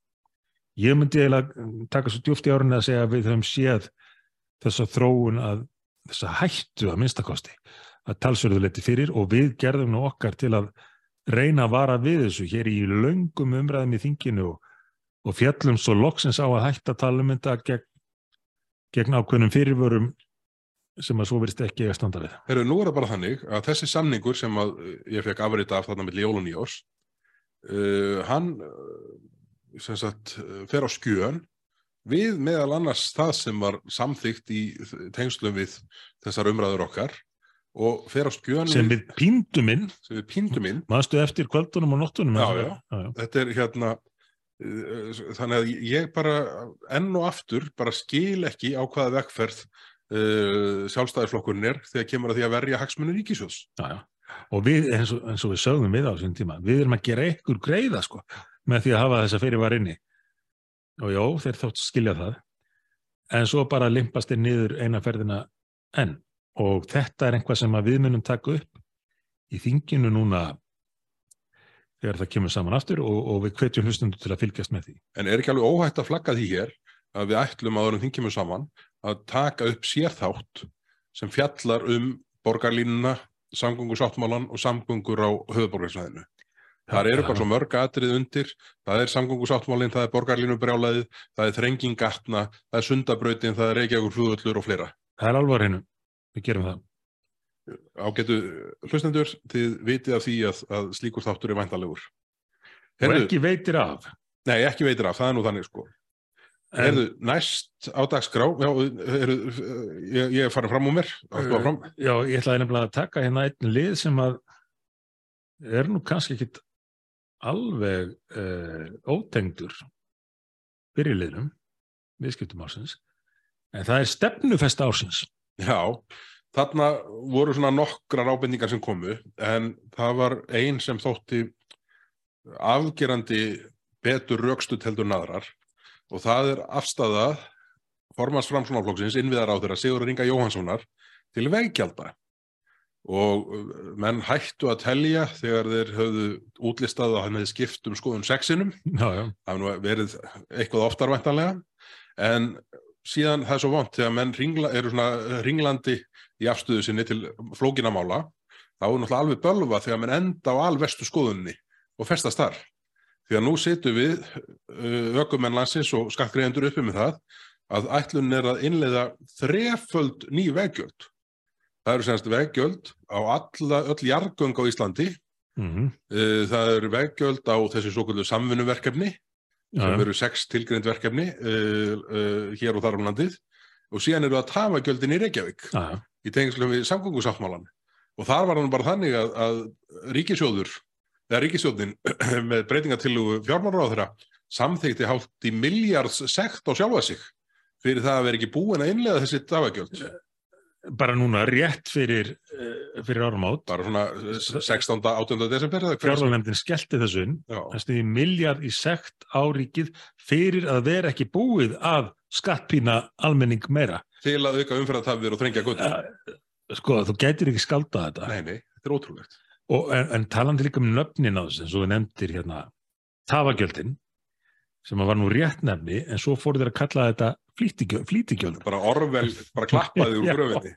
Ég myndi eiginlega taka svo djúft í árunni að segja að við höfum séð þessa þróun að þessa hættu að minnstakosti að talsverðu leti fyrir og við gerðum nú okkar til að reyna að vara við þessu hér í löngum umræðum í þinginu og og fjallum svo loksins á að hætta um þetta gegn, gegn ákveðnum fyrirvörum sem að svo verist ekki að standa við. Herru, nú er það bara þannig að þessi samningur sem að ég fekk afrita af þarna með Ljólun í ás, uh, hann sem sagt fer á skjön við meðal annars það sem var samþygt í tengslum við þessar umræður okkar og fer á skjön sem við píndum inn. sem við píndum inn. Maðurstu eftir kvöldunum og nóttunum já, já. Já, þetta er hérna þannig að ég bara enn og aftur bara skil ekki á hvaða vekkferð uh, sjálfstæðisflokkurinn er þegar kemur að því að verja hagsmunni já. Og við, eins og, eins og við sögum við á þessum tíma, við erum að gera einhver greiða sko með því að hafa þessa fyrirvar inni. Og já, þeir þátt skilja það. En svo bara limpast þeir niður eina ferðina enn. Og þetta er einhvað sem við munum taka upp í þinginu núna þegar það kemur saman aftur og, og við hvetjum hlustundu til að fylgjast með því. En er ekki alveg óhætt að flagga því hér að við ætlum að orðum kemur saman að taka upp sérþátt sem fjallar um borgarlínuna, samgöngusáttmálan og samgöngur á höfuborgarsvæðinu. Það eru bara svo mörg atrið undir, það er samgöngusáttmálinn, það er borgarlínubrjálaðið, það er þrengingatna, það er sundabrautin, það er reykjagur flúðullur og fleira. Það er alvar hennu, við gerum það. Ágætu hlustendur þið vitið af því að, að slíkur þáttur er væntanlegur. Og ekki veitir af. Nei ekki veitir af, það er nú þannig sko. En, Herðu, næst á dagskrá já, heru, ég, ég er farin fram úr mér. Fram. já, ég ætlaði nefnilega að taka hérna einn lið sem að er nú kannski ekki alveg uh, ótengdur fyrirliðnum viðskiptum ársins en það er stefnufest ársins. Já Þarna voru svona nokkrar ábendingar sem komu en það var einn sem þótti afgerandi betur raukstut heldur naðrar og það er afstæða formans framslunarflokksins innviðar á þeirra Sigur Ringa Jóhanssonar til veikjálpa og uh, menn hættu að telja þegar þeir höfðu útlistað að hann hefði skipt um skoðun sexinum það verið eitthvað oftarvæntanlega en síðan það er svo vant þegar menn ringla, eru svona ringlandi í afstöðu sinni til flókinamála þá er náttúrulega alveg bölva þegar mann enda á alvestu skoðunni og festast þar. Því að nú setum við uh, ökumennlansins og skattgreðendur uppi með það að ætlun er að innleiða þreföld ný veggjöld. Það eru semst veggjöld á alla, öll jargöng á Íslandi. Mm -hmm. Það eru veggjöld á þessi svo kvöldu samfunnuverkefni sem eru sex tilgrind verkefni uh, uh, hér og þar á landið og síðan eru það tafagjöldin í Reykjavík. Já í tengslum við samgöngusáttmálan og þar var hann bara þannig að, að ríkisjóður, eða ríkisjóðin [CLEARS THROAT] með breytingatillugu fjármálar á þeirra samþykti hátt í miljards sekt á sjálfa sig fyrir það að vera ekki búin að innlega þessi dagagjöld bara núna rétt fyrir eh, fyrir árum átt bara svona 16. 18. desember fjármálarnefndin skellti þessu inn. Þessi miljard í sekt á ríkið fyrir að vera ekki búið að skattpína almenning meira. Til að auka umfærðartafðir og þrengja gutt sko þú gætir ekki skálda þetta. Nei, nei, þetta er ótrúlegt. Og, en, en talandi líka um nöfnin á þessu eins og við nefndir hérna tafagjöldin sem var nú rétt nefni en svo fór þeir að kalla þetta flítigjöld bara orvel, bara klappaði úr [LAUGHS] gröfinni.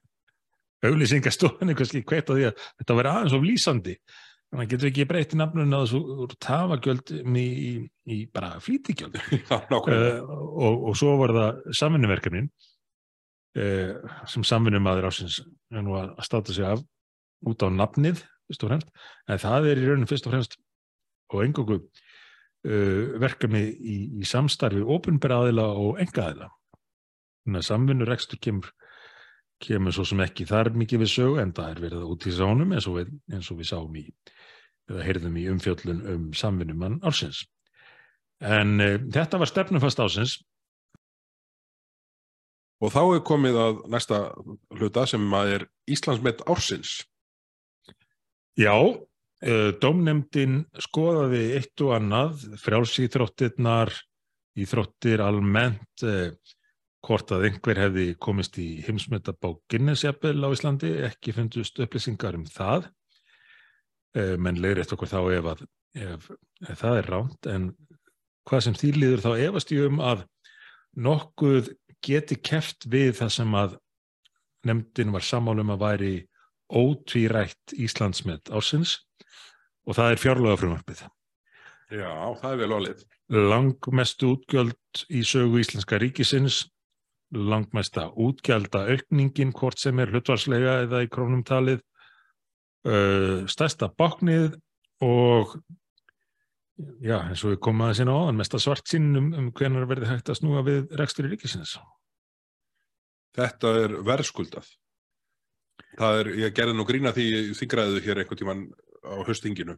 Auðlýsingastofan eitthvað slík hveit á því að þetta verði aðeins of lýsandi. Þannig getur við ekki breytið nafnun að þessu tafagjöld í, í, í bara flýtigjöld. [LAUGHS] Já, nákvæmlega. Uh, og, og svo var það samvinnuverkefnin uh, sem samvinnumadur ásins er nú að státa sig af út á nafnið, fyrst og fremst, en það er í rauninu fyrst og fremst og engungu verkefni í, í samstarfi ópunberaðila og engaðila. Þannig að samvinnurekstur kemur kemur svo sem ekki þar mikið við sögu en það er verið út í sánum eins og við, eins og við sáum í eða heyrðum í umfjöllun um samvinnumann ársins. En uh, þetta var stefnumfast ársins. Og þá er komið að næsta hluta sem er Íslandsmet ársins. Já, uh, dómnemdin skoðaði eitt og annað, frjálsýþróttirnar, íþróttir almennt, uh, hvort að einhver hefði komist í heimsmetabá Guinness-jafnvel á Íslandi, ekki fundust upplýsingar um það, menn leiðir eftir okkur þá ef, að, ef, ef það er ránt, en hvað sem því líður þá efast ég um að nokkuð geti keft við það sem að nefndin var sammálum að væri ótvírætt Íslandsmet ásins og það er fjárlega frumvarpið. Já, það er vel álið. Langmestu útgjöld í sögu Íslenska ríkisins langmesta útgjalda aukningin hvort sem er hlutvarslega eða í krónum talið uh, stærsta baknið og já, eins og við komum aðeins inn á áðan mesta svart sinn um, um hvernig verði hægt að snúa við rekstur í ríkisins Þetta er verðskuldað það er, ég gerði nú grína því þingraðið hér einhvern tíman á höstinginu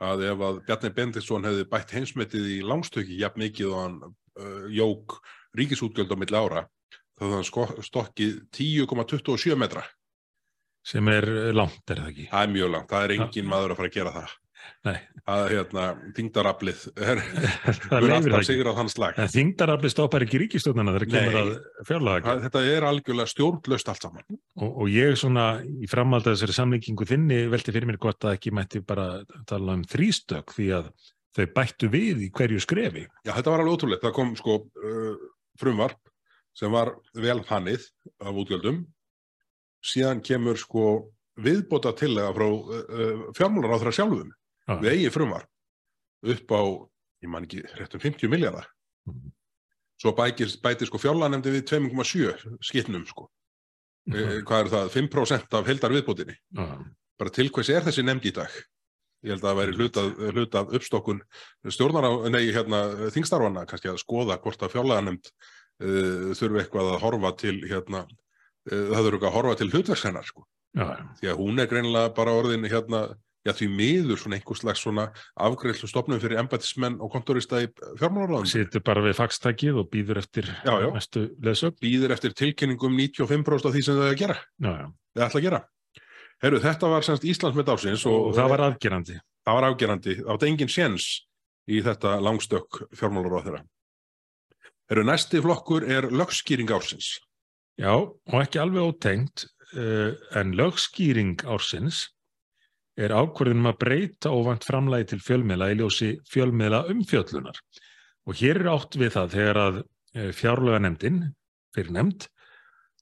að ef að Bjarni Bendisson hefði bætt heimsmetið í langstöki jafn mikið og hann uh, jók ríkisútgjöld á milli ára þá þannig sko, stokkið 10,27 metra. Sem er langt, er það ekki? Það er mjög langt, það er engin maður að fara að gera það. [LAUGHS] Það er hérna, þingdaraflið, er alltaf sigur á þann slag. Þingdaraflið stoppar ekki ríkistjónana þegar kemur að fjárlega. Þetta er algjörlega stjórnlaust allt saman. Og, og ég svona í framhald að þessari samlingingu þinni velti fyrir mér gott að ekki mætti bara tala um þrýstök því að þau bættu við í hverju skrefi. Já, þetta var alveg ótrúlegt. Það kom sko uh, frumvarp sem var vel hannið af útgjöldum síðan kemur sko viðbota tillega frá uh, fjármúlar á þeirra sjálfum ah. við eigi frumvar upp á, ég man ekki, réttum 50 miljardar mm. svo bætir, bætir sko fjárlanemdi við 2,7 skitnum sko mm. eh, hvað er það, 5% af heldar viðbótinni ah. bara til hvers er þessi nefndi í dag ég held að það væri hlutað, hlutað uppstokkun stjórnar á, nei hérna þingstarfana kannski að skoða hvort að fjárlanemnd uh, þurfi eitthvað að horfa til hérna, uh, það þurfi eitthvað að horfa til hlutverkshennar sko. því að hún er greinilega bara orðin hérna, já því miður svona einhvers slags svona afgreðslu stopnum fyrir embætismenn og kontorista í fjármálaráðum. Sýtur bara við fagstakið og býður eftir já, já. mestu leðsögn. Býður eftir tilkynningum 95% af því sem þau að gera. Já, já. Þau ætla að gera. Herru, þetta var semst Íslands með dálsins og, og það var afgerandi. Það var afgerandi. Það átt engin séns í þetta langstök fjármálaráð þeirra. Eru næsti flokkur er lögskýring ársins. Já, og ekki alveg ótengt, uh, en lögskýring ársins er ákvörðunum að breyta óvand framlægi til fjölmiðla í ljósi fjölmiðla umfjöllunar. Og hér er átt við það þegar að fjárlega nefndin, fyrir nefnd,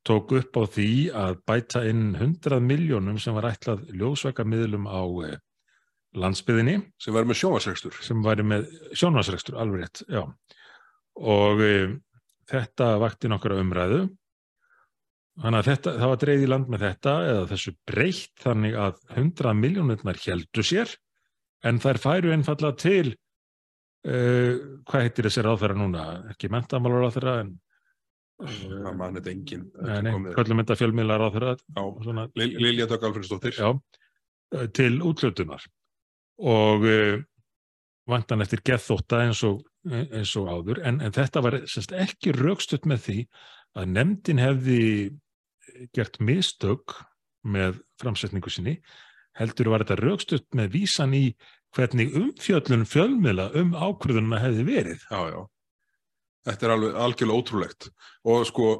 tók upp á því að bæta inn 100 miljónum sem var ætlað ljósveka miðlum á uh, landsbyðinni. Sem væri með sjónvarsregstur. Sem væri með sjónvarsregstur, alveg rétt, já og e, þetta vakti nokkra umræðu þannig að þetta, það var dreigð í land með þetta eða þessu breytt þannig að 100 miljónurnar heldu sér en þær færu einfalla til uh, hvað heitir þessi ráðferða núna? Ekki mentamálar ráðferða en uh, manið engin hvernig mynda fjölmiðlar ráðferða Lilja Dögg Alfredsdóttir til útlutunar og uh, vantan eftir gethóta eins og eins og áður, en, en þetta var semst, ekki raukstutt með því að nefndin hefði gert mistök með framsetningu sinni, heldur var þetta raukstutt með vísan í hvernig umfjöllun fjölmila um ákvörðununa hefði verið. Já, já. Þetta er alveg algjörlega ótrúlegt. Og sko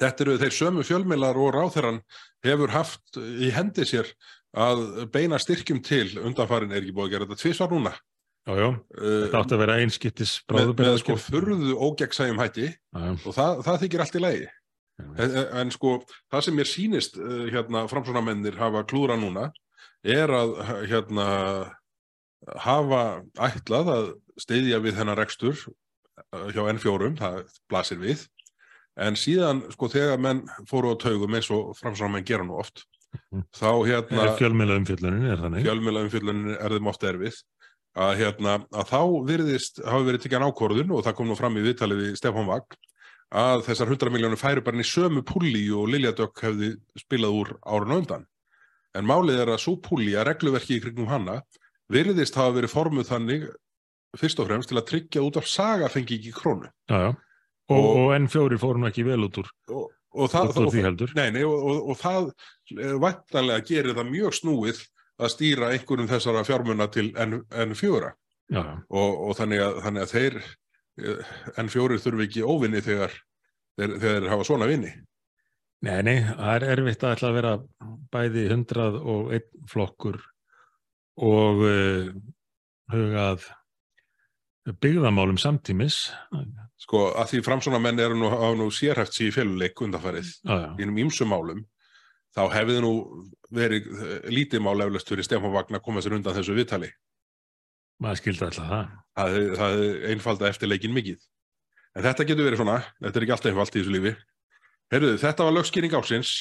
þetta eru þeir sömu fjölmilar og ráþeran hefur haft í hendi sér að beina styrkjum til undanfarin er ekki búið að gera þetta tvísvar núna? Jájá, þetta átti að vera einskittis með, með sko furðu ógegnsægjum hætti. Já, og það, það þykir allt í lægi en, en sko það sem mér sínist uh, hérna framsvonamennir hafa klúra núna er að hérna hafa ætlað að styðja við þennan rekstur uh, hjá N4, það blasir við en síðan sko þegar menn fóru á taugum eins og framsáðan gera nú oft Mhm. þá hérna fjölmiðla umfjöllunin, er þannig? fjölmjöla umfjöllunin er þeim oft erfið að, hérna, að þá virðist hafi verið tekjan ákvörðun og það kom nú fram í viðtalið við Stefán Vagn að þessar 100 miljónir færu bara inn í sömu púli og Lilja Dögg hefði spilað úr árun á undan. En málið er að svo púli að regluverki í kringum hana virðist hafa verið formuð þannig fyrst og fremst til að tryggja út af saga fengi ekki krónu. Já, já. Og, Og- og N4 fóru nú ekki vel út úr, Og, og það, út úr því heldur. Nei, nei, og, og, og það vættanlega gerir það mjög snúið að stýra einhverjum þessara fjármuna til N, N4 Já, já. og, og þannig, að, þannig að þeir eh, N4 þurfi ekki óvinni þegar þeir, þeir hafa svona vinni. Nei, nei, það er erfitt að ætla að vera bæði hundrað og einn flokkur og uh, hugað byggðamálum samtímis. Sko að því framsóna menn eru nú, nú sérhæft sér í féluleik undanfarið Já, já. í einum ímsum málum þá hefði nú verið eh, lítið mál eflaust fyrir Stefán Vagn að koma sér undan þessu viðtali. Maður skildi alltaf það. Það það einfalda eftir leikin mikið. En þetta getur verið svona, þetta er ekki alltaf einfalt í þessu lífi. Herruðu, þetta var lögskýring ásins,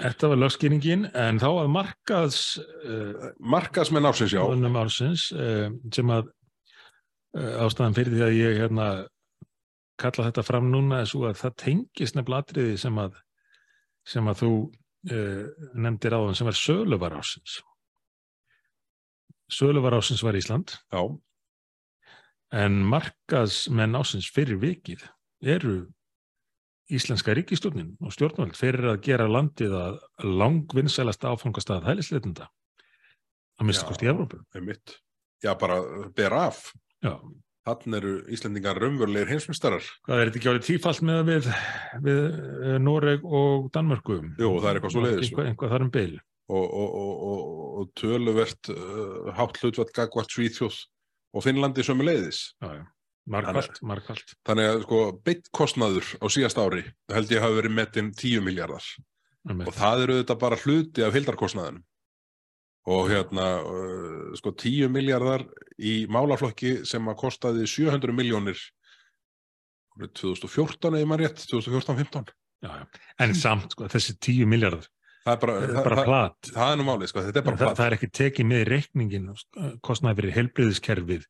Þetta var lögskýringin, en þá að markaðs uh, markasmenn ásins já, ánum ársins uh, sem að uh, ástæðan fyrir því að ég hérna kalla þetta fram núna er svo að það tengist nefnilega atriði sem að sem að þú nefndir áðan sem er söluvar ásins söluvar ásins var Ísland. Já, en markaðsmenn ásins fyrir vikið eru íslenska ríkistjórnin og stjórnvöld fyrir að gera landið að langvinnsælasta áfangastað hælisleitunda að mista kosti í Evrópu. Já, bara ber af. Já, Þann eru Íslendingar raunverulegir heimsmyndstarar. hvað er þetta ekki árið tífalt með við, við eh, Noreg og Danmörku? Jú, það er eitthvað svoleiðis. Eitthvað, eitthvað þar um beil. og, og, og, og, og töluvert uh, hátt hlutvall gagvart Svíþjóð og Finnlandi sömu leiðis. Já, já. Markvalt, markvalt. Þannig að sko beitt kostnaður á síðast ári held ég hafi verið metinn 10 miljardar og það eru þetta bara hluti af hildarkostnaðinum. Og hérna, sko 10 miljardar í málaflokki sem að kostaði 700 miljónir 2014 eða maður rétt, 2014-15. Já, já. En samt, sko, þessi tíu miljardar, Það er bara, það það, bara það, plat. það er nú málið, sko, þetta er bara það, platt. það er ekki tekið með reikningin kostnaði fyrir heilbriðiskerfið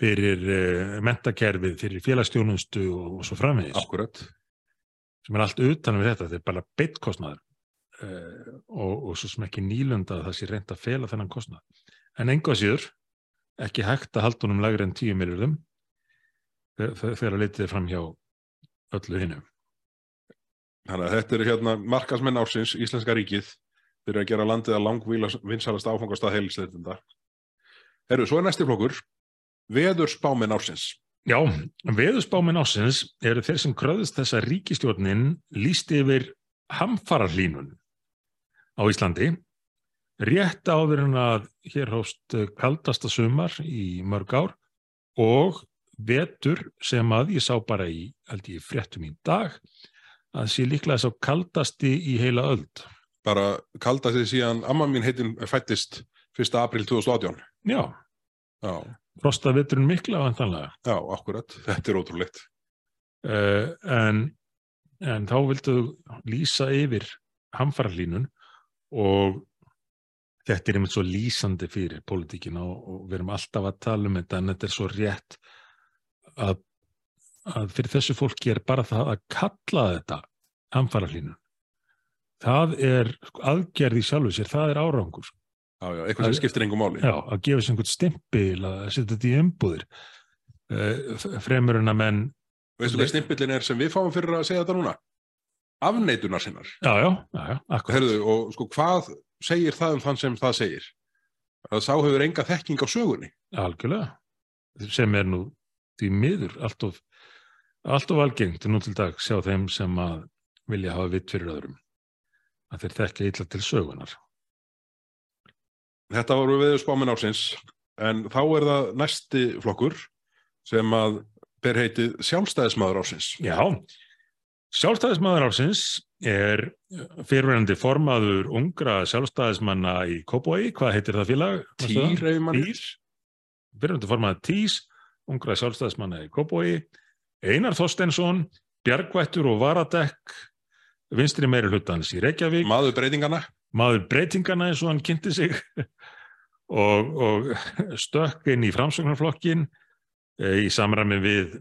fyrir uh, mentakerfið fyrir félagsstjónustu og, og svo framvegis Akkurat. sem er allt utanum þetta, þetta er bara beitt kostnaður uh, og, og svo sem ekki nýlunda að það sé reynd að fela þennan kostnað en enga síður ekki hægt að halda honum lægri en 10 miljardum þegar að leitið er fram hjá öllu hinnu Þannig að þetta eru hérna markasmenn ársins, Íslenska ríkið, fyrir að gera landið að langvíla vinsalast áfangastað heilisleitunda. Herru, svo er næsti flokkur, veður spámenn ársins. Já, veðusbáminn ásins eru þeir sem kröðust þess að ríkistjórnin líst yfir hamfararlínun á Íslandi rétt áður en að hér hóst kaldasta sumar í mörg ár og vetur sem að ég sá bara í, ég, fréttum í dag að sé líklega sá kaldasti í heila öld. Bara kalda sig síðan, amma mín heitin fættist 1. april 2018. Já, Já, frosta veturinn mikla vantanlega. já, akkurat. Þetta er ótrúlegt. uh, en, en þá vildu lýsa yfir hamfarlínun og þetta er einmitt svo lýsandi fyrir pólitíkina og, og við erum alltaf að tala um þetta en þetta er svo rétt að, að fyrir þessu fólki er bara það að kalla þetta hamfarlínun það er sko, aðgerð í sjálfu sér, það er árangur Já, já, eitthvað sem skiptir engum máli. Já, að gefa sér einhvern stimpil að setja þetta í umbúðir uh, fremur en að menn Veistu hvað stimpillin er sem við fáum fyrir að segja þetta núna? Afneitunar sinnar. Já, já, já, já, akkurat. Herðu, og sko, hvað segir það um þann sem það segir? Að sá hefur enga þekking á sögunni. Algjörlega. Sem er nú því miður allt of, allt of algengt nú til dag sjá þeim sem að vilja hafa vitt fyrir öðrum. Að þeir þekka illa til sögunar. Þetta voru við spáminn ársins, en þá er það næsti flokkur sem að ber heitið sjálfstæðismadur ársins. Já, Sjálfstæðismæður ársins er fyrirverandi formaður ungra sjálfstæðismanna í Kópói. Hvað heitir það félag? Týr, ef mann Týr. Fyrirverandi formaður Tís, ungra sjálfstæðismanna í Kópói. Einar Þorstensson, Bjargvættur og Varadekk, vinstri meiri hlutans í Reykjavík. Maður breytingana. Maður breytingana eins og hann kynnti sig [LAUGHS] og, og stökk inn í framsóknarflokkin eh, í samræmi við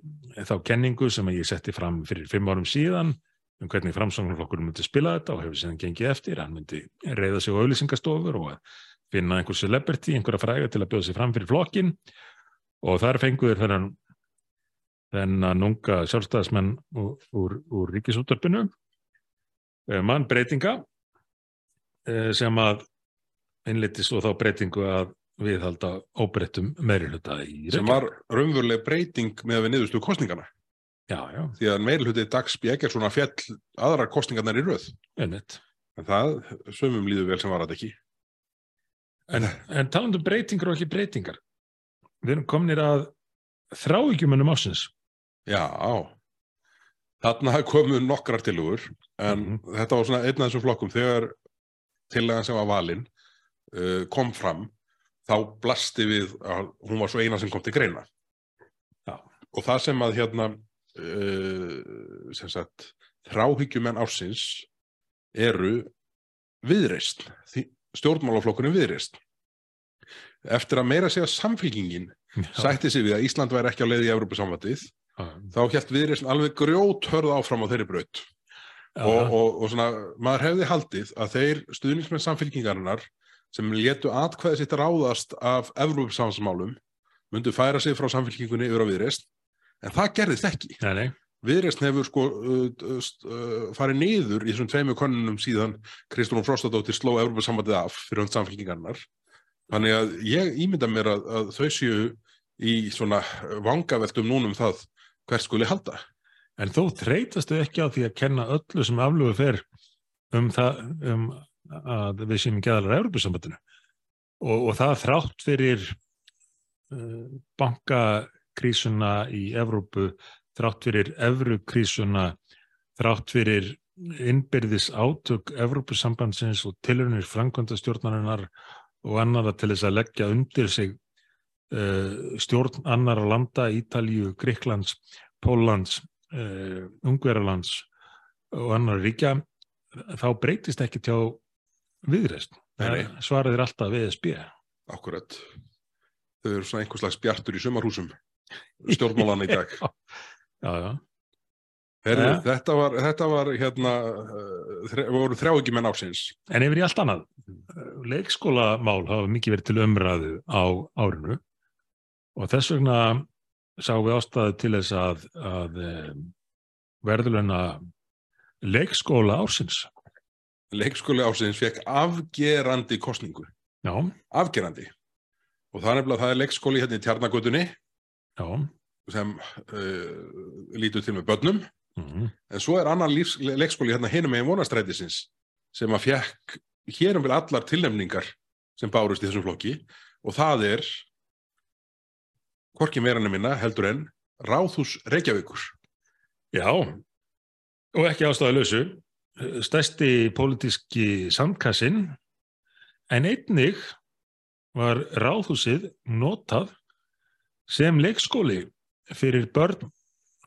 þá kenningu sem ég setti fram fyrir fimm árum síðan um hvernig framsóknarflokkur myndi spila þetta og hefur síðan gengið eftir. Hann myndi reyða sig á auðlýsingastofur og finna einhver celebrity, einhverja fræga til að bjóða sig fram fyrir flokkin og þar fenguður þennan þennan unga sjálfstæðismenn úr, úr, úr ríkisúttarpinu mann breytinga eh, sem að innliti svo þá breytingu að viðhalda óbreyttum meiriluta í sem var raunveruleg breyting með við niðurstu kostningana. Já, já, Því að meirhluti Dags Bjeggerssonar fjall aðrar kostningarnar í röð. einmitt. En það sömum líður vel sem var þetta ekki. En, en talandu um breytingar og ekki breytingar. Við erum komnir að þráíkjumunum ásins. Já, þarna komu nokkrar tilugur en Mhm. þetta var svona einn af þessum flokkum þegar tillagan sem var valin uh, kom fram þá blasti við að hún var svo eina sem kom til greina. Já. Og það sem að hérna uh, sem sagt þráhyggjumenn ársins eru viðreist, stjórnmálaflokkurinn viðreist. Eftir að meira segja samfélkingin sætti sig við að Ísland væri ekki á leið í Evrópusamvatið þá hjælt viðreysn alveg grjóthörð áfram á þeirri braut og, og, og svona, maður hefði haldið að þeir stuðningsmenn samfélkingarinnar sem letu atkvæði sitt ráðast af Evrópsamsmálum myndu færa sig frá samfélkingunni yfir á viðreysn en það gerðist ekki. Nei, nei, Viðreysn hefur sko uh, uh, farið niður í þessum tveimu konunum síðan Kristrún Frostadóttir sló Evrópasambandið af fyrir hönd samfélkingarinnar. Þannig að ég ímynda mér að, að þau séu í svona vangaveltum núnum það hvert skuli halda. en þó þreytastu ekki á því að kenna öllu sem aflugu fer um það um að við séum ekki aðalara Európusambandinu og, og það þrátt fyrir uh, bankakrísuna í Evrópu, þrátt fyrir evrukrísuna, þrátt fyrir innbyrðis átök Evrópusambandsins og tilhörnir framkvæmdastjórnarinnar og annara til þess að leggja undir sig uh, stjórn annara landa, Ítalíu, Gríklands, Póllands, uh, Ungverjalands og annar ríkja, þá breytist ekki til viðreist. Nei. Svarað er alltaf VSB. Akkurat. Þau eru svona einhvers slags bjartur í sumarhúsum [LAUGHS] stjórnmálan í dag. Já, já. Heru, Ja. þetta, var, þetta var hérna, þre, voru þrjáugi menn ásins. En yfir í allt annað, leikskólamál hafa mikið verið til umræðu á árinu og þess vegna sáum við ástæðu til þess að, að verðurluna leikskóla ársins. Leikskóli ásins fekk afgerandi kostningu. Já, Afgerandi. Og það er nefnilega, það er leikskóli hérna í Tjarnagötunni já, sem uh, lítur til með börnum. mm, En svo er annar lífs, leikskóli hérna hinum megin vonastrætisins sem að fekk hérum vel allar tilnefningar sem bárust í þessum flokki og það er hvorki meira en minna heldur en Ráðhús Reykjavíkur. já, og ekki ástæðu lausu, stærsti pólitíski samkassin, en einnig var ráðhúsið notað sem leikskóli fyrir börn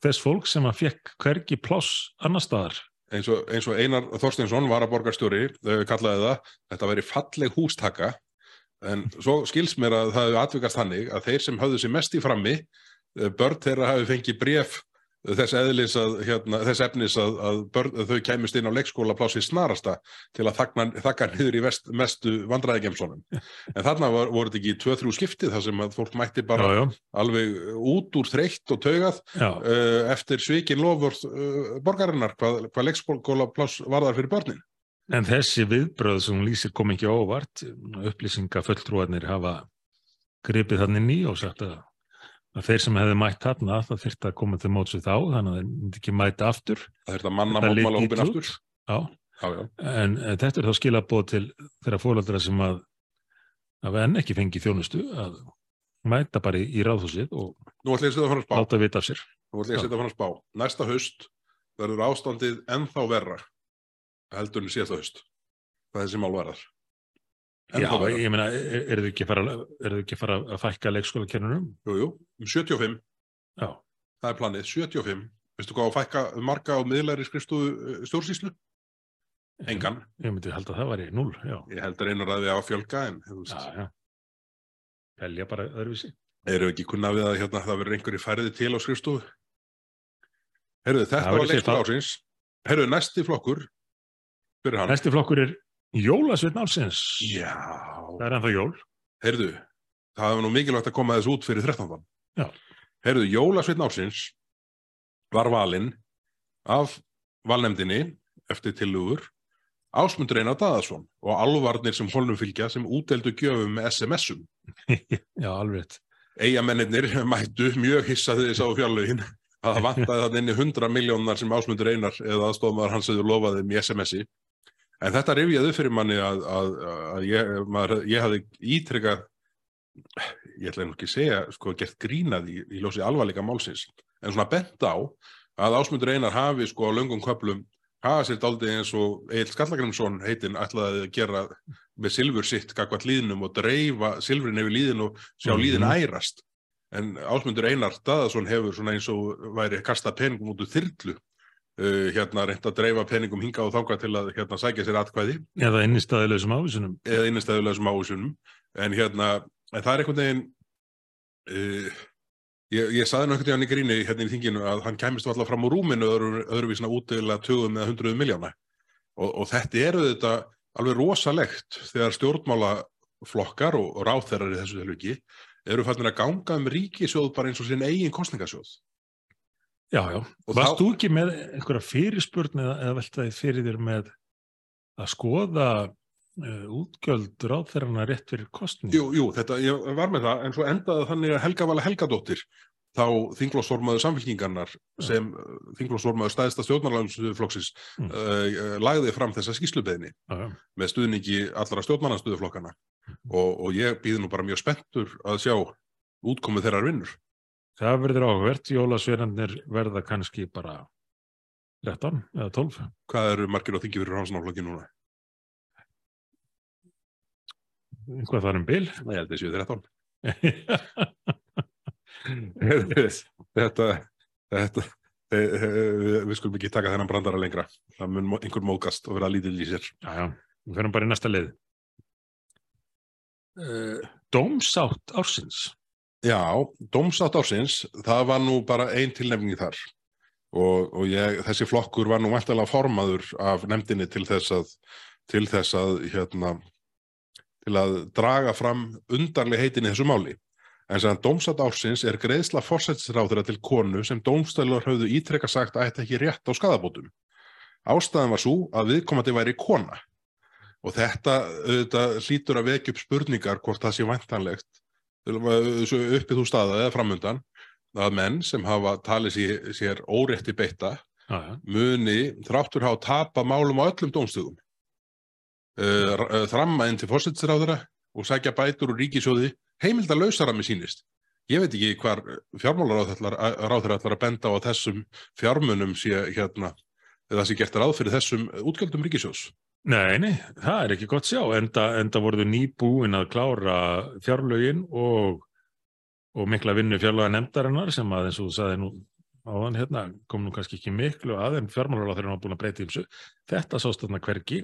þess fólk sem að fekk hvergi pláss annar staðar. eins og, eins og Einar Þorsteinsson var að borgarstjóri, þau kallaði það, þetta veri falleg hústaka, en svo skils mér að það hefur atvikast þannig að þeir sem höfðu sér mest í frammi, eh, börn þeirra hafi fengið bref þess, eðlis að, hérna, þess efnis að, að, börn, að þau kæmust inn á leikskóla plásið snarasta til að þakna, þakka niður í vest, mestu vandræðigemsonum. En þarna var, voru þetta ekki tvö-þrjú skiptið þar sem að fólk mætti bara Já, já, alveg út úr þreytt og taugað uh, eftir svikin lofur uh, borgarinnar hvað, hvað leikskóla pláss varðar fyrir börnin. En þessi viðbröð sem hún lýsir kom ekki á óvart, upplýsinga fulltrúarnir hafa gripið þannig ný og sagt að, að þeir sem hefði mætt þarna það þyrfti að koma til móts við þá, þannig að þeir myndi ekki mæta aftur. Það er þetta manna mótmála hópin aftur. Já, Já, já. en þetta er þá skilabóð til þeirra fóröldra sem að að enn ekki fengi þjónustu að mæta bara í, í ráðhúsið og að að að láta vita af sér. Nú ætlum ég að setja að fara að spá. Næsta haust verður ástandið ennþá verra heldur en síðast á haust hvað þessi mál verðar Já, ég meina, eru þau ekki að fara, eru þau ekki að fara að fækka leikskólakennunum? Jú, jú, um 75 Já, það er planið, 75 veistu hvað að fækka marga á miðlæri skrifstofu stjórnsýslu? Engan, ég myndi halda að það væri núl, já. ég held að reyna að ræði á að fjölga en. Pelja bara öðruvísi. eru ekki kunna við að hérna, það verður einhverju færði til á skrifstofu Herruðu, þetta var séð ásins Herruðu, næsti flokkur Næsti flokkur er Jólasveitn Álsins. Já, Það er ennþá jól. heyrðu, það var nú mikilvægt að koma þessu út fyrir 13. Já. Heyrðu, Jólasveitn Ársins var valinn af valnefndinni eftir tilugur Ásmundur Einar Daðarsson og alvarnir sem honum fylgja sem úteldu gjöfum með SMS-um. [LAUGHS] Já, alveg. Eigamennir mættu mjög hissa þegar þess á fjárlögin að það vantaði þannig inni 100 miljónar sem Ásmundur Einar eða aðstofmaður hans hefur lofaði í SMS-i. En þetta rifjaði fyrir manni að, að, að ég, maður, ég hafði ítrykkað, ég ætla nú ekki að segja, sko, gert grínað í, í ljósi alvarleika málsins, en svona bent á að Ásmundur Einar hafi sko á löngum köplum hafa sér daldið eins og Egil Skallagrimsson heitinn ætlaði að gera með silfur sitt gagvat líðnum og dreifa silfrin yfir líðin og sjá Mhm. líðin ærast. En Ásmundur Einar Daðarsson hefur svona eins og væri kastað peningum út úr þyrlu uh, hérna reynt að dreifa peningum hinga og þangað til að hérna sækja sér atkvæði. Eða innistæðilegum ávísunum. eða innistæðulegum ávísunum. En hérna, en það er einhvern veginn uh, ég, ég saði einhvern veginn í gríni hérna í þinginu að hann kæmist alltaf fram úr rúminu öðru, öðruvísina útdeila 20 eða 100 miljóna og, og þetta eru þetta alveg rosalegt þegar stjórnmálaflokkar og, og ráþærar í þessu tilviki eru fannir að ganga um ríkisjóð bara eins og sinn eigin kostningasjóð Já, já. Og Varst þá- þú ekki með einhverja fyrirspurn eða, eða veltaði fyrir þér með að skoða uh, útgjöld ráðferðana rétt fyrir kostning? Jú, jú, þetta, ég var með það, en svo endaði þannig að Helga Vala Helgadóttir, þá þinglósformaður samfélkingarnar sem uh, þinglósformaður stæðsta stjórnarlandsflokksins Mm. uh, lagði fram þessa skýslubeðni já. með stuðningi allra stjórnarlandsstuðuflokkana og, og ég býði nú bara mjög spenntur að sjá útkomið þeirrar vinnur. Það verður áhugavert. Jólasveinarnir verða kannski bara 13 eða 12. Hvað eru margir á þingi fyrir hansanaflokki núna? Einhvað þar um bil. Ég held þessi 13. Já, þetta, þetta, e, e, við skulum ekki taka þennan brandara lengra. Það mun einhver mókast og vera lítill í sér. já. Við fyrir bara í næsta lið. Uh, Dómsátt ársins. Já, dómsátt ársins, það var nú bara ein tilnefning þar og, og ég, þessi flokkur var nú vantilega formaður af nefndinni til þess að, til þess að, hérna, til að draga fram undarleg heitin í þessu máli. En sem dómsátt ársins er greiðsla fórsættisráðura til konu sem dómstælar höfðu ítrekka sagt að þetta ekki rétt á skadabótum. Ástæðan var svo að viðkomandi væri kona og þetta auðvitað hlýtur að vekja upp spurningar hvort það sé væntanlegt uppið þú staða eða framundan að menn sem hafa talið sér, sér órétti beitta já. muni þráttur hafa tapa málum á öllum dómstugum uh, þramma inn til fórsættisráðura og sækja bætur úr ríkisjóði heimilda lausara með sínist ég veit ekki hvar fjármálaráður ætlar að benda á að þessum fjármunum sé hérna eða sé gert ráð fyrir þessum útgjöldum ríkisjós Nei, nei, það er ekki gott sjá, enda, enda voruðu nýbúin að klára fjárlögin og, og mikla vinnu fjárlöga nefndarinnar sem að eins og þú sagði nú áðan hérna, kom nú kannski ekki miklu að en fjármálar á þeirra búin að breyta ymsu. Þetta sást þarna hvergi,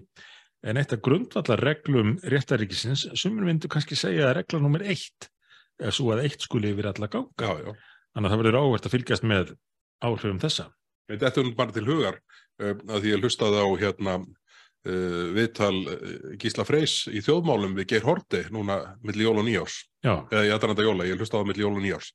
en eitt af grundvallar reglum réttaríkisins, sumur myndu kannski segja að regla nummer eitt er svo að eitt skuli yfir alla ganga. Já, já. Þannig að það verður áhvert að fylgjast með áhrifum þessa. Þetta er bara til hugar uh, að því ég hlustaði á hérna uh, viðtal uh, Gísla Freys í þjóðmálum við Geir Horti núna milli jól og nýjárs Já, eða í aðranda jóla, ég hlustaði á milli jól og nýjárs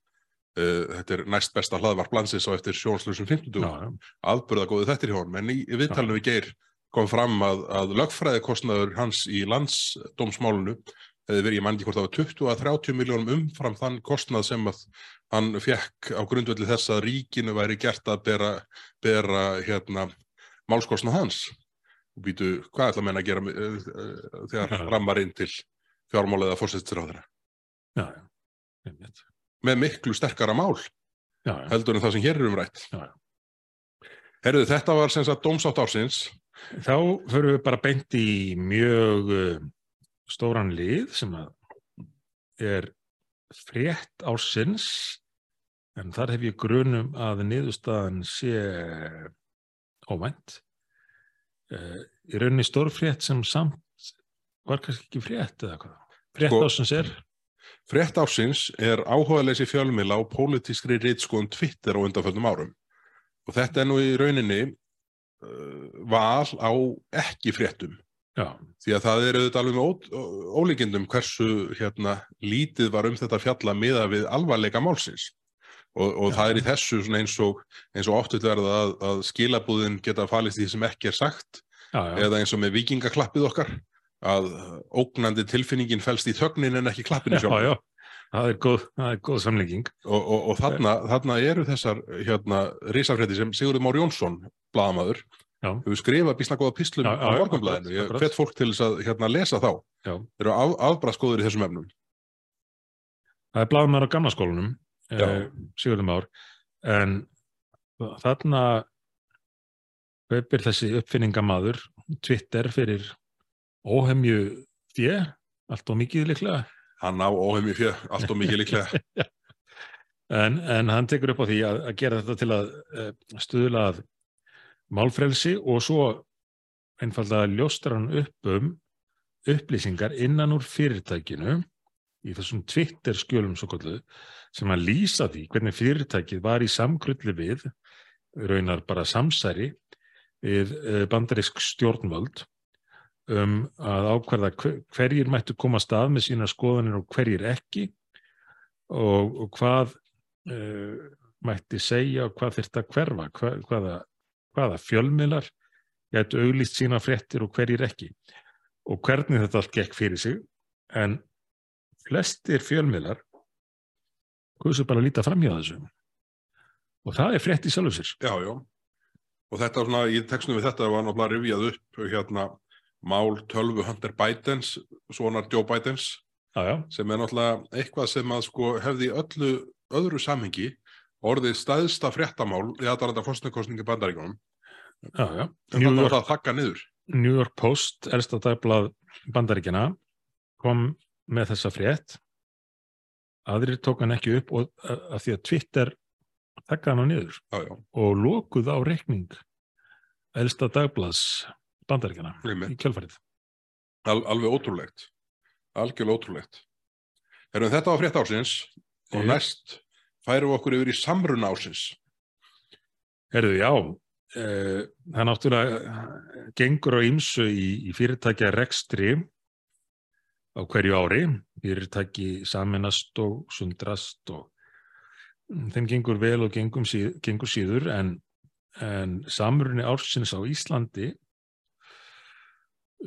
uh, þetta er næst besta hlaðvarp landsins á eftir sjónslusum 50 já, já, aðbörða góði þettir hjá honum. En í, í viðtalinu við Geir kom fram að, að lögfræðikostnaður hans í landsdómsmálunu hefði verið, ég mann ekki hvort það var 20 að 30 miljónum umfram þann kostnað sem að hann fekk á grundvelli þess að ríkinu væri gert að bera, bera hérna, málskostnað hans og býtu, hvað ætla menn að gera uh, uh, þegar Já. rammar inn til fjármála eða fórsættisráðina já, já. Einmitt. með miklu sterkara mál heldur en það sem hér er umrætt. Herðu, þetta var sem sagt dómsátt ársins. Þá förum við bara beint í mjög uh, stóran lið sem er frétt ársins en þar hef ég grunum að niðurstaðan sé óvænt. Uh, í rauninni stórfrétt sem samt var kannski ekki frétt eða hvað. Frétt Sko- ársins er, Frétt ársins er áhugaðleysi fjölmila á pólitískri rítskoðum Twitter á undanföldum árum. Og þetta er nú í rauninni uh, val á ekki fréttum. já, Því að það er auðvitað alveg með ólíkindum hversu hérna, lítið var um þetta fjalla miða við alvarleika málsins. Og, og Já. það er í þessu eins og, eins og oft verða að, að skilabúðin geta falist í því sem ekki er sagt já, já, eða eins og með vikingaklappið okkar að ógnandi tilfinningin felst í þögnin en ekki klappinu já, sjálf. já, það er góð, það er góð samlíking. Og, og, og þarna, þarna eru þessar hérna, risafrétti sem Sigurður Már Jónsson, blaðamaður, Já. hefur skrifað bísna góða pislum á morgunblæðinu. Ég hvet fólk til þess að hérna, lesa þá. Já. Þeir eru af, afbræðskóður í þessum efnum. Það er blaðumar á gamla skólanum, Já. eh, Sigurður Már, en þarna kaupir þessi uppfinningamaður Twitter fyrir óhemju fjö, allt og mikið líklega, Hann á óheimji fjö, allt og mikið líklega. [LAUGHS] en, en hann tekur upp á því að, að gera þetta til að uh, stuðla að málfrelsi og svo einfallega ljóstar hann upp um upplýsingar innan úr fyrirtækinu í þessum Twitter skjölum svo kallu sem að lýsa því hvernig fyrirtækið var í samkrulli við raunar bara samsæri við eh, bandarisk stjórnvöld um að ákvarða hver- hverjir mættu koma að með sína skoðanir og hverjir ekki og, og hvað uh, mætti segja og hvað þyrfti að hverfa, hva, hvaða, hvaða fjölmiðlar gætu auglýst sína fréttir og hverjir ekki. Og hvernig þetta allt gekk fyrir sig. En flestir fjölmiðlar hversu bara að líta fram hjá þessu og það er frétt í sjálfu sér Já, já. Og þetta var svona, í textunum við þetta var náttúrulega rifjað upp hérna mál tölvu Hunter Bidens, svonar Joe Bidens, já, já, sem er náttúrulega eitthvað sem að sko hefði öllu öðru samhengi orðið staðsta fréttamál í aðdaranda fórstnarkostningi bandaríkunum. já, já. En þannig York, að það þakka niður. New York Post, elsta dagblað bandaríkjana kom með þessa frétt aðrir tók hann ekki upp og að því að Twitter þakka hann á niður Já, já, og lokuð á reikning elsta dagblaðs bandaríkjana í kjölfarið. Al, alveg ótrúlegt. Algjörlega ótrúlegt. Erum þetta á frétt ásins og Jep. næst færum við okkur yfir í samruna ásins. Herðu, já, uh, það náttúrulega gengur á ýmsu í, í fyrirtækja rekstri á hverju ári, fyrirtæki saminast og sundrast og mm, þeim gengur vel og gengur, síð, gengur síður en, en samrunni ársins á Íslandi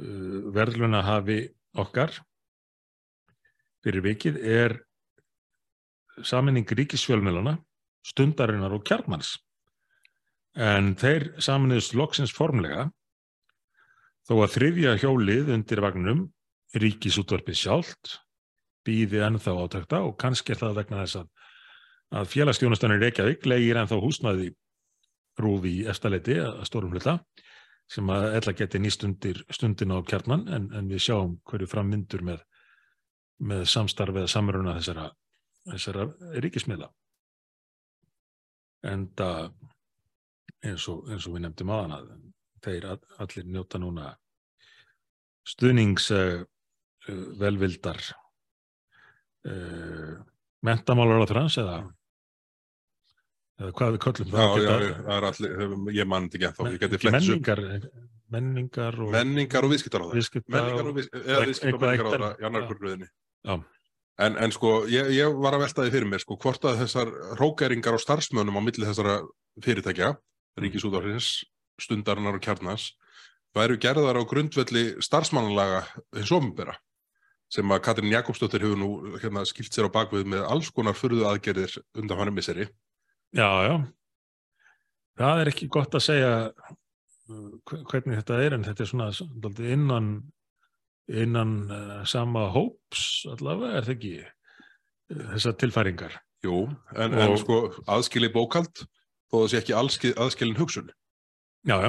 uh, verðluna hafi okkar fyrir vikið er saminning ríkisfjölmjölana, stundarinnar og kjarnmanns. En þeir saminuðust loksins formlega þó að þriðja hjólið undir vagnum ríkisútvarpið sjálft býði ennþá átækta og kannski er það vegna þess að, að félagsstjónustanir Reykjavík legir ennþá húsnaði rúfi í efstaleiti að stórum hluta sem að ella geti nýst undir stundina á kjarnan en, en við sjáum hverju framvindur með, með samstarf eða samruna þessara, þessara ríkismiðla. En það eins og, eins og við nefndum aðan að þeir all, allir njóta núna stuðnings uh, velvildar uh, mentamálar á þrans eða eða hvað við köllum Já, já, já, það er allir, ég mann þetta ekki ennþá, ég geti flett menningar, menningar og Menningar og viðskiptar á það. Menningar og, viðskiptar, á það, í annar kurluðinni. Já. En, en sko, ég, ég var að velta því fyrir mér, sko, hvort að þessar hrókæringar á starfsmönnum á milli þessara fyrirtækja, ríkisútvarfins, stundarinnar og kjarnas, væru gerðar á grundvelli starfsmannalaga hins ofinbera, sem að Katrín Jakobsdóttir hefur nú hérna, skilt sér á bakvið með alls konar furðu aðgerðir undan hann misseri. já, já það er ekki gott að segja uh, hve- hvernig þetta er en þetta er svona innan innan uh, sama hóps allavega er það ekki uh, þessar tilfæringar Jú, en, en Og- sko aðskili bókald, þó sé ekki aðskil, aðskilin hugsun. Já, já.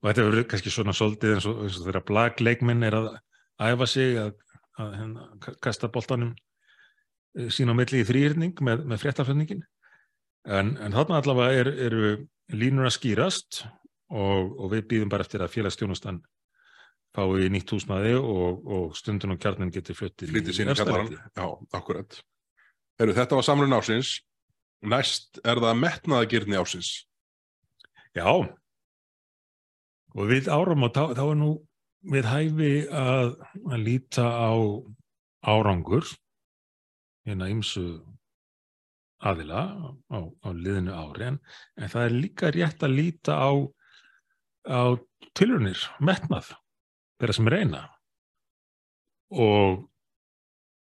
Og þetta verður kannski svona svolítið eins og, eins og þeirra blagleikminn er að æfa sig að, að hérna, ka- kasta boltanum eh, sín á milli í þrýrning með, með fréttaflutningin. En, en þarna allavega er, eru línur að skýrast og, og við býðum bara eftir að félagstjónustan fái nýtt húsnaði og, og stundun og kjarnin geti fluttið í kallaran. Já, akkurat. Heru, þetta var samrun ásins. Næst er það metnaðagirni ásins. Já, og við árum og þá, þá er nú við hæfi að, að líta á árangur hérna ymsu aðila á, á liðinu ári en, en það er líka rétt að líta á, á tilrunir, metnað þeirra sem reyna. Og,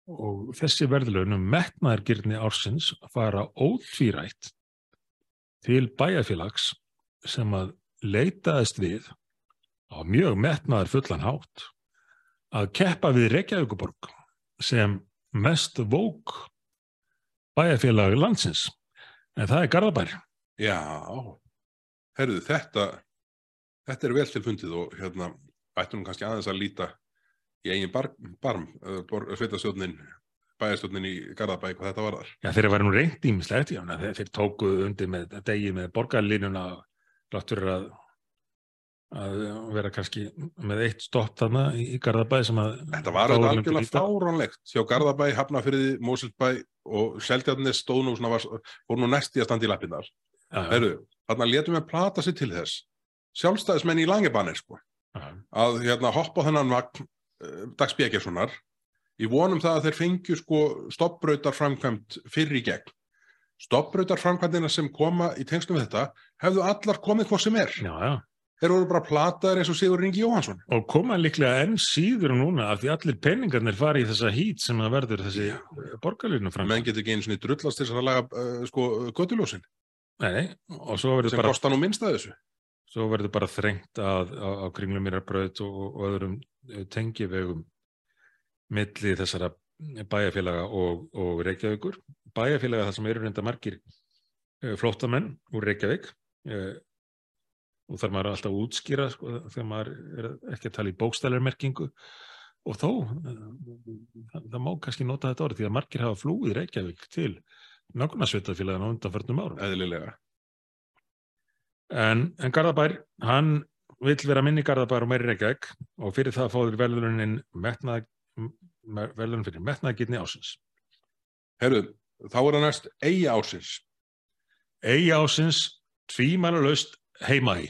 og þessi verðlaunum metnaðargirni ársins fara ótvírætt til bæjarfélags sem að leitaðist við á mjög metnaðar fullan hátt að keppa við Reykjavíkuborg sem mest vók bæjarfélag landsins en það er Garðabær Já, herruðu, þetta, þetta er vel til fundið og hérna ættum kannski aðeins að líta í eigin bar, barm, uh, sveitastjórnin, bæjarstjórnin í Garðabæk og þetta var þar. Já, þeir var nú reynd ímislegt, þeir, þeir tóku undir með degi með borgarlínuna láttur að, að vera kannski með eitt stopp þarna í, í Garðabæ sem að Þetta var auðvitað algjörlega líta. fáránlegt hjá Garðabæ, Hafnafyrði, Mósilbæ og Seldjarnes stóð nú svona, var, fór nú næst í að standa í lappinnar. Herru, þarna letum við plata sér til þess. Sjálfstæðismenn í Langebanir, sko, að hérna hoppa þennan vagn uh, Dags Bjegjarssonar í vonum það að þeir fengju sko stoppbrautar framkvæmt fyrir í gegn. Stoppbrautar framkvæmdina sem koma í tengslum við þetta hefðu allar komið hvað sem er. já, já. Þeir voru bara plataðir eins og Sigur Ringi Jóhansson. og koma líklega enn síður núna af því allir peningarnir fari í þessa hít sem að verður þessi borgarlínu fram Menn getur ekki einu svona drullast þess að laga uh, sko göttuljósin Nei, og svo verður sem bara, kosta nú minnst að þessu. svo verður bara þrengt að, á, á kringlumýrarbröð og, og öðrum eh, tengivegum milli þessara bæjarfélaga og, og Reykjavíkur. Bæjarfélaga þar sem eru reynda margir eh, flóttamenn úr Reykjavík og þar maður alltaf að útskýra sko, þegar maður er ekki að tala í bókstælarmerkingu og þó eh, það, það má kannski nota þetta orð því að margir hafa flúið Reykjavík til nákvæmnarsveitafélagana á undanförnum árum. Eðlilega. En, en Garðabær, hann vill vera minni Garðabær og meiri Reykjavík og fyrir það fóður verðlunin metnað, verðlun fyrir metnaðgirni ásins. Herru, þá er það næst eigi ásins. Eigi ásins tvímælalaust heima í.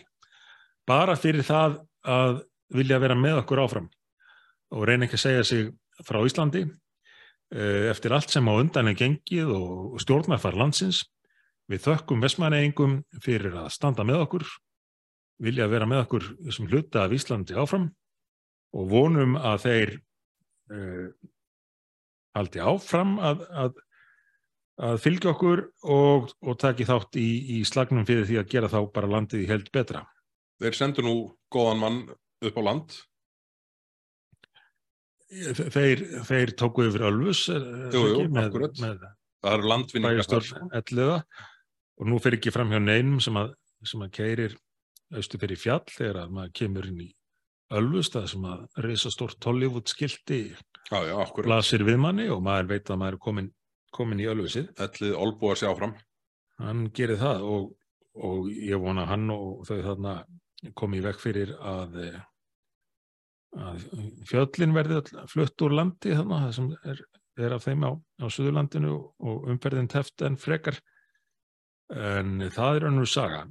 Bara fyrir það að vilja vera með okkur áfram og reyna ekki að segja sig frá Íslandi eh, eftir allt sem á undan er gengið og stjórnarfar landsins. Við þökkum vestmanneyingum fyrir að standa með okkur, vilja vera með okkur sem hluta af Íslandi áfram og vonum að þeir uh, haldi áfram að, að, að fylgja okkur og, og taki þátt í, í slagnum fyrir því að gera þá bara landið í held betra. Þeir sendu nú góðan mann upp á land. Þeir, þeir tóku yfir Ölfus Jú, jú, með, með landvinningar. bæjastjórn elliða og nú fer ekki fram hjá neinum sem að, sem að keirir austu fyrir fjall þegar að maður kemur inn í Ölfus það sem að reysa stórt Hollywood skilti Já, já, blasir við manni og maður veit að maður er komin, komin í Ölfusið. Ellið olbúa sig áfram. Hann gerir það og, og ég vona að hann og þau þarna komi í vekk fyrir að, eh, að fjöllin verði flutt úr landi þarna, það sem er, er af þeim á, á Suðurlandinu og umferðin teft en frekar. En það er önnur saga.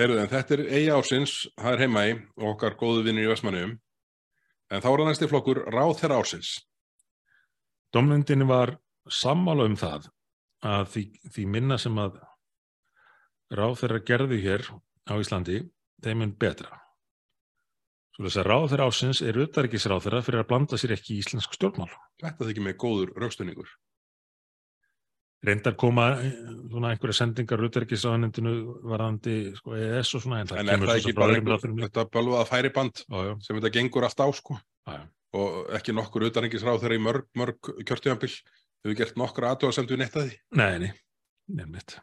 Heyrðu, en þetta er eigi ásins, það er heima í okkar góðu vinnir í Vestmanniðum. En þá er það næsti flokkur ráð þeirra ásins. Dómnendin var sammála um það að því, því minna sem að ráð þeirra gerðu hér á Íslandi, þeim er betra. Svo þess að ráð þeirra ásins er utarikisráð þeirra fyrir að blanda sér ekki í íslensk stjórnmál. Þetta þykir mig góður raukstunningur. Reyndar koma eh, svona einhverja sendingar utarikisráðanendinu varandi sko, ES og svona, en En er það ekki bara einhver, þetta bölvaða færiband Já, já, sem þetta gengur allt á, sko? já. Og ekki nokkur utanengisráð þeirra í mörg, mörg kjörtíðanbill hefur gert nokkra aðtöðasemdu neitt að því. Nei, nei, nefnitt.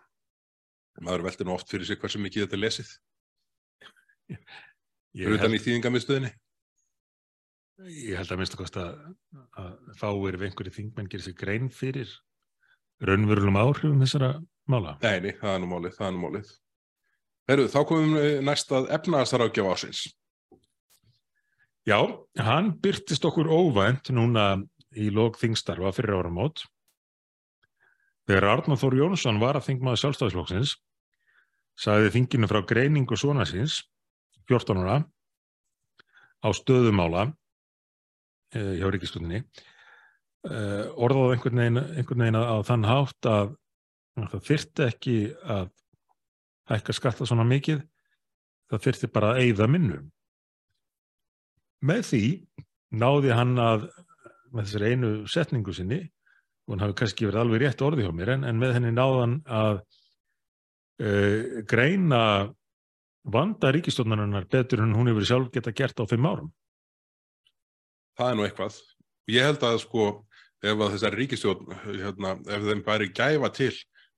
Maður veldur nú oft fyrir sig hversu mikið þetta lesið. Fyrir utan held, í þýðingamiðstöðinni. ég held að minnst að að fáir við einhverju þingmenn gerir sér grein fyrir raunverulegum áhrifum þessara mála. Nei, nei, það er nú málið, það er nú málið. Herru, þá komum við næst að efnaðastarákjafa ásins. Já, hann byrtist okkur óvænt núna í lók þingstarfa fyrir áramót. Þegar Arnar Þór Jónsson var að þingmaður sjálfstæðisflokksins, sagði þinginu frá greiningu svona síns, 14 ára, á stöðumála uh, hjá ríkistöndinni, uh, orðaði einhvern veginn, einhvern veginn á þann hátt að, að það þyrfti ekki að hækka skatta svona mikið, það þyrfti bara að eyða minnum. Með því náði hann að, með þessari einu setningu sinni, og hann hafi kannski verið alveg rétt orði hjá mér, en, en með henni náðan að uh, greina vanda ríkistofnarinnar betur en hún hefur sjálf geta gert á fimm árum. Það er nú eitthvað. Ég held að sko, ef að þessari ríkistjórn, hérna, ef þeim bæri gæfa til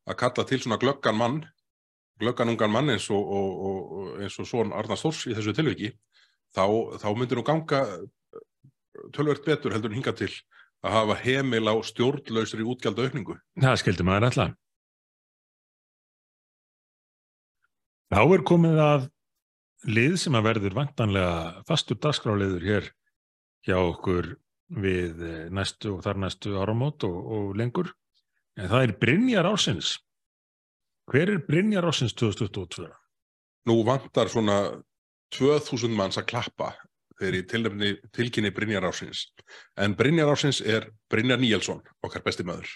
að kalla til svona glöggan mann, glöggan ungan mann eins og, og, og, eins og svon Arnar Stórs í þessu tilviki, þá, þá myndir nú ganga tölvert betur heldur en hinga til að hafa heimil á stjórnlausri útgjaldaaukningu. Það skildi maður alltaf. Þá er komið að lið sem að verður vantanlega fastur dagskráliður hér hjá okkur við næstu og þar næstu áramót og, og lengur. En það er Brynjar Ársins. Hver er Brynjar Ársins 2022? Nú vantar svona 2000 manns að klappa þegar í tilnefni tilkynni Brynjar Ársins. En Brynjar Ársins er Brynjar Níelsson, okkar besti maður.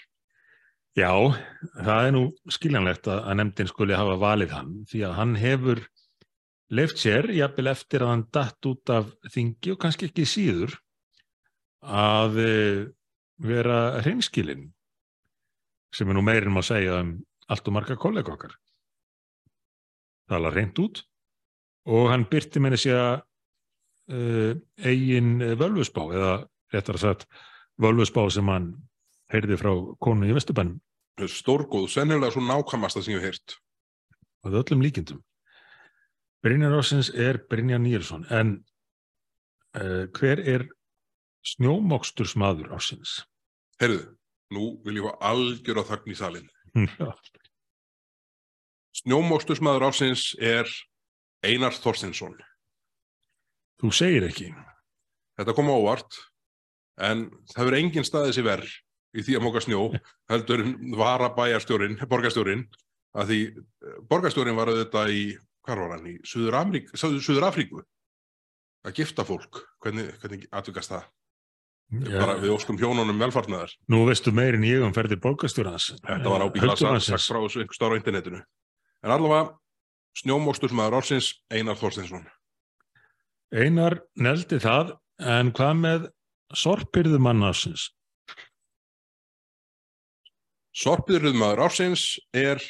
Já, það er nú skiljanlegt að, að nefndin skuli hafa valið hann því að hann hefur leift sér, jafnvel eftir að hann datt út af þingi og kannski ekki síður að eh, vera hreinskilin sem er nú meirinn að segja um allt og marga kollega okkar. Alveg reynd út og hann byrti menni sér að eigin völvusbá eða réttar að sagt völvusbá sem hann heyrði frá konu í Vesturbænum Stórgóð, sennilega svo nákvæmasta sem ég hef heyrt. það öllum líkindum. Brynjar Ársins er Brynjar Níelsson en uh, hver er snjómokstursmaður Ársins? Herðu, nú vil ég fá algjör á þagn í salin. Já, Snjómókstusmaður ásins er Einar Þorstinsson. Þú segir ekki. Þetta kom á óvart, en það verður engin staðið sér verð í því að móka snjó, heldur en vara bæjarstjórin, borgarstjórin, að því eh, borgarstjórin var auðvitað í, hvað var hann, í Suður, Afríku, að gifta fólk, hvernig, hvernig atvikast það? Bara við óskum hjónunum velfarnaðar. Nú veistu meirinn ég um ferðir borgarstjórans. Þetta var ábyggilega sagt, frá þessu einhver starf á internetinu. En allavega, snjómókstusmaður ársins, Einar Þorstinsson. Einar neldi það, en hvað með sorpirðumann ársins? Sorpiðurðmaður ársins er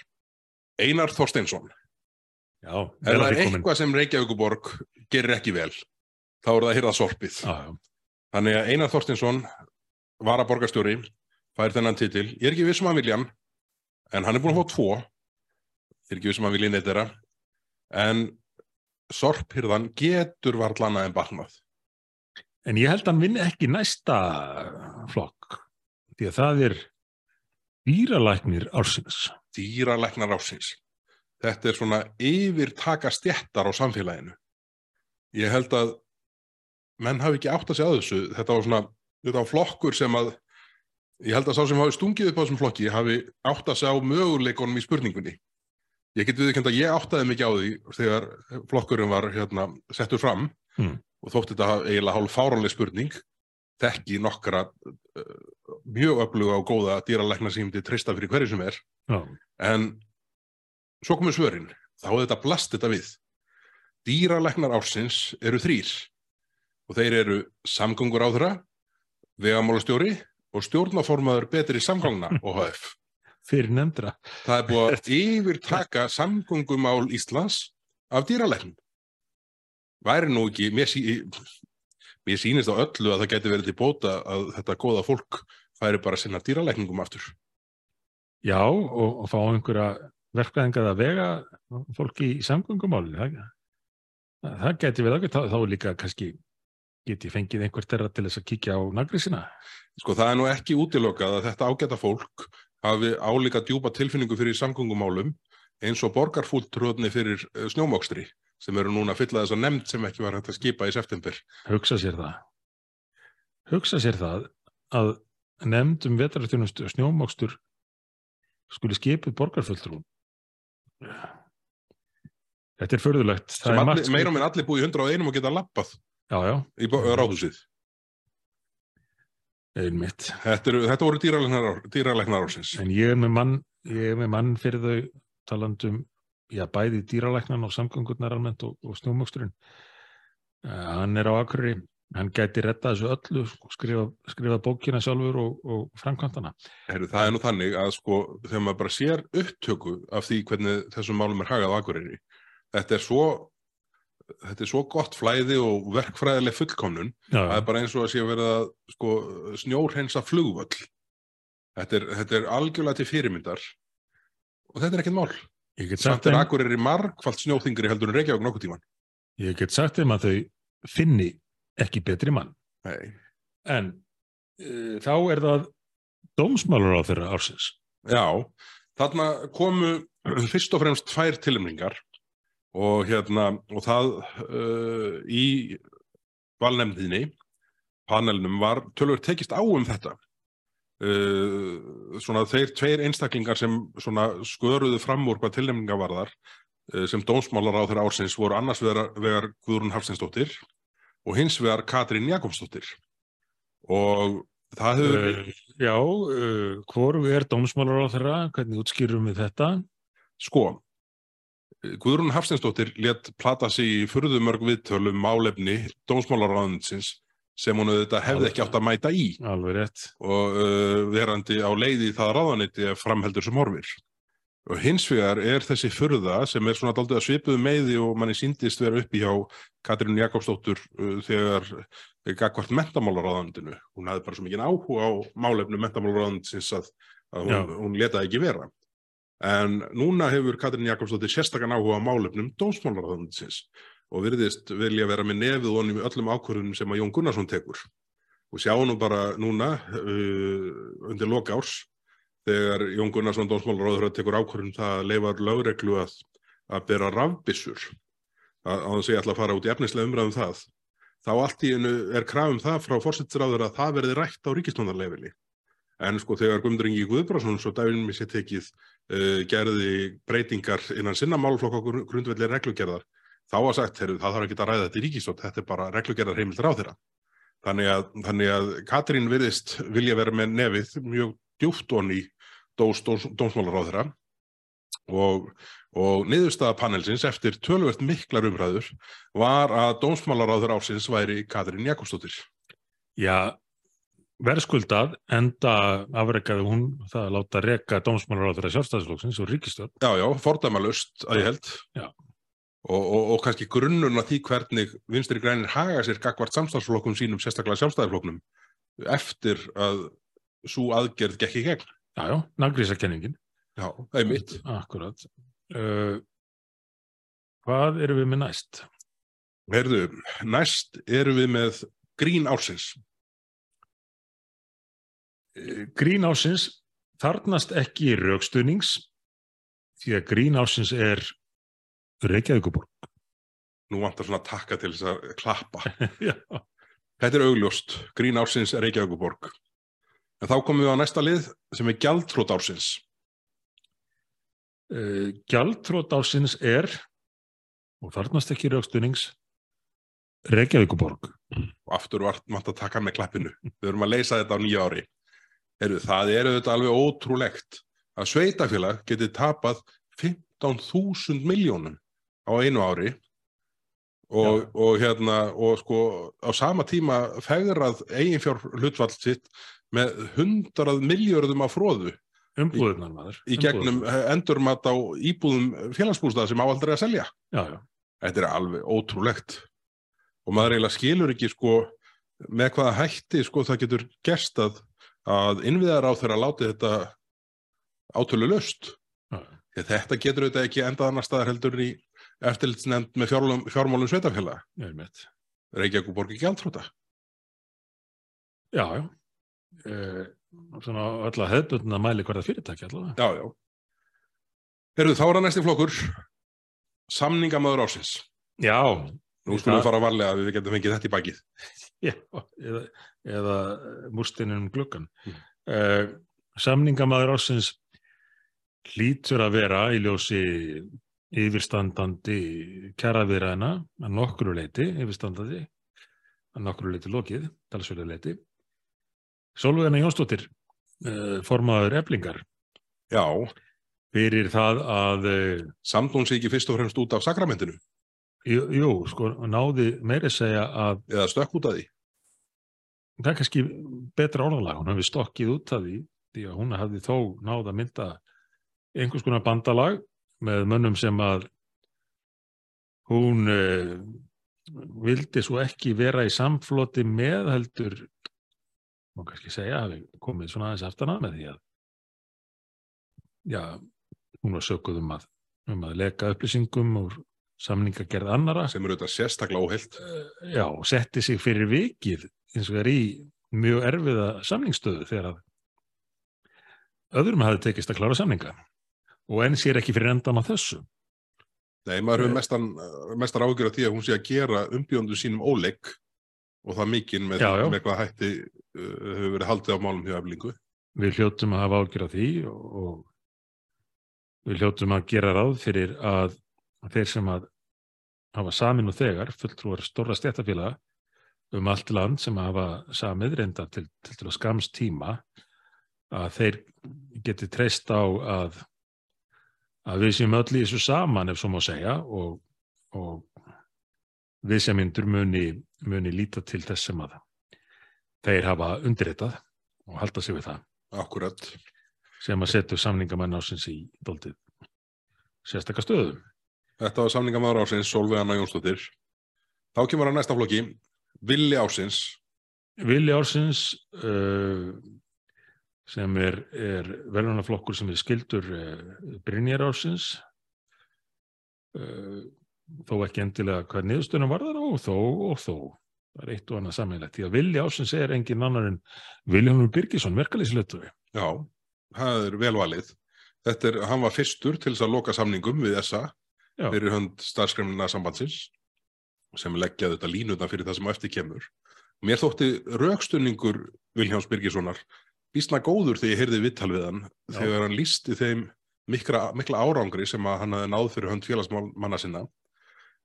Einar Þorstinsson. Já, Ef það er eitthvað sem Reykjavíkuborg gerir ekki vel, þá er það að hýrða sorpið. Já, já. Þannig að Einar Þorstinsson var að borgarstjóri, fær þennan titil. Ég er ekki vissum að vilja hann, en hann er búin að fá tvo. Ég er ekki vissum að vilja neitt þeirra. En sorphyrðan getur varðlana en baknað. En ég held að hann vinni ekki næsta flokk, því að það er dýralæknir ársins. Dýralæknar ásins. Þetta er svona yfirtaka stjettar á samfélaginu. Ég held að menn hafi ekki átt að segja að þessu. Þetta var svona, þetta var flokkur sem að, ég held að sá sem hafi stungið upp á þessum flokki hafi átt að segja á möguleikonum í spurningunni. Ég get viðkjönd að ég áttaði mikið á því þegar flokkurinn var hérna, settur fram Hmm. og þótti þetta eiginlega hálf fáranlega spurning þekki nokkra uh, mjög öfluga og góða dýralækna sem myndi treysta fyrir hverju sem er Já, en svo komur svörin þá hefði þetta blast þetta við dýralæknar ársins eru þrýr og þeir eru samgöngur áþra vegamálastjóri og stjórnaformaður betri samgangna OHF. Fyrir nefndra. Það er búið að yfirtaka samgöngumál Íslands af dýralæknum. Væri nú ekki, mér, sí, mér sýnist á öllu að það geti verið til bóta að þetta góða fólk færi bara sinna dýralækningum aftur. Já, og, og fá einhverja verkvæðingað að vega fólki í samgöngumáli. Það, Það geti við ágætt, þá, þá líka kannski geti fengið einhvert þeirra til þess að kíkja á nagrísina. Sko það er nú ekki útilokað að þetta ágæta fólk hafi álíka djúpa tilfinningu fyrir samgöngumálum eins og borgarfúltröðni fyrir eh, snjómokstri sem eru núna að fylla þess að nefnd sem ekki var hægt að skipa í september. Hugsa sér það. Hugsa sér það að nefnd um vetararþjónustu og snjómokstur skuli skipið borgarfulltrún. Þetta er förðulegt. Meira og minn allir búið í 101 og geta lappað já, já. í ráðhúsið. Einmitt. Þetta, eru, þetta voru dýralegnar ársins. En ég er með mann, er með mann fyrir þau talandum, já bæði dýralegnan og samgöngurnar almennt og, og snjómoksturinn. Uh, hann er á akkurri hann gæti retta þessu öllu skrifa, skrifa bókina sjálfur og, og framkvæmtana. Heru, það er nú þannig að sko þegar maður bara sér upptöku af því hvernig þessum málum er hagað á Akureyri, þetta er svo þetta er svo gott flæði og verkfræðileg fullkomnun það er bara eins og að sé að vera sko, snjórhensa flugvöll þetta er, þetta er algjörlega til fyrirmyndar og þetta er ekkert mál samt er Akureyri margfald snjóþingri heldur en Reykjavík nokkuð tíman Ég get sagt þeim að þau finni ekki betri mann. Nei. En uh, þá er það dómsmálur á þeirra ársins. Já, þarna komu fyrst og fremst tvær tilumningar og, hérna, og það uh, í valnemðinni, panelinum, var tölur tekist á um þetta. Uh, svona þeir tveir einstaklingar sem sköruðu fram úr hvað tilnefninga varðar sem dómsmálar á þeirra ársins voru annars vegar, vegar Guðrún Hafsinsdóttir og hins vegar Katrín Jakobsdóttir og það hefur... Uh, já, uh, hvoru er dómsmálar á þeirra? Hvernig útskýrum við þetta? Sko, Guðrún Hafsteinsdóttir let plata sig í fyrðumörg viðtölum málefni dómsmálaráðinsins sem hún auðvitað hefði ekki átt að mæta í og uh, verandi á leiði það ráðaniti framheldur sem horfir. Og hins vegar er þessi fyrða sem er svona aldrei að svipuðu meði og manni síndist vera upp í hjá Katrín Jakobsdóttur uh, þegar gagvart mentamálaráðandinu. Hún hafði bara svo mikið áhuga á málefnu mentamálaráðandins að, að hún, hún letaði ekki vera. En núna hefur Katrín Jakobsdóttir sérstakann áhuga á málefnum dómsmálaráðandins og virðist vilja vera með nefið í öllum ákvörðunum sem að Jón Gunnarsson tekur. Og sjá nú bara núna uh, undir loka árs þegar Jón Gunnarsson dómsmálaráður tekur ákvörðum það að leifa lögreglu að, að bera rafbissur á þess að ég ætla að fara út í efnislega umræðum um það þá allt í hennu er krafum það frá fórsættisráður að það verði rætt á ríkistóndarleifili en sko þegar Guðmundur Ingi Guðbránsson svo dæfinum í sér tekið uh, gerði breytingar innan sinna málflokk á grundvelli reglugerðar þá var sagt, heru, það þarf ekki að ræða þetta í ríkistótt þetta er bara reglugerðar heimildur á þeirra þannig að, þannig að Katrín virðist vilja vera með nefið mjög djúft onni dós, dós, dómsmálaráðra og, og niðurstaða panelsins eftir tölvert miklar umræður var að dómsmálaráður ásins væri Katrín Jakobsdóttir. Já, verðskuldað enda afreikaði hún það að láta reka dómsmálaráður að sjálfstæðisflóksins og ríkistöld. Já, já, fordæmalust að ég held. Já. Og, og, og kannski grunnun að því hvernig vinstri grænir haga sér gagvart samstafsflokkum sínum, sérstaklega sjálfstæðisflokknum, eftir að svo aðgerð gekk í gegn. Já, já, nagrísakenningin. Já, einmitt. Akkurat. Uh, hvað eru við með næst? Herðu, næst eru við með grín ársins. Uh, grín ársins þarnast ekki raukstunings því að grín ársins er Reykjavíkuborg. Nú vantar svona takka til þess að klappa. [LAUGHS] Þetta er augljóst. Grín ársins er Reykjavíkuborg. En þá komum við á næsta lið sem er gjaldtrót ársins. Uh, gjaldtrót ársins er, og þarnast ekki raukstunings, Reykjavíkuborg. Og aftur vart maður að taka með klappinu. Við höfum að leysa þetta á nýja ári. Heru, það er auðvitað alveg ótrúlegt að sveitafélag geti tapað 15.000 miljónum á einu ári og, og, hérna, og sko á sama tíma fegrað eiginfjár hlutvall sitt með hundrað miljörðum af fróðu umbúðunar maður. í gegnum endurmat á íbúðum félagsbústað sem áaldrei að selja. Já, já. þetta er alveg ótrúlegt. Og maður eiginlega skilur ekki sko með hvaða hætti sko það getur gerst að, að innviðar á þeirra láti þetta átölu löst þetta getur auðvitað ekki endað annar staðar heldur í eftirlitsnefnd með fjármálum, fjármálum mitt. Reykjavík borg ekki gjaldþróta. Já, já. Uh, svona öll að hefðbundna mæli hverða fyrirtæki allavega. Já, já. Herru, þá er það næsti flokkur. Samningamöður ásins. Já. Nú skulum við fara varlega að við getum fengið þetta í bakið. [LAUGHS] Já, eða, eða múrstinum gluggan. Mm. Uh, samningamæður ásins hlýtur að vera í ljósi yfirstandandi kjaraviðræðina að nokkru leiti, yfirstandandi að nokkru leiti lokið, talsverðu leiti. Solveigana Jónsdóttir, uh, formaður eflingar, Já, fyrir það að, uh, hún sé ekki fyrst og fremst út af sakramentinu jú, jú, sko, náði meira að segja að eða stökk út af því. það er kannski betra orðalag, hún hefði stokkið út af því, því að hún hafði þó náð að mynda einhvers konar bandalag með mönnum sem að hún uh, vildi svo ekki vera í samfloti með heldur má kannski segja hafi komið svona aðeins aftana með því að já, hún var sökuð um að, um að leka upplýsingum úr samningagerð annara sem eru þetta sérstaklega óheilt. Eh, já, setti sig fyrir vikið eins og er í mjög erfiða samningsstöðu þegar að öðrum hafi tekist að klára samninga og enn sér ekki fyrir endan á þessu. Nei, maður Eh. hefur mestan, mestar ágjör af því að hún sé að gera umbjóndu sínum óleik og það mikinn með, með hvað hætti uh, hefur verið haldið á málum hjá eflingu. Við hljótum að hafa ágjör af því og, og við hljótum að gera ráð fyrir að þeir sem að hafa samin og þegar fulltrúar stóra stjættafélaga um allt land sem hafa samið reynda til, til, til að skams tíma að þeir geti treyst á að að við séum öll í þessu saman ef svo má segja og, og við sem myndur muni, muni líta til þess sem að þeir hafa undirritað og halda sig við það Akkurat. sem að setja samningamann ásins í doldið sérstakka stöðu. Þetta var samningamæður ásins, Solveig Anna Jónsdóttir. Þá kemur að næsta flokki, Villi ásins. Vili ársins uh, sem er, er velunaflokkur sem er skildur uh, Brynjar ársins uh, þó ekki endilega hvað niðurstunum var það og þó og þó það er eitt og annað sammeilegt því að Vili ársins er engin annar en Viljónur Birgisson, verkalýsleituði Já, það er velvalið. Þetta er, hann var fyrstur til þess að loka samningum við SA Já. fyrir hönd starfskremna sambandsins sem leggjaði þetta línutna fyrir það sem eftir kemur. Mér þótti rökstunningur Viljáns Birgissonar býstna góður þegar ég heyrði viðtal við hann Já. þegar hann lísti þeim mikla, mikla árangri sem hann hafði náð fyrir hönd félagsmanna sinna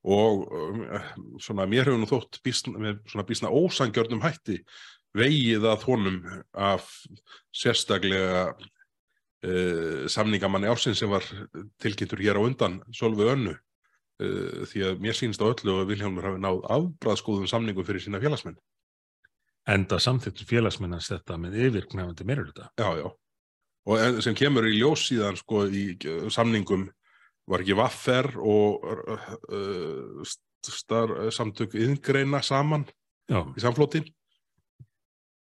og um, svona mér hefur nú þótt býstna, með svona býstna ósangjörnum hætti vegið að honum af sérstaklega uh, samningamanni ársins sem var tilkynntur hér á undan Solveig Önnu uh, því að mér sýnst á öllu að Vilhjálmur hafi náð afbræðskoðum samningum fyrir sína félagsmenn. enda samþyktur félagsmennans þetta með yfirknæfandi meiruluta. Já, já. Og sem kemur í ljós síðan sko í samningum var ekki vaffer og uh, star, samtök yðngreina saman Já, í samflóti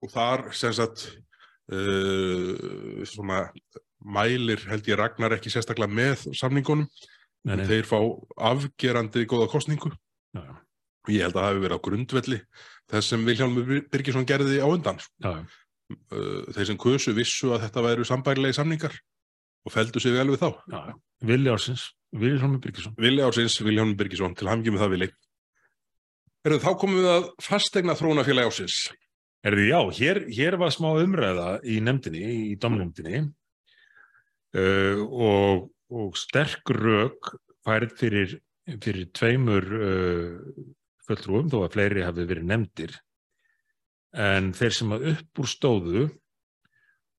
og þar sem sagt uh, svona mælir held ég Ragnar ekki sérstaklega með samningunum. Nei, nei, þeir fá afgerandi góða kostningu já, já, ég held að það hafi verið á grundvelli þess sem Bir- Birgisson gerði á undan. Já. Uh, þeir sem kusu vissu að þetta væru sambærilegi samningar og feldu sig vel við þá. Vili ársins, Viljónur Birgisson. Vili ársins, Vilhjálmur Birgisson til hamngi með það Vili Heyrðu, þá komum við að fastegna þróunafélagi ársins Erði, já, hér, hér var smá umræða í nefndinni, í domnefndinni uh, og, og sterk rök færið fyrir, fyrir tveimur uh, fulltrúum, þó að fleiri hafi verið nefndir. En þeir sem að upp úr stóðu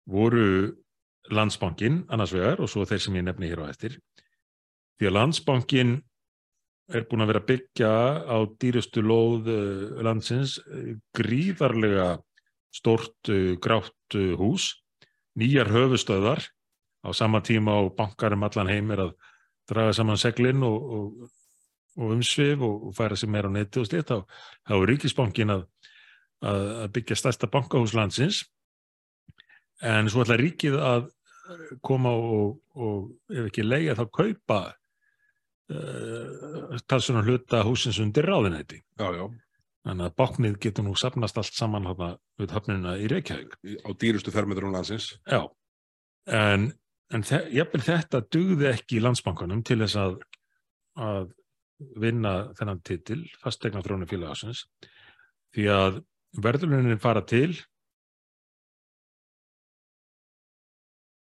voru landsbankin annars vegar og svo þeir sem ég nefni hér á eftir. Því að landsbankin er búin að vera að byggja á dýrustu lóð uh, landsins uh, gríðarlega stórt uh, grátt hús, nýjar höfustöðar á sama tíma og bankar um allan heim er að draga saman seglinn og, og, og umsvif og, færa sig meira á neti og slið, þá, þá er ríkisbankin að, að, byggja stærsta bankahús landsins. En svo ætla ríkið að koma og, og ef ekki leia þá kaupa uh, talsuna hluta húsins undir ráðinæti. Já, já, Þannig að báknið getur nú sapnast allt saman hana við höfnina í Reykjavík. á dýrustu fermetrum landsins. Já, en, en þe jafnvel þetta dugði ekki í landsbankanum til þess að, að vinna þennan titil, fastegna þrónu félagasins, því að verðlunin fara til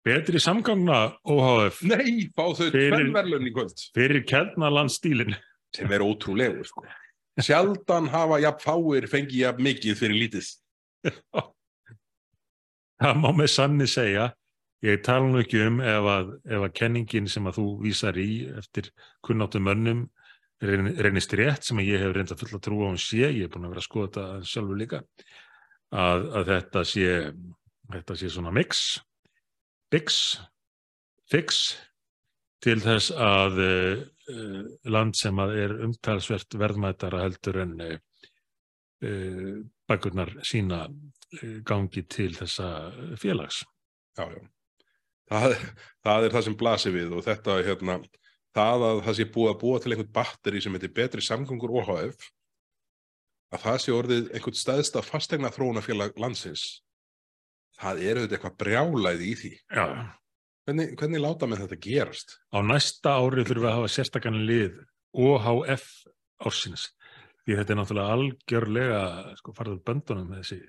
betri samgangna OHF Nei, fá þau tvennverlun í kvöld. fyrir keldnalandstílin. Sem er ótrúlegur, sko. Sjaldan hafa jafn fáir fengið jafn mikið fyrir lítið. [LAUGHS] Það má með sanni segja, ég tala nú ekki um ef að, ef að kenningin sem að þú vísar í eftir kunnáttum mönnum reyn- reynist rétt sem að ég hef reynda fulla trú á hún sé, ég er búin að vera að skoða þetta sjálfur líka, að, að þetta sé, þetta sé svona mix, bix, fix til þess að uh, land sem að er umtalsvert verðmætara heldur en uh, bækurnar sína gangi til þessa félags. Já, já. Það, það er það sem blasir við og þetta, hérna, það að það sé búið að búa til einhvern batteri sem heitir betri samgöngur OHF, að það sé orðið einhvern stæðsta fastegna þróunafélag landsins, það er auðvitað eitthvað brjálæði í því. Já. Hvernig, hvernig láta með þetta gerast? Á næsta ári þurfum við að hafa sérstakann lið OHF ársins. Því þetta er náttúrulega algjörlega sko, farður böndunum með þessi.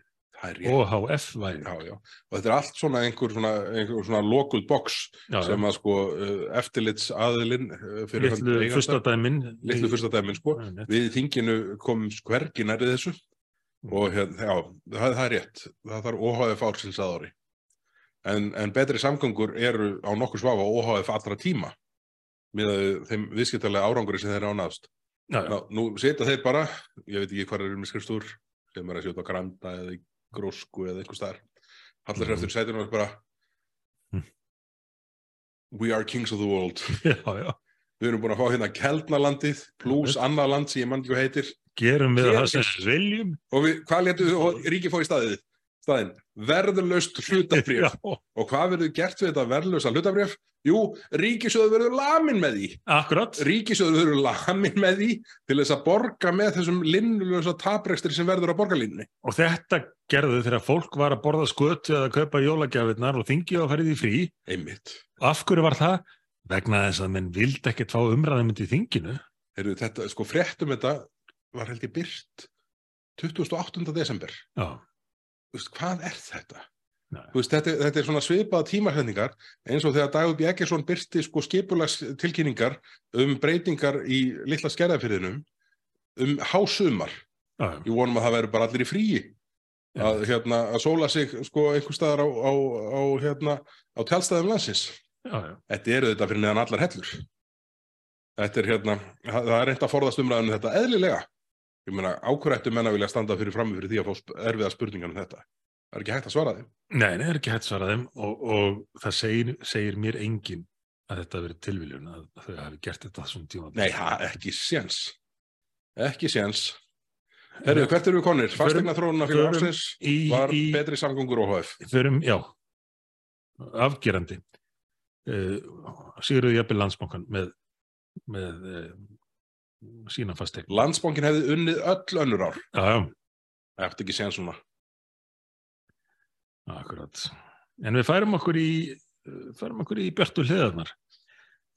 OHF væri. Og þetta er allt svona einhver svona, einhver svona lokuð box Já, sem að sko uh, eftirlits aðilinn hönd litlu fyrstadæmin. litlu fyrsta dæmin sko. Við þinginu komum skvergi nærið þessu og hérna, já, það, það er rétt. Það þarf OHF ársins að ári. En, en betri samgöngur eru á nokkur svafa OHF allra tíma með þeim viðskiptalega áranguri sem þeir eru ánaðast. Já, já. Ná, nú setja þeir bara, ég veit ekki hvað er með skrifstúr, sem er að sjóta á Granda eða Grósku eða einhver staðar. Hallar sér eftir sætunum og bara Mm. We are kings of the world. [LAUGHS] já, já. Við erum búin að fá hérna Keldnalandið pluss annað land sem ég mann ekki heitir Gerum við það sem við- við viljum. og við, hvað letu og ríki í staðið? Staðinn, verðurlaust hlutafrif [LAUGHS] Já, og hvað verður gert við þetta verðurlausa hlutafrif? Jú, ríkisjóður verður lamin með því akkurat. ríkisjóður verður lamin með því til þess að borga með þessum linnulösa taprekstri sem verður á borgarlínunni Og þetta gerðu þegar fólk var að borða skötu eða kaupa jólagjafirnar og þingið að ferið í frí. einmitt Af hverju var það? Vegna þess að menn vildi ekkert fá umræðum í þinginu. Heyrðu, þetta, sko, fréttum þetta var held ég byrt 28. desember. Já, hvað er þetta? Veist, þetta, þetta er svona svipaða tímahendingar eins og þegar Dagur B. Eggerson byrti sko skipulags tilkynningar um breytingar í litla skerðafyrðinum um hásumar. Ég vonum að það verður bara allir í fríi að, hérna, að sóla sig sko einhver staðar á, á, á, hérna, á tjálstæðum landsins. já, já. Þetta eru þetta fyrir neðan allar hellur. Þetta er hérna, það það er reynd að forðast umræðinu þetta eðlilega. Ég meina, ákværættu menna vilja standa fyrir frammi fyrir því að fá erfiða spurningar um þetta. Það er ekki hægt að svara þeim. Nei, nei, er ekki hægt svarað þeim og, og það segir, segir mér enginn að þetta verið tilviljun að þau hafi gert þetta þessum tíma. Nei, ha, ekki séns. Ekki séns. Herru, hvert eru við konir? Fastegna þróunna fyrir ársins var í, betri samgöngur OHF. förum, já, afgerandi. Uh, Sigurðu jafnvel landsbankan með, með uh, sína fastegn. Landsbankin hefði unnið öll önnur ár. Já, já, Það eftir ekki séns svona. akkurat. En við færum okkur í, færum okkur í björtu hliðarnar.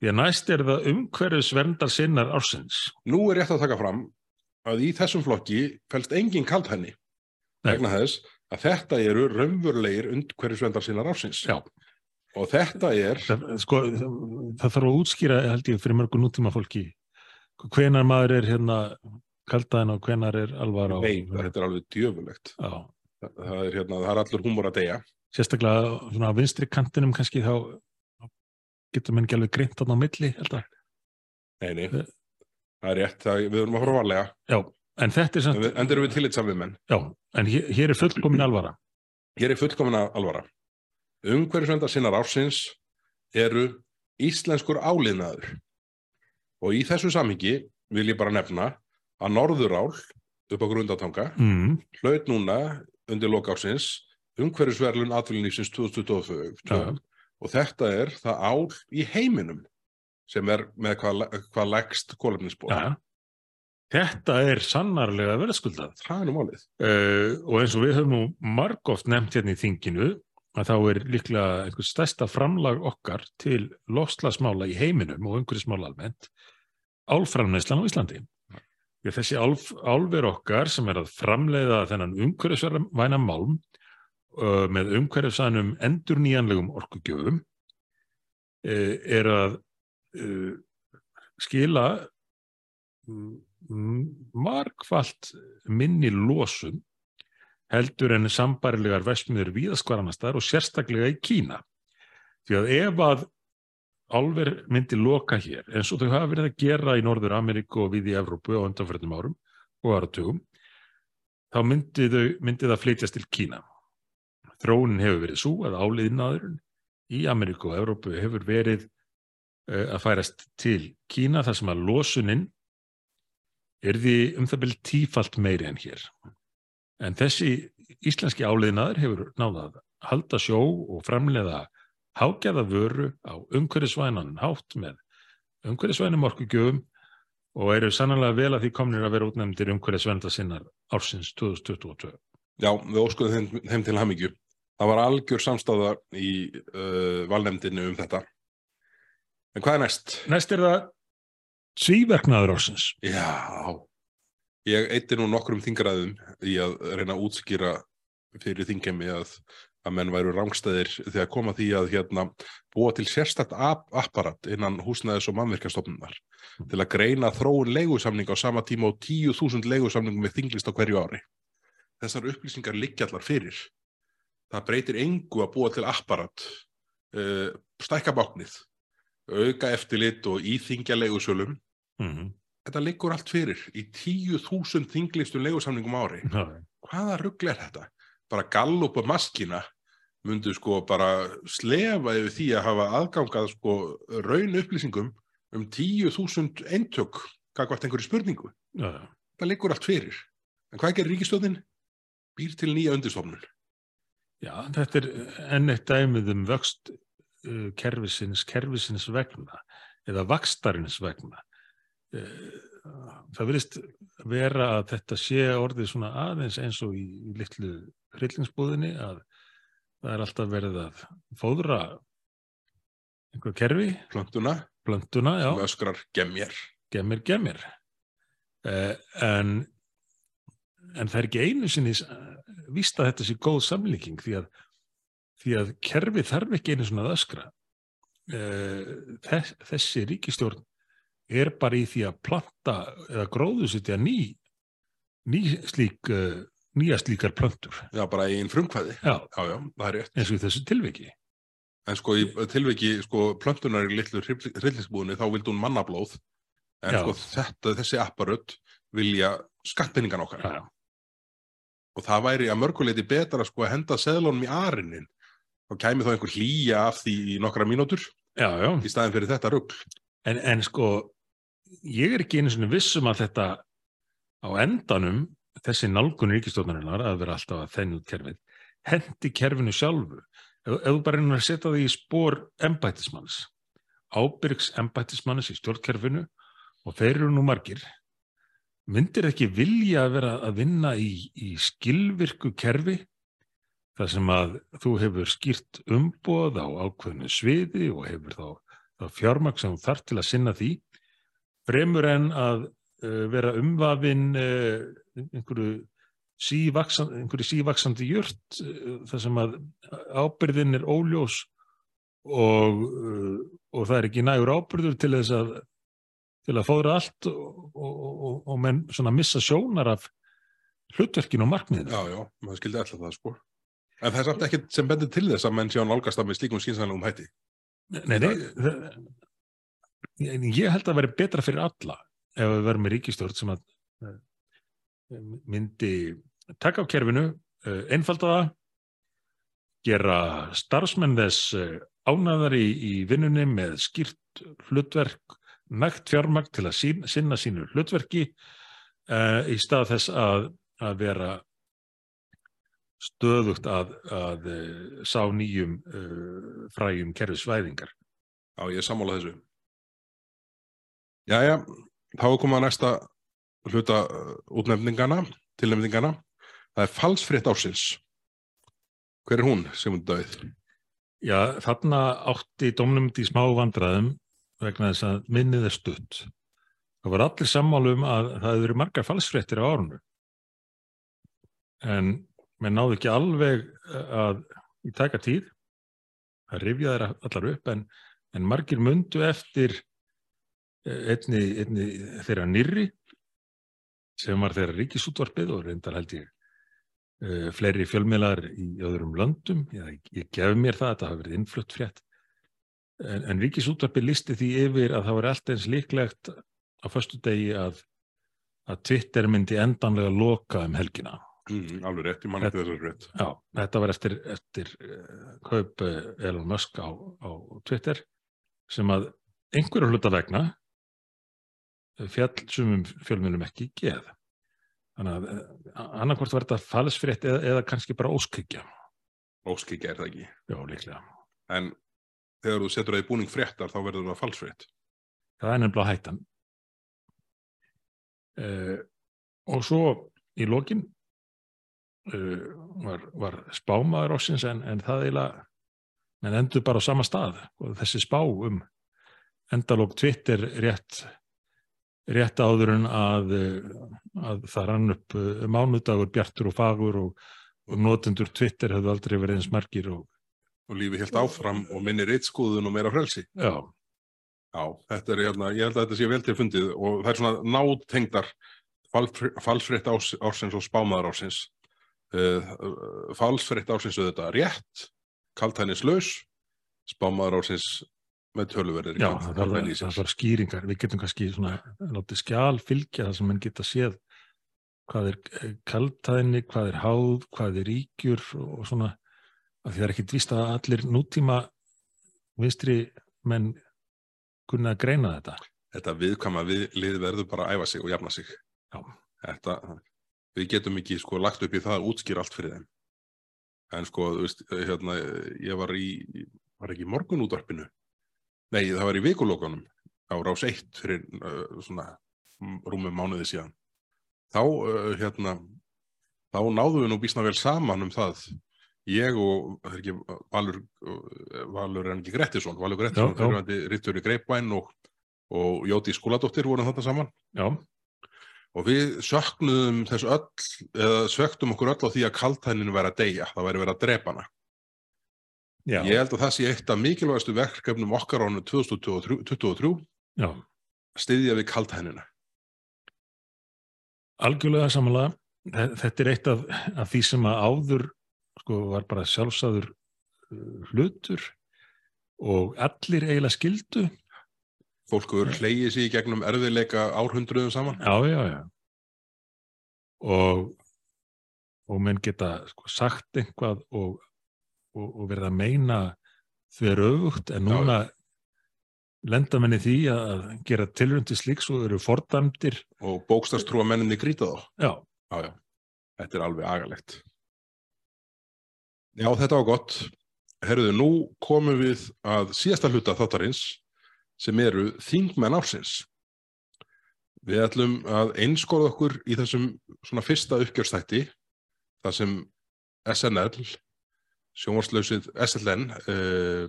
Því að næst er það umhverfis verndar sinnar ársins. Nú er rétt að taka fram að í þessum flokki fælst engin kaldhenni Nei. vegna þess að þetta eru raunverulegir undhverjusvendar sinnar ársins. Já. Og þetta er, það, sko, það, það þarf að útskýra held ég fyrir mörgu nútíma fólki hvenar maður er hérna kaldaðin og hvenar er alvar á veit, þetta er alveg djöfulegt. Það, það er hérna, það er allur húmor að deyja. sérstaklega svona á vinstri kantinum kannski þá getur menn ekki alveg þarna á milli held að. Nei, nei, Eh. það er rétt, það, við erum að fara varlega, já, en þetta er en samt við, enda erum við tillitsamið menn. já, en hér, hér er fullkomin alvara Hér er fullkomina alvara. Umhverjusvendar sinnar ársins eru íslenskur áliðnaður. Og í þessu samhengi vil ég bara nefna að Norðurál upp á grundatanga mm, hlaut núna undir lokársins umhverjusverlun atvinnlýfsins 2022 Já. og þetta er það ál í heiminum sem er með hvað, hvað legst kólefnisból. Ja. Þetta er sannarlega verðskuldað. Það er nú málið. Uh, og eins og við höfum nú margóft nefnt hérna í þinginu að þá er líklega einhvers stærsta framlag okkar til lofslagsmála í heiminum og umhverfismála almennt álframneislan á Íslandi. Þessi álf, álver okkar sem er að framleiða þennan umhverfisvæna málm uh, með umhverfisvænum endur nýjanlegum orkugjöfum uh, er að uh, skila margfalt minni losum heldur en sambarilegar vestmiður víðaskvaranastar og sérstaklega í Kína. Því að ef að álver myndi loka hér eins og þau hafa verið að gera í Norður Ameríku og við í Evrópu á undanfjörnum árum og áratugum, þá myndi, þau, myndi það flytjast til Kína. Þróunin hefur verið svo að áliðinaðurinn í Ameríku og Evrópu hefur verið uh, að færast til Kína þar sem að losuninn er því um það byrjum tífalt meiri en hér. En þessi íslenski áliðnaður hefur náðað halda sjó og framleiða hágæða vöru á umhverjusvænan hátt með umhverjusvænum orkugjöfum og eru sannlega vel að því komnir að vera útnefndir umhverjusvænda sinnar ársins 2022. Já, við óskuðum þeim, þeim til hamingju. Það var algjör samstáða í uh, valnefndinu um þetta. En hvað er næst? Næst er það svíverknaður ársins. Já, ég eitti nú nokkrum þingraðum í að reyna að útskýra fyrir þingemi að, að menn væru rángstæðir þegar koma því að hérna búa til sérstætt apparat innan húsnæðis og mannverkastofnunar mm. til að greina þróun leigusamning á sama tíma og 10.000 leigusamningum með þinglist á hverju ári. Þessar upplýsingar liggja allar fyrir. Það breytir engu að búa til apparat, uh, stækka báknið, auka eftirlit og íþingja leigusölum. Mm -hmm. Þetta liggur allt fyrir í 10.000 þinglistum leigusamningum ári. Já. Hvaða ruggl er þetta? Bara gallup og maskina myndu sko bara slefa yfir því að hafa aðgangað sko raun upplýsingum um 10.000 eintök kakvart einhverju spurningu. Já. Það liggur allt fyrir. En hvað gerir ríkistjóðin? Býr til nýja undirstofnun. Já, þetta er enn eitt dæmið um vöxt uh, kerfisins, kerfisins vegna eða vakstarins vegna. Uh, það verist vera að þetta sé orðið svona aðeins eins og í, í litlu hryllingsbúðinni að það er alltaf verið að fóðra einhver kerfi. Plöntuna. Plöntuna. Sem öskrar gemjar. Gemir, gemir. Uh, en, en það er ekki einu sinni víst að þetta sé góð samlíking því að, því að kerfi þarf ekki einu svona að öskra. Uh, þess, þessi ríkistjórn er bara í því að planta eða gróðusetja ný, ný slík, uh, nýja slíkar plöntur. Já, bara í einn frumkvæði. Já. Já, já, það er rétt. eins og í þessu tilviki. En sko í tilviki, sko, plöntunar í litlu hryllingsbúðinni, þá vildi hún mannablóð. En Já. sko þetta, þessi apparödd vilja skattpenningan okkar. Já, Og það væri að mörguleiti betra sko að henda seðlunum í arinin. Þá kæmi þá einhver hlýja af því í nokkra mínútur já, já. í staðin fyrir þetta rugl. En, en sko, ég er ekki einu svona vissum að þetta á endanum, þessi nálgun ríkistofnarinnar að vera alltaf að þennu út kerfið, hendi kerfinu sjálfu. Ef, þú bara reynir að setja það í spór embættismanns, ábyrgs embættismanns í stjórnkerfinu og þeir eru nú margir, myndir ekki vilja að vera að vinna í, í skilvirku kerfi þar sem að þú hefur skýrt umboð á ákveðinu sviði og hefur þá, þá fjármagn sem þarf til að sinna því fremur en að vera umvafin uh, einhverju sívaksandi, einhverju sívaksandi jört uh, þar sem að ábyrðin er óljós og, og það er ekki nægur ábyrður til þess að til að fóðra allt og, og, og, og menn svona missa sjónar af hlutverkinu og markmiðinu. Já, já, maður skildi alltaf það sko. En það er samt ekkert sem bendir til þess að menn sjá nálgast af með slíkum skýnsanlegum hætti. Nei, nei, það, ég held að vera betra fyrir alla ef við verum með ríkistjórn sem að eh, myndi taka á kerfinu, eh, einfalda það, gera starfsmenn þess eh, ánæðar í, í vinnunni með skýrt hlutverk, nægt fjármagn til að sín, sinna sínu hlutverki uh, í stað þess að, að vera stöðugt að, að sá nýjum uh, fræjum kerfisvæðingar. Já, ég er sammála þessu. Jæja, þá er komað næsta hluta uh, útnefningana, tilnefningana. Það er falsfrétt ásins. Hver er hún, Sigmund Döð? Já, þarna átti domnumd í smá vandræðum vegna þess að minnið er stutt. Það var allir sammálum að það verið margar falsfréttir á árunu. En menn náðu ekki alveg eh, að í taka tíð. Það rifjaði þeirra allar upp en, en margir mundu eftir einni, einni þeirra nýri sem var þeirra ríkisútvarpið og reyndar held ég uh, fleiri fjölmiðlar í öðrum löndum. Ég, ég gef mér það að það hafi verið innflutt frétt. En, en ríkisútvarpið listi því yfir að það var alltaf eins líklegt á förstu degi að, að Twitter myndi endanlega loka um helgina. Mm, alveg rétt, ég mann ekki þessar rétt. Já, þetta var eftir, eftir uh, kaup uh, Elon Musk á, á Twitter sem að einhverju hluta vegna fjall sumum fjölmjölum ekki geð. Þannig að uh, annarkvort var þetta falsfrétt eða, eða kannski bara óskikja. Óskikja er það ekki. Já, líklega. En þegar þú setur það í búning fréttar þá verður það falsfrétt. Það er nefnilega hættan. Uh, og svo í lokin uh, var, var spámaður ásins en, en það eiginlega en endur bara á sama stað og þessi spá um endalók Twitter rétt rétt áður en að, að það rann upp mánudagur, bjartur og fagur og, og notendur Twitter hefðu aldrei verið eins margir og, Og lífi helt áfram og minnir eittskúðun og meira frelsi. já, Já, þetta er hérna, ég held að þetta sé vel til fundið og það er svona nátengdar falsfrétt ás, ársins og spámaðar ársins. Uh, falsfrétt ársins auðvitað rétt, kaltænislaus, spámaðar ársins með töluverðir. já það var, það var skýringar við getum kannski svona látið skjál fylgja það sem menn geta séð hvað er kaltæðinni, hvað er háð hvað er ríkjur og svona því það er ekkit víst að allir nútíma vinstri menn kunna að greina þetta Þetta viðkama við, lið verður bara að æfa sig og jafna sig. Þetta, við getum ekki sko lagt upp í það að útskýra allt fyrir þeim. En sko, þú veist, hérna, ég var í, var ekki í morgunútvarpinu? Nei, það var í vikulókanum á rás 1 fyrir uh, svona rúmum mánuði síðan. Þá, uh, hérna, þá náðum við nú bísna vel saman um það. Ég og, það er ekki, Valur, Valur en ekki Grettisson, Valur Grettisson, Já, já. fyrirvændi rittur í Greipvæn og, og Jóti Skúladóttir vorum þetta saman. já, Og við söknuðum þess öll, eða svektum okkur öll á því að kaltænin væri að deyja, það væri verið að drepa hana. Já, Ég held að það sé eitt af mikilvægastu verkefnum okkar á hannu 2023, já. styðja við kaltænina. algjörlega samanlega þetta er eitt af, af því sem að áður sko var bara sjálfsagður uh, hlutur og allir eiginlega skildu Fólk hefur hleyið sér í gegnum erfiðleika árhundruðum saman. já, já, já og og menn geta sko, sagt einhvað og, og, og verða að meina þver öfugt en Já. núna lenda menni því að gera tilrönd til slíks og eru fordæmdir Og bókstarstrúa menninni grýta þá. já, Já, já. Þetta er alveg agalegt. Já, þetta var gott. Herruðu, nú komum við að síðasta hluta þáttarins sem eru þingmenn ársins. Við ætlum að einskóða okkur í þessum svona fyrsta uppgjörstætti þar sem SNL, sjónvarslausið SLN, uh,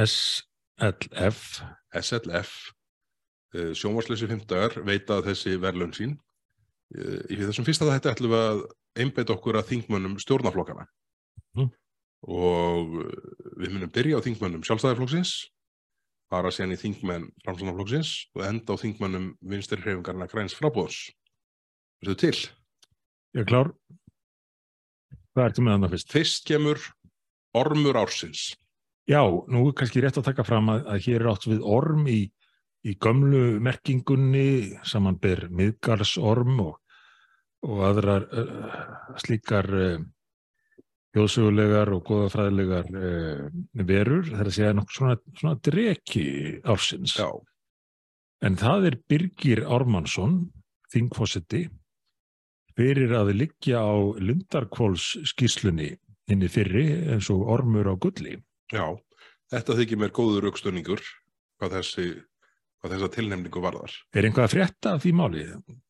SLF SLF, uh, sjónvarslausið fimmtagar, veita þessi verðlun sín. Uh, í þessum fyrsta þetta ætlum við að einbeita okkur að þingmönnum stjórnaflokkana. Mhm. Og við munum byrja á þingmönnum sjálfstæðarflokksins, fara síðan í þingmenn framsóknarflokksins og enda á þingmönnum vinstri hreyfingarna græns frábóðs. Verðu til? ég er klár hvað ertu með þannig fyrst? Fyrst kemur ormur ársins. Já, nú er kannski rétt að taka fram að, að hér er átt við orm í, í gömlu merkingunni samanber miðgarsorm og, og aðrar uh, slíkar uh, hjóðsögulegar og góðafræðilegar uh, verur, það er að segja nokkuð svona, svona dreki ársins. Já, En það er Birgir Ármannsson, þingfósetti, fyrir að liggja á Lundarkvóls skýslunni inni fyrri eins og ormur á gulli. já. Þetta þykir mér góður aukstunningur hvað þessi, hvað þessa tilnefningu varðar. Er einhvað að frétta því máli?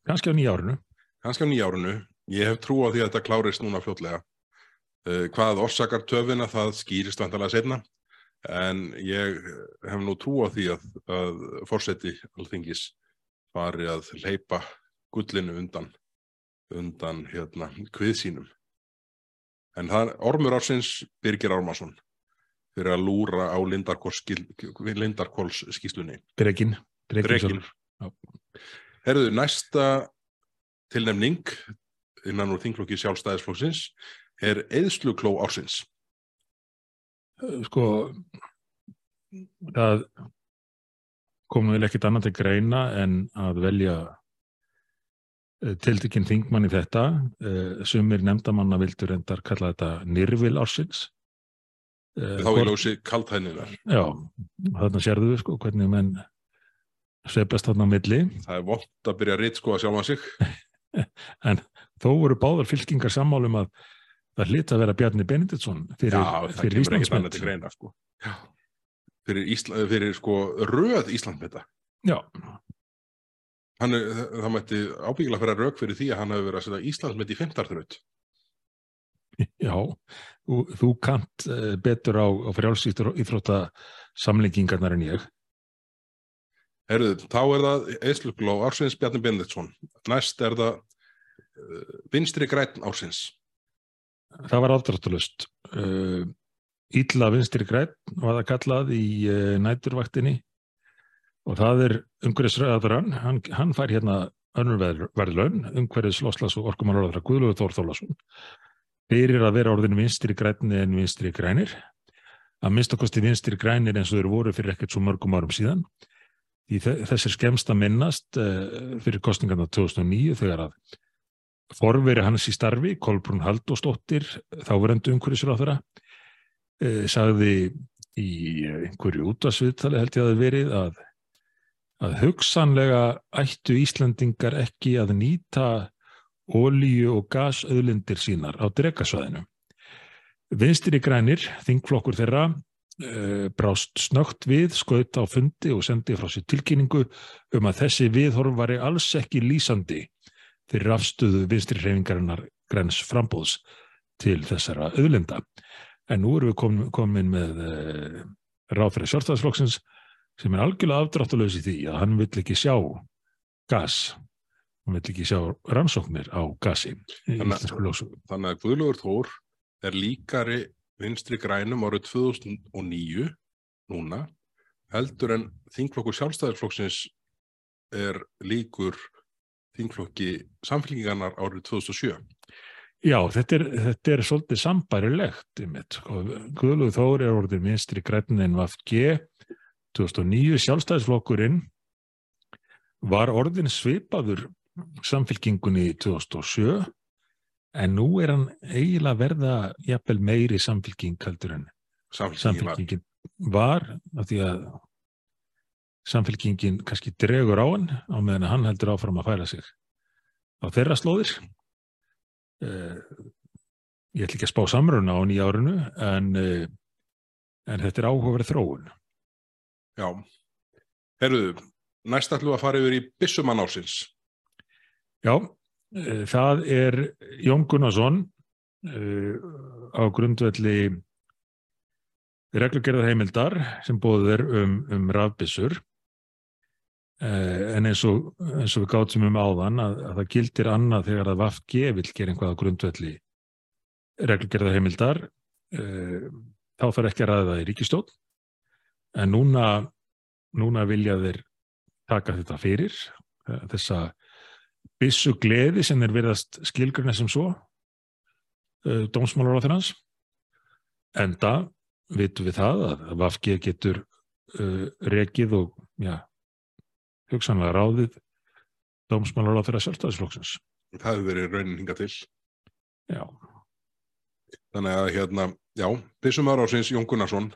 Kanski á nýja árinu? Kanski á nýja árinu. Ég hef trú á því að þetta klárist núna fljótlega. Uh, hvað orsakar töfina það skýrist vantalega setna en ég hef nú trú á því að, að fórseti alþingis fari að leipa gullinu undan undan hérna hvið sínum. En það ormur ársins Birgir Ármarsson fyrir að lúra á Lindarkóls skýslunni. Gregin. Herðu, næsta tilnefning innan úr þinglokki sjálfstæðisflóksins er eðslukló ársins. Sko, það komum við ekkert annað til greina en að velja tildekinn þingmann í þetta. Sumir nefndamanna vildur endar kalla þetta nýrvil ársins. Þá í ljósi kaltæninar. Já, þarna sérðu við sko hvernig menn sveiflast þarna á milli. Það er vott að byrja að reytskoða sjálfa sig. [LAUGHS] en þó voru báðar fylkingar sammálum að það hlýtt að vera Bjarni Benediktsson fyrir, Já, fyrir Íslandsmynd. Sko. Fyrir, Ísla, fyrir sko röð Íslandsmynda. Já. Hann, það mætti ábyggilega fyrir rauk fyrir því að hann hefur verið að setja Íslandsmynd í fymtarþröð. Já, þú, kant uh, betur á, á frjálsýttur íþrótta samlengingarnar en ég. Herðu, þá er það Eðslugló Ársins Bjarni Benediktsson. Næst er það uh, Vinstri Græn Ársins. Það var afdráttalust. Uh, Ítla Vinstri Græn var það kallað í næturvaktinni og það er umhverfisröðaðurann. Hann, hann fær hérna önnur verðlaun, umhverfis Loslas og Orkumálaráðra Guðlúður Þór Þólasson fyrir að vera orðin vinstri grænni en vinstri grænir að minnstakosti vinstri grænir eins og þeir voru fyrir ekkert svo mörgum árum síðan því þessir skemst að minnast uh, fyrir kostningarna 2009 þegar að forveri hans í starfi Kolbrún Haldósdóttir þáverendu þeirra uh, sagði í einhverju útvarsviðtali held ég að það verið að, að hugsanlega ættu Íslandingar ekki að nýta ólíu og gasauðlindir sínar á drekasvæðinu. Vinstri grænir, þingflokkur þeirra, uh, brást snögt við, skaut á fundi og sendi frá sér tilkynningu um að þessi viðhorf var alls ekki lýsandi fyrir afstöðu vinstri hreyfingarinnar græns frambóðs til þessara auðlinda. En nú erum við komin, komin með uh, ráðfæri sjálfstæðsflokksins sem er algjörlega afdráttulegs í því að hann vill ekki sjá gas. Hún vill ekki sjá rannsóknir á gasi þannig, þannig að Guðlúður Þór er líkari vinstri grænum árið 2009 núna heldur en þingflokkur sjálfstæðarflokksins er líkur þingflokki samfélgingarnar árið 2007 Já, þetta er, þetta er svolítið sambærilegt sko, Guðlúður Þór er orðið vinstri grænin VFG 2009 sjálfstæðisflokkurinn var orðin svipaður samfélkingunni 2007 en nú er hann eiginlega verða jafnvel meiri samfélking heldur en samfélkingin var. Af því að samfélkingin kannski dregur á hann á meðan hann heldur áfram að færa sig á þeirra slóðir. Uh, ég ætl ekki að spá samruna á nýja árinu en, uh, en þetta er áhugaverð þróun Já, herruðu næst ætlum við að fara yfir í Bissumann ársins Já, uh, það er Jón Gunnarsson uh, á grundvelli reglugerðar heimildar sem bóður um, um rafbissur uh, en eins og, eins og við gáttum um áðan að, að það gildir annað þegar að VFG vil gera einhvað á grundvelli reglugerðar heimildar þá þarf ekki að ræða það í ríkistól en núna, núna vilja þeir taka þetta fyrir þessa bissu gleði sem er verðast skilgrunni sem svo uh, dómsmálar á þeirrans enda vitum við það að Vafge getur uh, rekið og já, hugsanlega ráðið dómsmálar á þeirra sjálfstæðisflokksins. Það hefur verið raunin hinga til. Já. Þannig að hérna, já, Bissumar ásins Jón Gunnarsson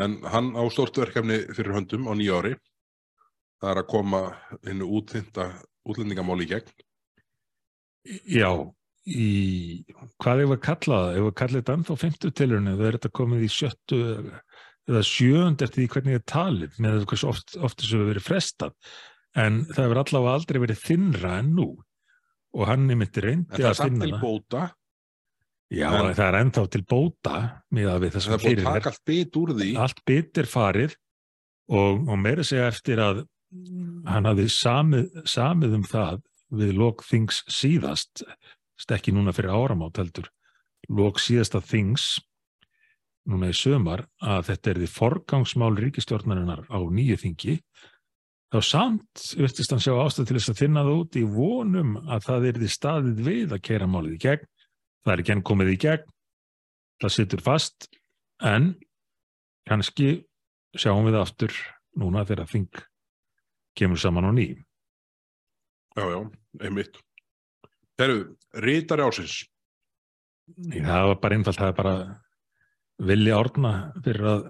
en hann á stort verkefni fyrir höndum á nýja ári. Það er að koma hennu útlendingamáli í gegn? Já, í hvað er það að kalla það? Ef við kallum þetta ennþá 50 tilurinu, það er þetta komið í sjöttu eða sjöund eftir því hvernig ég talið? Með hversu oft, oft þessu hefur verið frestað. En það hefur allavega aldrei verið þinnra en nú. Og hann er En reyndi það er að samt finna til það. bóta, Já, en- það er ennþá til bóta miðað við það það sem er búið fyrir að er taka allt bit úr því. allt bit er farið og, og meira segja eftir að hann hafði samið, samið um það við lok þings síðast stekki núna fyrir áramát heldur lok síðasta þings núna í sömar að þetta er því forgangsmál ríkistjórnarinnar á nýju þingi þá samt virtist hann sjá ástæð til þess að finna það út í vonum að það er því staðið við að keira málið í gegn það er ekki enn komið í gegn það situr fast en kannski sjáum við aftur núna þegar þing kemur saman á ný. Já, já, einmitt. Herru, rítari ásins. Það var bara einfalt, það er bara vilja árna fyrir að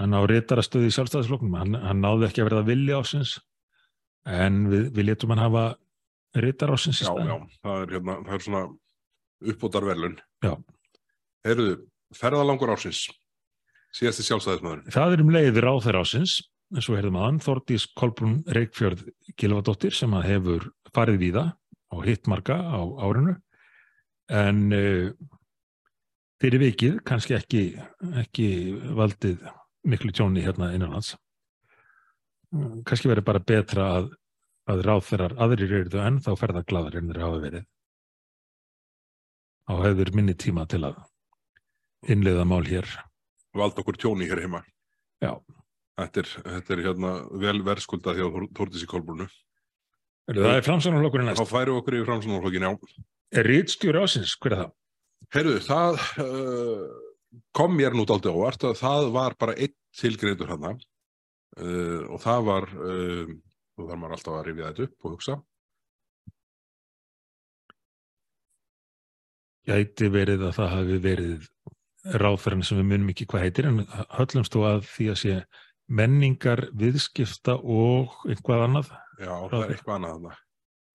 hann á rítarastöði í sjálfstæðisflokknum. Hann, hann náði ekki að verða vilja ásins en við, við letum hann hafa rítar ásins í Já, staðinn. já, það er, hérna, það er svona uppbótarverlun. Já. Herru, ferðalangur ásins. Síðasti sjálfstæðismæður. Það er um leiðir á þeirra ásins, eins og heyrðum aðan, Þordís Kolbrún Reykjörð Gilvadóttir sem að hefur farið víða og hitt marga á árinu en uh, fyrir vikið kannski ekki, ekki valdið miklu tjóni hérna innanlands. Kannski verið bara betra að, að ráð þeirrar aðrir eru þau enn þá ferðaglaðar en þeir hafa verið. Á hefur minni tíma til að innleiða mál hér. Vald okkur tjóni hér heima. Já. Þetta er, þetta er hérna vel verðskuldað hjá Þór- Þórdísi Kolbrúnu. Það er framsvonarlokkurinn Þá næst. færu okkur í framsunarflokkin, já. Er rítstjóri ásins, hver er það? Herru, það uh, kom mér nú dálítið óvart að það var bara einn tilgreindur hana uh, og það var, uh, þú þarf maður alltaf að rifja þetta upp og hugsa. Gæti verið að það hafi verið ráðferðan sem við munum ekki hvað heitir en höllumst þú að því að sé menningar, viðskipta og eitthvað annað. Já, það Ráðherra. er eitthvað annað þarna.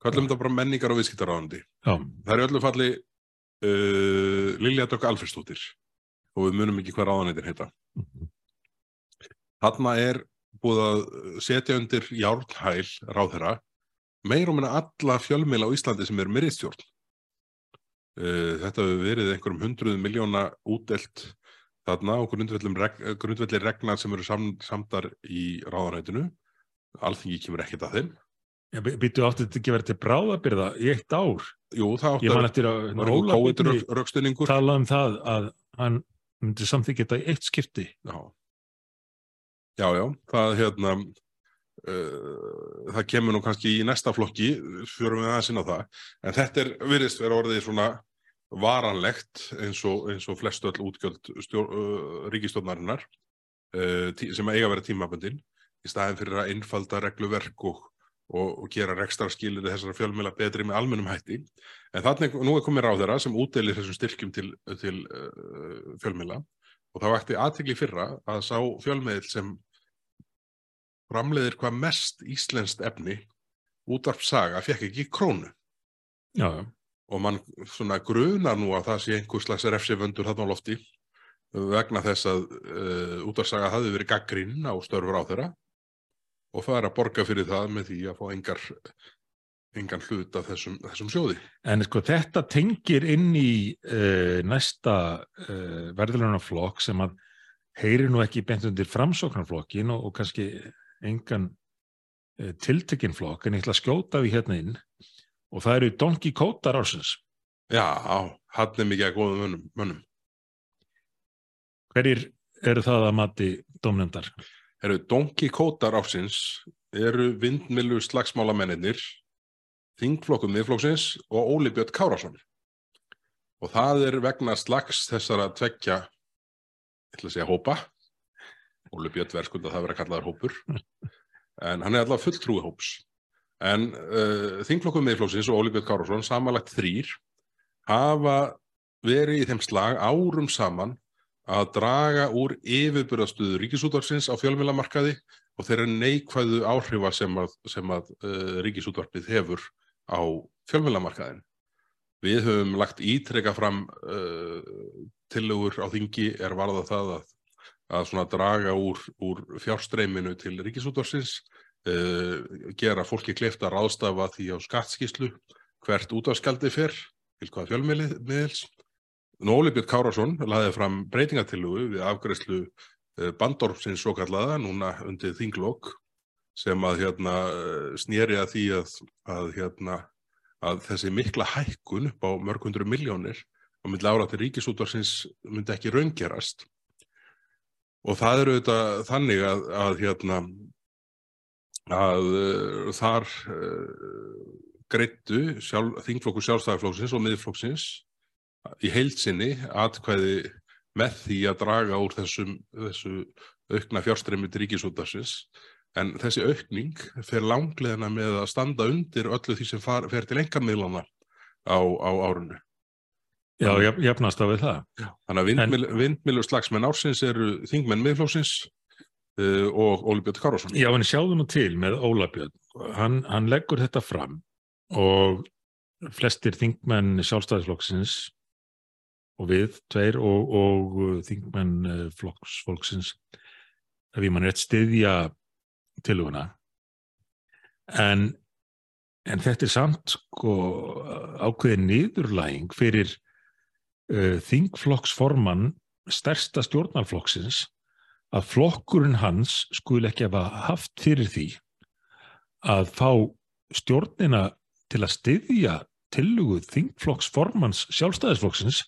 Kallum þetta bara menningar og viðskiptaráðandi. Já, Það er öllu falli uh, Lilja Dögg Alfredsdóttir og við munum ekki hvað ráðanættin heita. Þarna er búið að setja undir járnhæl ráðherra meir og minna alla fjölmiðla á Íslandi sem ritstjórn. Uh, þetta hefur verið einhverjum hundruðum miljóna útdelt þarna og grundvelli, reg, grundvelli regna sem eru sam, samdar í ráðanættinu. Alþingi kemur ekkert að þeim. býtu átti þetta ekki verið til bráðabyrða í eitt ár. Jú, það átti Ég man að eftir að það var einhver Óla Byrni tala um það að hann myndi samþykja þetta í eitt skipti. Já, já, já, það hérna, uh, það kemur nú kannski í næsta flokki, fyrir við aðeins inn á það, en þetta er, virðist vera orðið svona varanlegt eins og, eins og flestu öll útgjöld uh, ríkistofnarinnar uh, sem eiga að vera tímabundin í staðin fyrir að einfalda regluverk og, og, og gera rekstrarskilir þessara fjölmjöla betri með almennum hætti. En þannig, nú er komið ráðherra sem útdelir þessum styrkjum til, til uh, fjölmjöla og það vakti aðtegli fyrra að sá fjölmiðil sem framleiðir hvað mest íslenskt efni útvarp saga fekk ekki krónu Já, já. Og mann svona grunar nú að það sé einhver slags refsiföndur þarna á lofti vegna þess að uh, útvarp saga hafi verið gaggrinn á störfur á þeirra og það er að borga fyrir það með því að fá engar engan hlut af þessum, þessum sjóði. En sko þetta tengir inn í uh, næsta uh, verðlunarflokk sem að heyri nú ekki beint undir framsóknarflokkin og, og kannski engan uh, tiltekinn flokk en ég ætla að skjóta því hérna inn og það eru Don Quixote ársins. Já, hann er mikið að góðum mönnum. mönnum. Hverjir eru það að mati domnefndar? Eru Donki Kótar ásins eru vindmilu slagsmálamennir Þingflokkum miðflokksins og Óli Björn Kárásson. Og það er vegna slags þessara tveggja, ég ætla að segja hópa, Óli Björn verðskuld að það vera kallaður hópur, [LAUGHS] en hann er alltaf fulltrúi hóps. En uh, Þingflokkum miðflokksins og Óli Björn Kárásson, samanlagt þrýr, hafa verið í þeim slag árum saman að draga úr yfirbyrðastuðu ríkisútvarsins á fjölmjölamarkaði og þeirra neikvæðu áhrifa sem að, sem að uh, ríkisútvarpið hefur á fjölmjölamarkaðin. Við höfum lagt ítreka fram uh, tillögur á þingi er varða það að að draga úr, úr fjárstreyminu til ríkisútvarsins, gera fólki kleift að ráðstafa því á skattskíslu hvert útvarskjaldi fer, til hvað fjölmiðils. Nóli Björn Kárásson laði fram breytingatillugu við afgreðslu uh, bandorfsins svo kallaða, núna undir þinglokk, sem að hérna snýri að því að, að hérna að þessi mikla hækkun upp á mörg hundru miljónir á milli ára til ríkisútvarsins myndi ekki raungerast og það eru auðvitað þannig að, að hérna að uh, þar uh, greittu sjálf, þingflokku sjálfstæðarflóksins og miðflóksins í heilsinni atkvæði með því að draga úr þessum, þessu aukna fjárstremi til ríkisútvarsins En þessi aukning fer langleðina með að standa undir öllu því sem far, fer til engamilana á, á árunnu. Já, jafnast á við það. Já. Þannig að vindmil, en, slagsmenn ársins eru þingmenn miðflóksins uh, og Óli Björn Karlsson. Já, en sjáðu nú til með Óla Björn. Hann, hann leggur þetta fram og flestir þingmenn sjálfstæðisflokksins og við, tveir, og, og þingmenn flokks, flokksins, ef ég mann rétt stiðja tiluguna en, en þetta er samt sko ákveðin niðurlæging fyrir uh, þingflokksformann stærsta stjórnarflokksins að flokkurinn hans skul ekki hafa haft fyrir því að fá stjórnina til að styðja tillugu þingflokksformanns sjálfstæðisflokksins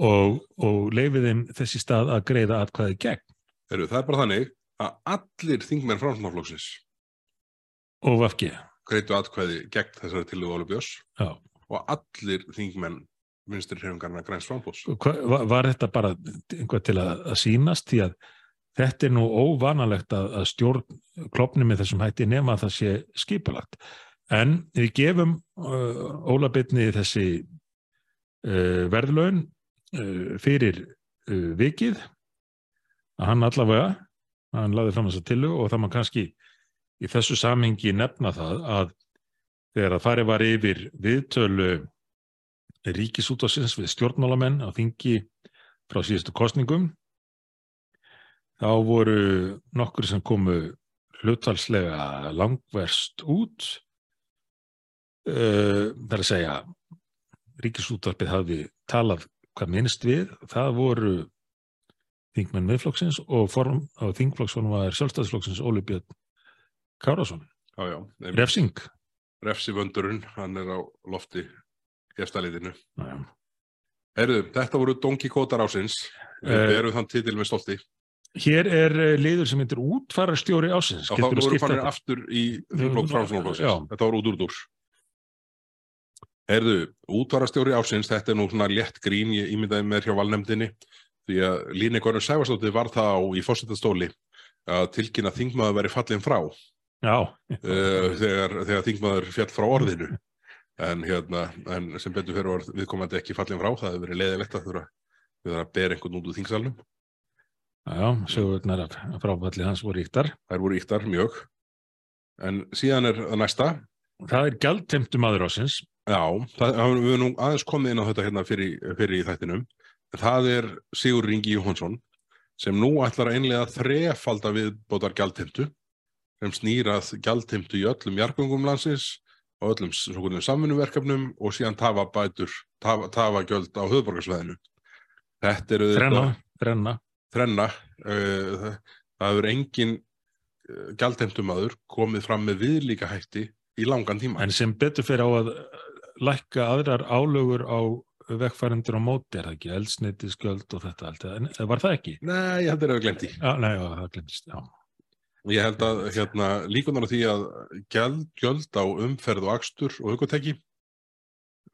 og, og leifið þeim þessi stað að greiða atkvæði gegn. Heru, það er bara þannig að allir þingmenn framsmáflokksins og vafki greitu atkvæði gegn þessari tillugu Björns. Og allir þingmenn minnstri hrefingarna græns framflóks. Var, var þetta bara einhvað til að, að sínast því að þetta er nú óvanalegt að, að stjórn klopni með þessum hætti nema að það sé skipalagt. En við gefum uh, Óla Bitni þessi uh, verðlaun uh, fyrir uh, vikið að hann allavega hann laði fram þessa tillu og það maður kannski í þessu samhengi nefna það að þegar að farið var yfir viðtölu ríkisútásins við stjórnmálamenn á þingi frá síðustu kostningum þá voru nokkur sem komu hlutvalslega langverst út. Uh, það er að segja ríkisútvarpið hafi talað hvað minnst við, það voru þingmenn miðflokksins og, og þingflokksform var sjálfstæðisflokksins Óli Björn Kárásson Refsing. Refsivöndurinn, hann er á lofti gestaliðinu Herðu, þetta voru Don Quixote ásins við erum þann titil með stolti. Hér er eh, liður sem heitir útfararstjóri ásins Já, þá voru farin aftur í þingflokk framsvonarflokksins þetta voru út úr dúr Herðu, útfararstjóri ásins þetta er nú svona létt grín ég ímyndaði með hjá valnemdini því að Líni Gorður Sæfarsdóttir var það á í fórsetastóli að tilkynna að þingmaður veri fallin frá. Uh, þegar, þegar þingmaður fjall frá orðinu en, hérna, en sem betur fyrir orð viðkomandi ekki fallin frá, það hefur verið leiðilegt að þurfa við að bera einhvern út úr þingsalunum Já, sögurnar af fráfalli hans voru íktar Það voru íktar, mjög. En síðan er það næsta. Það er gæltemtum aður ásins Já, það, við erum aðeins komið inn á þetta hérna fyrir, fyrir í þættinum. Það er Sigur Ringi Jóhansson sem nú ætlar einlega að þrefalda við bótar gjaldheimtu sem snýrað gjaldheimtu í öllum jargungum landsins og öllum samfunnumverkefnum og síðan tafa bætur, tafa, tafa gjöld á höfðborgarsveðinu. Þetta eru þrenna, þrenna. þrenna. Uh, það hefur engin uh, gjaldheimtumadur komið fram með viðlíka hætti í langan tíma. En sem betur fyrir á að lækka aðrar álögur á vekkfærandur á móti, er það ekki? Eldsneiti, skjöld og þetta allt. En var það ekki? Nei, ég held að það er glemt í. Já, nei, það glemtist, já. Ég held að hérna, líkunar á því að gjöld, gjöld á umferð og akstur og hugotæki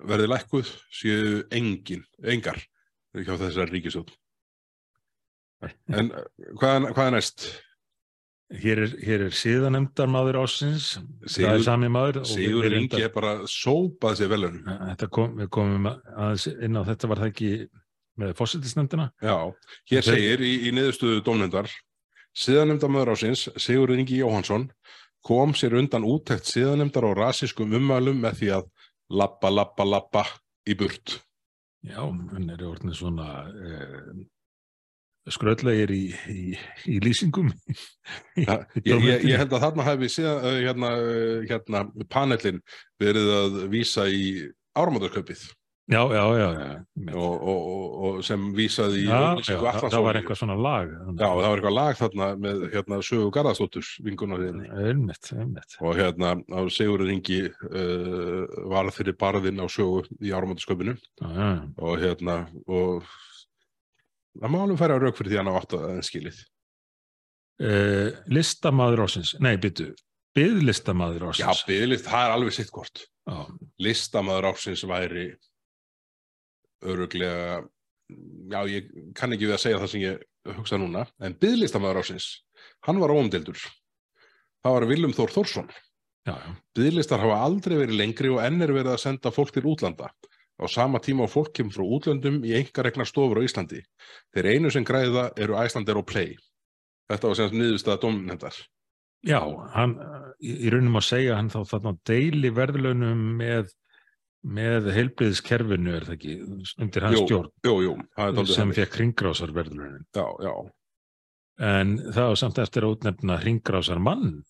verði lækkuð séu engin, engar hjá þessar ríkisjóð. En hvað, hvað er næst? Hér er, hér er síðanemdar maður ásins, Sigur, það er sami maður. Sigur Ingi er bara sópað sér velun. Kom, við komum aðeins inn á þetta var það ekki með fósittisnefndina? Já, hér segir í, í niðurstöðu dómnefndar, síðanemdar maður ásins, Sigur Ingi Jóhansson, kom sér undan úttækt síðanemdar á rasískum umælum með því að lappa, lappa, lappa í burt. Já, hann er orðin svona... Eh, skröldlegir í, í, í lýsingum. Ja, [LAUGHS] ég, ég, ég held að þarna hefði síðan uh, hérna, uh, hérna panelin verið að vísa í áramöndarköpið Já, já, já, já. og, og, og sem vísaði í Já, já, það, það var eitthvað svona lag. Já, það var eitthvað lag þarna með hérna, sögu Garðarsdóttur vingunarðinni Einmitt, einmitt. og hérna á Sigurður Ingi uh, var fyrir barðinn á sögu í áramöndarköpinu Já, já. og hérna og það má alveg færa rauk fyrir því hann á átt að skilið Uh, listamaður ásins, nei, byttu, byðlistamaður Já, ásins. byggðlist, það er alveg sitt hvort Já, listamaður ársins væri öruglega já, ég kann ekki við að segja það sem ég hugsa núna, en byggðlistamaður ársins hann var óumdeldur það var Viljum Þór Þórsson. Byggðlistar hafa aldrei verið lengri og enn er verið að senda fólk til útlanda. Á sama tíma og fólk kemur frá útlöndum í engaregnar stofur á Íslandi. Þeir einu sem græða eru Æslandir og Play. Þetta var sem niðurstaða domnendar Já, hann, í, raunum að segja hann þá þarna deili verðlaunum með, með heilbriðiskerfinu er það ekki, undir hans Jú, stjórn er dálítið sem þannig. fekk ringrásar verðlaunin. já, já, En það var samt eftir að útnefna ringrásar mann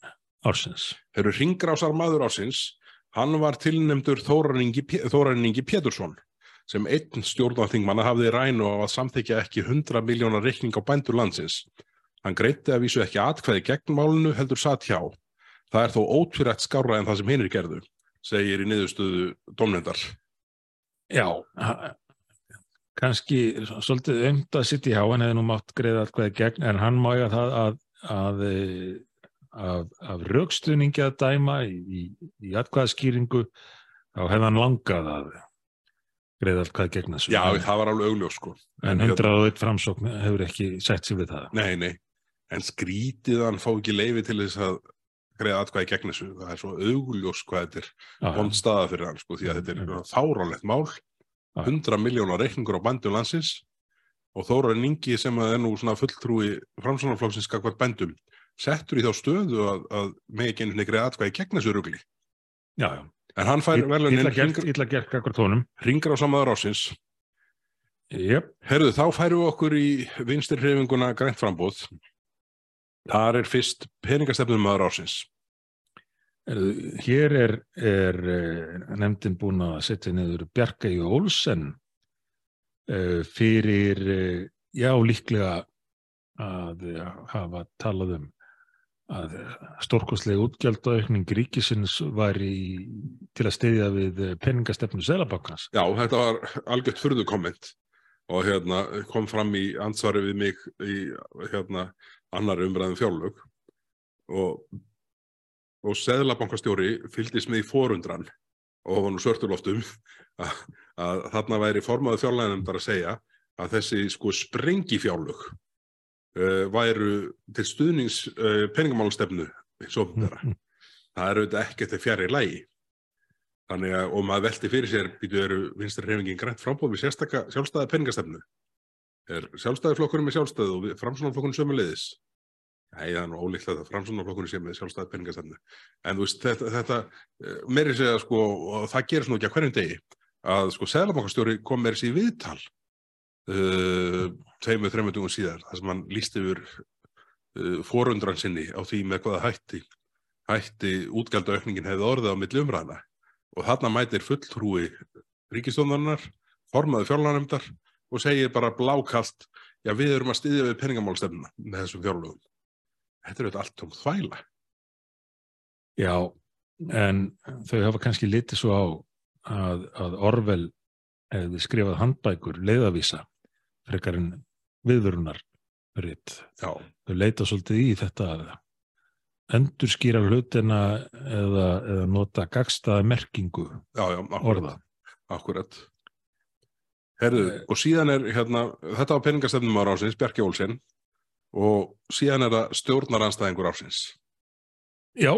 ársins. Þeir eru ringrásar maður ásins, hann var tilnefndur Þóraningi Pétursson sem einn stjórnarþingmanna hafði rænu á að samþykja ekki 100 miljónar reikning á bændur landsins. Hann greitti að vísu ekki atkvæði gegn málinu heldur satt hjá. Það er þó ótvirætt skárra en það sem hinir gerðu, segir í niðurstöðu domnendar. Já, kannski svolítið aumt að sitt í há, hann hefði nú mátt greiða allkvæði gegn, en hann má eiga það að, að, að, að raukstuðningi að dæma í, í, atkvæðaskýringu, þá hefði hann langað að greiða allkvæði gegn þessu. Já, en, það var alveg augljós sko. en hérna- 101 framsókn hefur ekki sett sér við það. Nei, nei, en skrítið að hann fá ekki leifi til þess að greiða atkvæði gegn þessu. Það er svo augljós hvað þetta er vond staða fyrir hann sko, því að þetta er fáránlegt mál Já. 100 miljónar reikningur á bændum landsins og Þóra Ningi sem er nú svona fulltrúi framsvonarflokksins skakvært bændum settur í þá stöðu að, að ekki einhvern veginn atkvæði gegn þessu rugli já, já. en hann fær Illa verðlunin gert, kakvar tónum. ringra á samaður ásins Jep, Herðu, þá færum við okkur í vinstir hreyfinguna grænt frambóð þar er fyrst peningastefnum ásins Heyrðu, Hér er, er eh, nefndin búin að setja niður Bjarkei Olsen eh, fyrir, eh, já líklega að hafa talað um að stórkostlega útgjaldaaukning ríkisins var í, til að steyðja við peningastefnu Selabankans. Já, þetta var algjört furðu komment og hérna kom fram í ansvari við mig í hérna annar umræðum fjárlög og, og seðlabankastjóri fylgdist með í forundran og var nú svörturloftum að, að þarna væri formaður fjárlæðanemndar að segja að þessi sko sprengi fjárlög uh, væru til stuðnings uh, peningamálstefnu svo þeirra. Mm, Það er auðvitað ekkert þegar fjari lægi. Þannig að, og maður velti fyrir sér, býtu eru vinstri hreyfingin grænt frábóð við sjálfstæða peningastefnu. Er sjálfstæði flokkurinn með sjálfstæðu og framsunarflokkurinn sömu leiðis? Nei, það er nú ólíklegt að framsunarflokkurinn sé með sjálfstæði peningastefnu. En þú veist, þetta, þetta eh, meiri segja, sko, og það gerist nú ekki að hverjum degi, að sko, Sæðlabankastjóri kom sér í viðtal uh, tveimur, þreimur dugum síðar, þar sem hann líst yfir uh, forundran sinni á því með hvaða hætti hætti útgjaldaaukningin hefði orðið á milli umræðina og þarna mætir fulltrúi ríkistóndarnar, formaði fjárlanemndar og segir bara blákalt já við erum að styðja við peningamálstefnuna með þessum fjárlögum. Þetta er auðvitað allt um þvæla. Já, en þau hafa kannski litið svo á að, að Orwell hefði skrifað handbækur leiðavísa frekar en viðvörunar ritt. Þau leita svolítið í þetta að endurskýra hlutina eða, eða nota gagstaða merkingu já, já, akkurat. orða. akkurat. Herðu, og síðan er hérna, þetta var peningastefnum ára ásins, Bjarki Olsen og síðan er það stjórnaranstæðingur ásins. Já,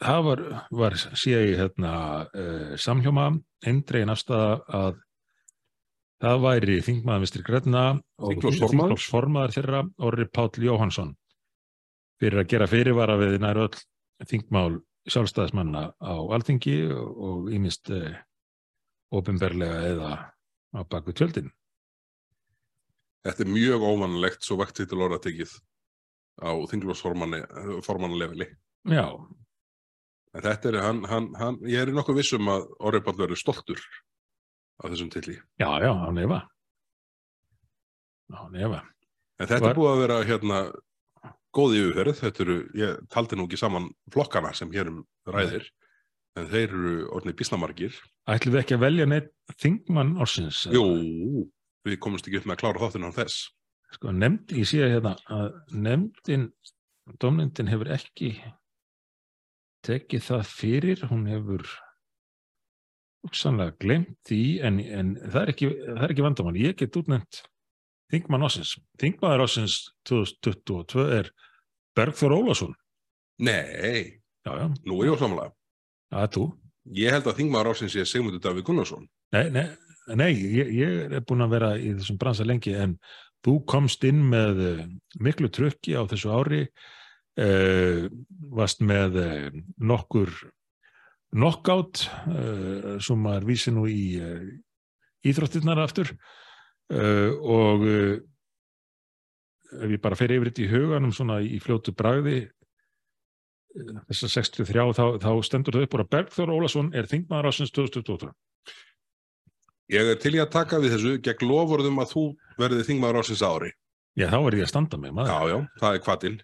það var, var sé ég hérna uh, samhjóma, eindregin afstæða að það væri þingmaður Mistri Gretna og þingflokksformaður þeirra Orri Páll Jóhansson fyrir að gera fyrirvara við nær öll þingmál sjálfstæðismanna á alþingi og ímist uh, ofinberlega eða á baku tjöldin. Þetta er mjög óvanlegt svo vekt til orða tekið á þinglósformanlefili. Já, En þetta er, hann, hann, hann, ég er nokkuð vissum að Orri Páll verður stoltur af þessum tilli. já, já, á nefa. Á nefa. En þetta Var- er búið að vera hérna góð yfirferð, þetta eru, ég taldi nú ekki saman flokkana sem hér um ræðir, en þeir eru orðnið bísnamargir. Ætlum við ekki að velja neitt þingmann ársins? Jú, við komumst ekki upp með að klára þáttinn á þess. Sko, nefnd, ég sé hérna að nefndin, domnendin hefur ekki tekið það fyrir, hún hefur hugsanlega glemt því, en, en það, er ekki, ekki vandamann. Ég get útnefnt þingmann ásins. Þingmaður ásins 2022 er Bergþór Ólason. Nei, Já, já, nú er ég ósamlega. Er þú. Ég held að þingmaður ásins sé Sigmundur Davíð Gunnarsson. Nei, nei, nei ég, ég er búin að vera í þessum bransa lengi en þú komst inn með eh, miklu trukki á þessu ári uh, varst með uh, nokkur knockout uh, sem maður vísi nú í uh, íþróttirnar aftur og ef ég bara fer yfir þetta í huganum svona í fljótu bragði uh, þessar 63 þá, þá stendur það upp úr að Bergþór Ólason er þingmaður ásins 2022 Ég er til í að taka við þessu gegn lofurðum að þú verðið þingmaður ásins ári. Já, þá er ég að standa með maður. Já, já, það er kvatinn.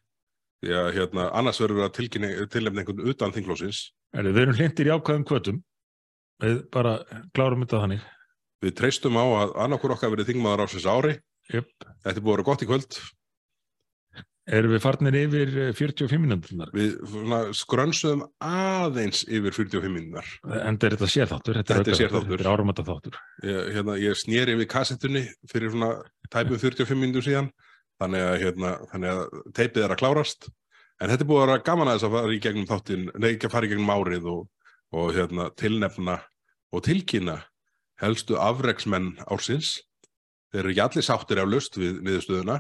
Því að hérna, annars verður að tilnefna einhvern utan þinglósins. Er, við erum hlindir í ákvæðum kvötum. Við bara klárum þetta þannig. Við treystum á að annarkur okkar verið þingmaður ásins ári. Jöp. Þetta búið að vera gott í kvöld. Erum við farnir yfir eh, 45 minútunar? Við svona, skrönsuðum aðeins yfir 45 minnar. En þetta er þetta sérþáttur. Þetta er aukaþáttur, sérþáttur. Þetta er áramata þáttur. Ég, hérna, ég snýri við kassettunni fyrir svona tæpum 45 minnum síðan. Þannig að, hérna, þannig að teipið er að klárast. En þetta er búið að vera gaman að þess að fara í gegnum þáttin, nei ekki að fara í gegnum árið og, og hérna, tilnefna og tilkynna helstu afreksmenn ársins. Þeir eru allir sáttir af lust við niðurstöðuna,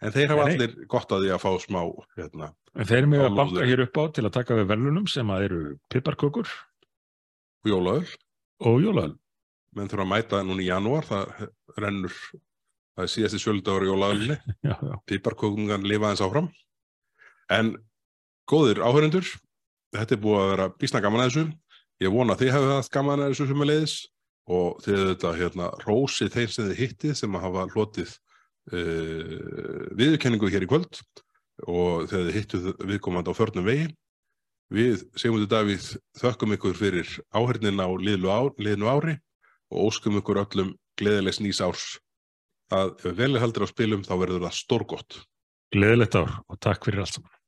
en þeir hafa allir gott að því að fá smá, hérna, En þeir eru með að banka hér upp á til að taka við verðlunum sem að eru piparkökur jólaöl. og jólaöl. Menn þurfa að mæta núna í janúar, það rennur, það er síðasti sjöldagur [LAUGHS] já. piparkökungan lifa aðeins áfram. En góðir áhörendur, þetta er búið að vera bísna gaman að þessu. Ég vona að þið hefur haft gaman að þessu sem er leiðis og þið þetta hérna rósið þeim sem þið hittið sem að hafa hlotið uh, viðurkenningu hér í kvöld og þegar þið hittuð viðkomandi á förnum vegi. Við, Sigmundur Davíð, þökkum ykkur fyrir áhörnin á liðnu ári og óskum ykkur öllum gleðilegs nýs árs að ef vel er haldir á spilum þá verður það stórgott. Gleðilegt ár og takk fyrir allt saman.